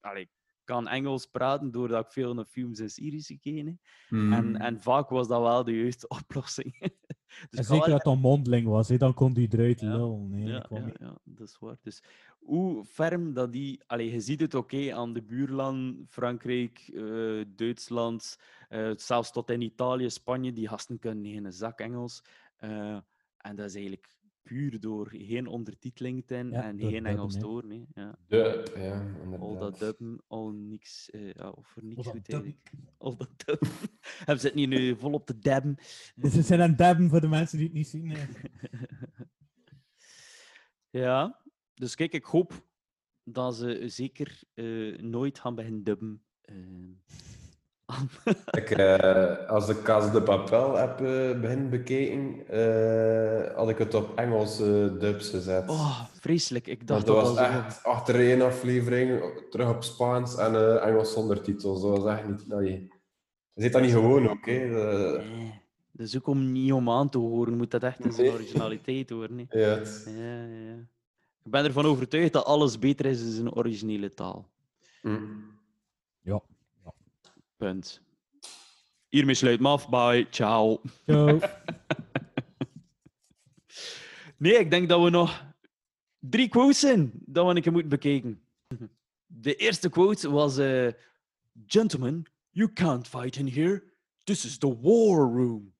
Allee, ik kan Engels praten doordat ik veel naar films en series gekeken heb. Hmm. En, en vaak was dat wel de juiste oplossing. dus En zeker dat het een mondeling was, dan kon die eruit Ja. lullen. Nee, ja, ja, ja, dat is waar. Dus hoe ferm dat die... Allee, je ziet het oké aan de buurland, Frankrijk, eh, Duitsland, eh, zelfs tot in Italië, Spanje, die gasten kunnen geen zak Engels. Eh, en dat is eigenlijk puur door geen ondertiteling te hebben Ja, en door geen Engels horen. hè. Ja. Dub, ja, Al dat dubben, al niks, eh, ja, of voor niks goed eigenlijk. Al dat dubben. Hebben ze het niet nu volop te dabben? Dus het zijn aan dabben voor de mensen die het niet zien. hè. Ja, dus kijk, ik hoop dat ze zeker eh, nooit gaan beginnen dubben. ehm. Ik, eh, als ik Casa de Papel heb eh begin bekeken, eh, had ik het op Engelse dubs gezet. oh, vreselijk. Ik dacht dat dat was echt achter één aflevering terug op Spaans en eh, Engels zonder titels. Dat was echt niet. Nee. Je ziet dat niet gewoon ook, hè? De- Nee, dat is ook om niet om aan te horen, moet dat echt in zijn Nee. originaliteit horen. hè. ja, Ja, ja, ja. Ik ben ervan overtuigd dat alles beter is in zijn originele taal. hm. Ja. Punt. Hiermee sluit me af. Bye. Ciao. Zo. Nee, ik denk dat we nog drie quotes zijn dat we een keer moeten bekijken. De eerste quote was: eh, Gentlemen, you can't fight in here. This is the war room.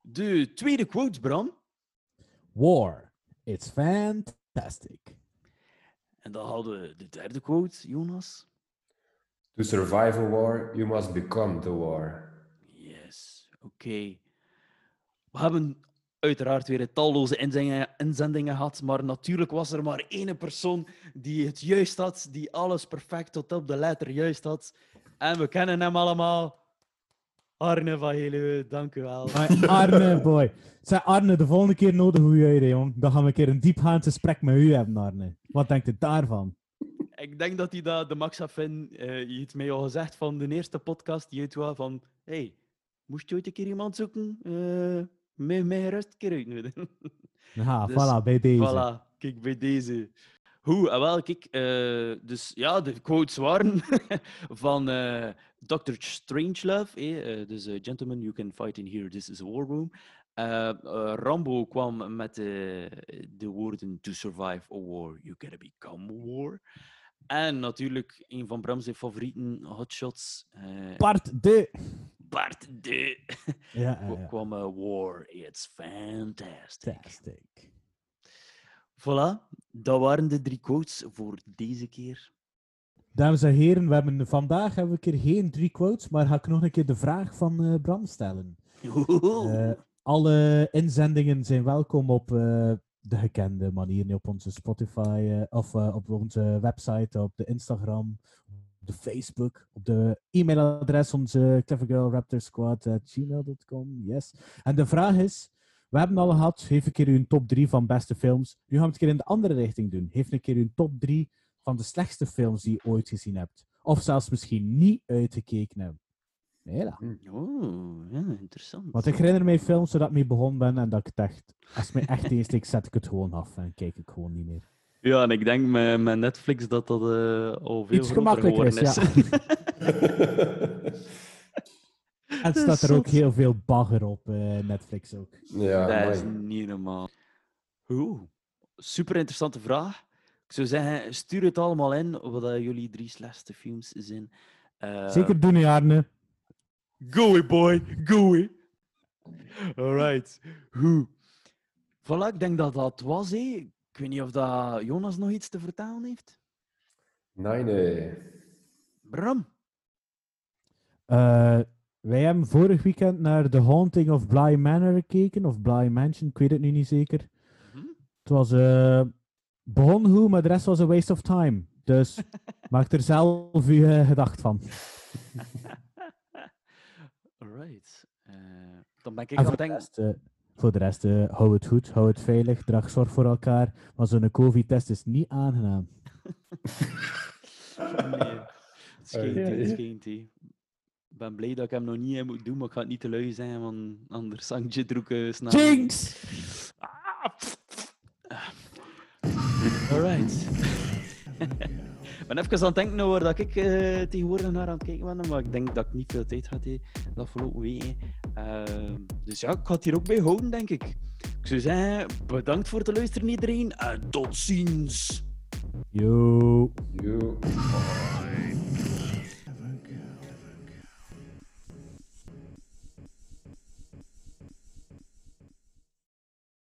De tweede quote, Bram. War. It's fantastic. En dan hadden we de derde quote, Jonas. To survive a war, you must become the war. Yes, oké. We hebben uiteraard weer talloze inzendingen, inzendingen gehad, maar natuurlijk was er maar één persoon die het juist had, die alles perfect tot op de letter juist had. En we kennen hem allemaal. Arne van Heluwe, dank u wel. Arne, boy. Zeg Arne, de volgende keer nodig hoe jij jong. Dan gaan we een keer een diepgaand gesprek met u hebben, Arne. Wat denkt u daarvan? Ik denk dat hij dat de max. Eh, je hebt mij al gezegd van de eerste podcast, die het was van, hey, moest je ooit een keer iemand zoeken? Eh mij, mij gerust een keer uitnodigen. Ja, Dus, voilà, bij deze. Voilà, kijk bij deze. Hoe, ah, wel, kijk, eh, dus ja, de quotes waren van eh Dr. Strangelove, eh, dus Gentlemen, you can fight in here, this is a war room. Rambo kwam met de woorden to survive a war, you gotta become a war. En natuurlijk, een van Bram's favorieten, Hotshots, eh Part de. Bart de, Ja, ja, ja. kwam eh, war, it's fantastic. Fantastic. Voilà, dat waren de drie quotes voor deze keer. Dames en heren, we hebben, vandaag hebben we een keer geen drie quotes, maar ga ik nog een keer de vraag van eh, Bram stellen. Alle inzendingen zijn welkom op de gekende manieren, op onze Spotify, eh, of eh, op onze website, op de Instagram, op de Facebook, op de e-mailadres, onze clevergirlraptorsquad.gmail.com. Yes. En de vraag is, we hebben al gehad, geef een keer uw top 3 van beste films. Nu gaan we het keer in de andere richting doen. Geef een keer uw top 3 van de slechtste films die je ooit gezien hebt. Of zelfs misschien niet uitgekeken hebt. Hela. Oh, ja, interessant. Want ik herinner mij films zodat ik mee begonnen ben en dat ik het echt, als het mij echt insteekt, zet ik het gewoon af en kijk ik gewoon niet meer. Ja, en ik denk met, met Netflix dat dat eh, al veel Iets gemakkelijker is, ja. En het staat er ook heel veel bagger op eh, Netflix ook. ja, dat is niet normaal. Oeh, super interessante vraag. Ik zou zeggen, stuur het allemaal in, wat jullie drie slechtste films zijn. Eh, Zeker doen, Arne. Go it, boy. Go it. Alright. Hoe? Voilà, ik denk dat dat was. Hé. Ik weet niet of dat Jonas nog iets te vertellen heeft. Nee, nee. Bram. Eh, wij hebben vorig weekend naar The Haunting of Bly Manor gekeken, of Bly Mansion, ik weet het nu niet zeker. Mhm. Het was eh begon goed, maar de rest was een waste of time. Dus maak er zelf je eh, gedacht van. Alright. Eh, dan ben ik aan voor het de denken... rest, eh, voor de rest eh, hou het goed, hou het veilig, draag zorg voor elkaar. Maar zo'n COVID-test is niet aangenaam. Nee, het schijnt, hè. Ik ben blij dat ik hem nog niet heb moeten doen, maar ik ga het niet te lui zijn, want anders zang je droeken snel. Jinx! Ah, Alright. Ik ben even aan het denken over dat ik eh, tegenwoordig naar aan het kijken ben, maar ik denk dat ik niet veel tijd had de afgelopen weken. Ehm, dus ja, ik ga het hier ook bij houden, denk ik. Ik zou zeggen, bedankt voor het luisteren iedereen en tot ziens! Yo. Yo.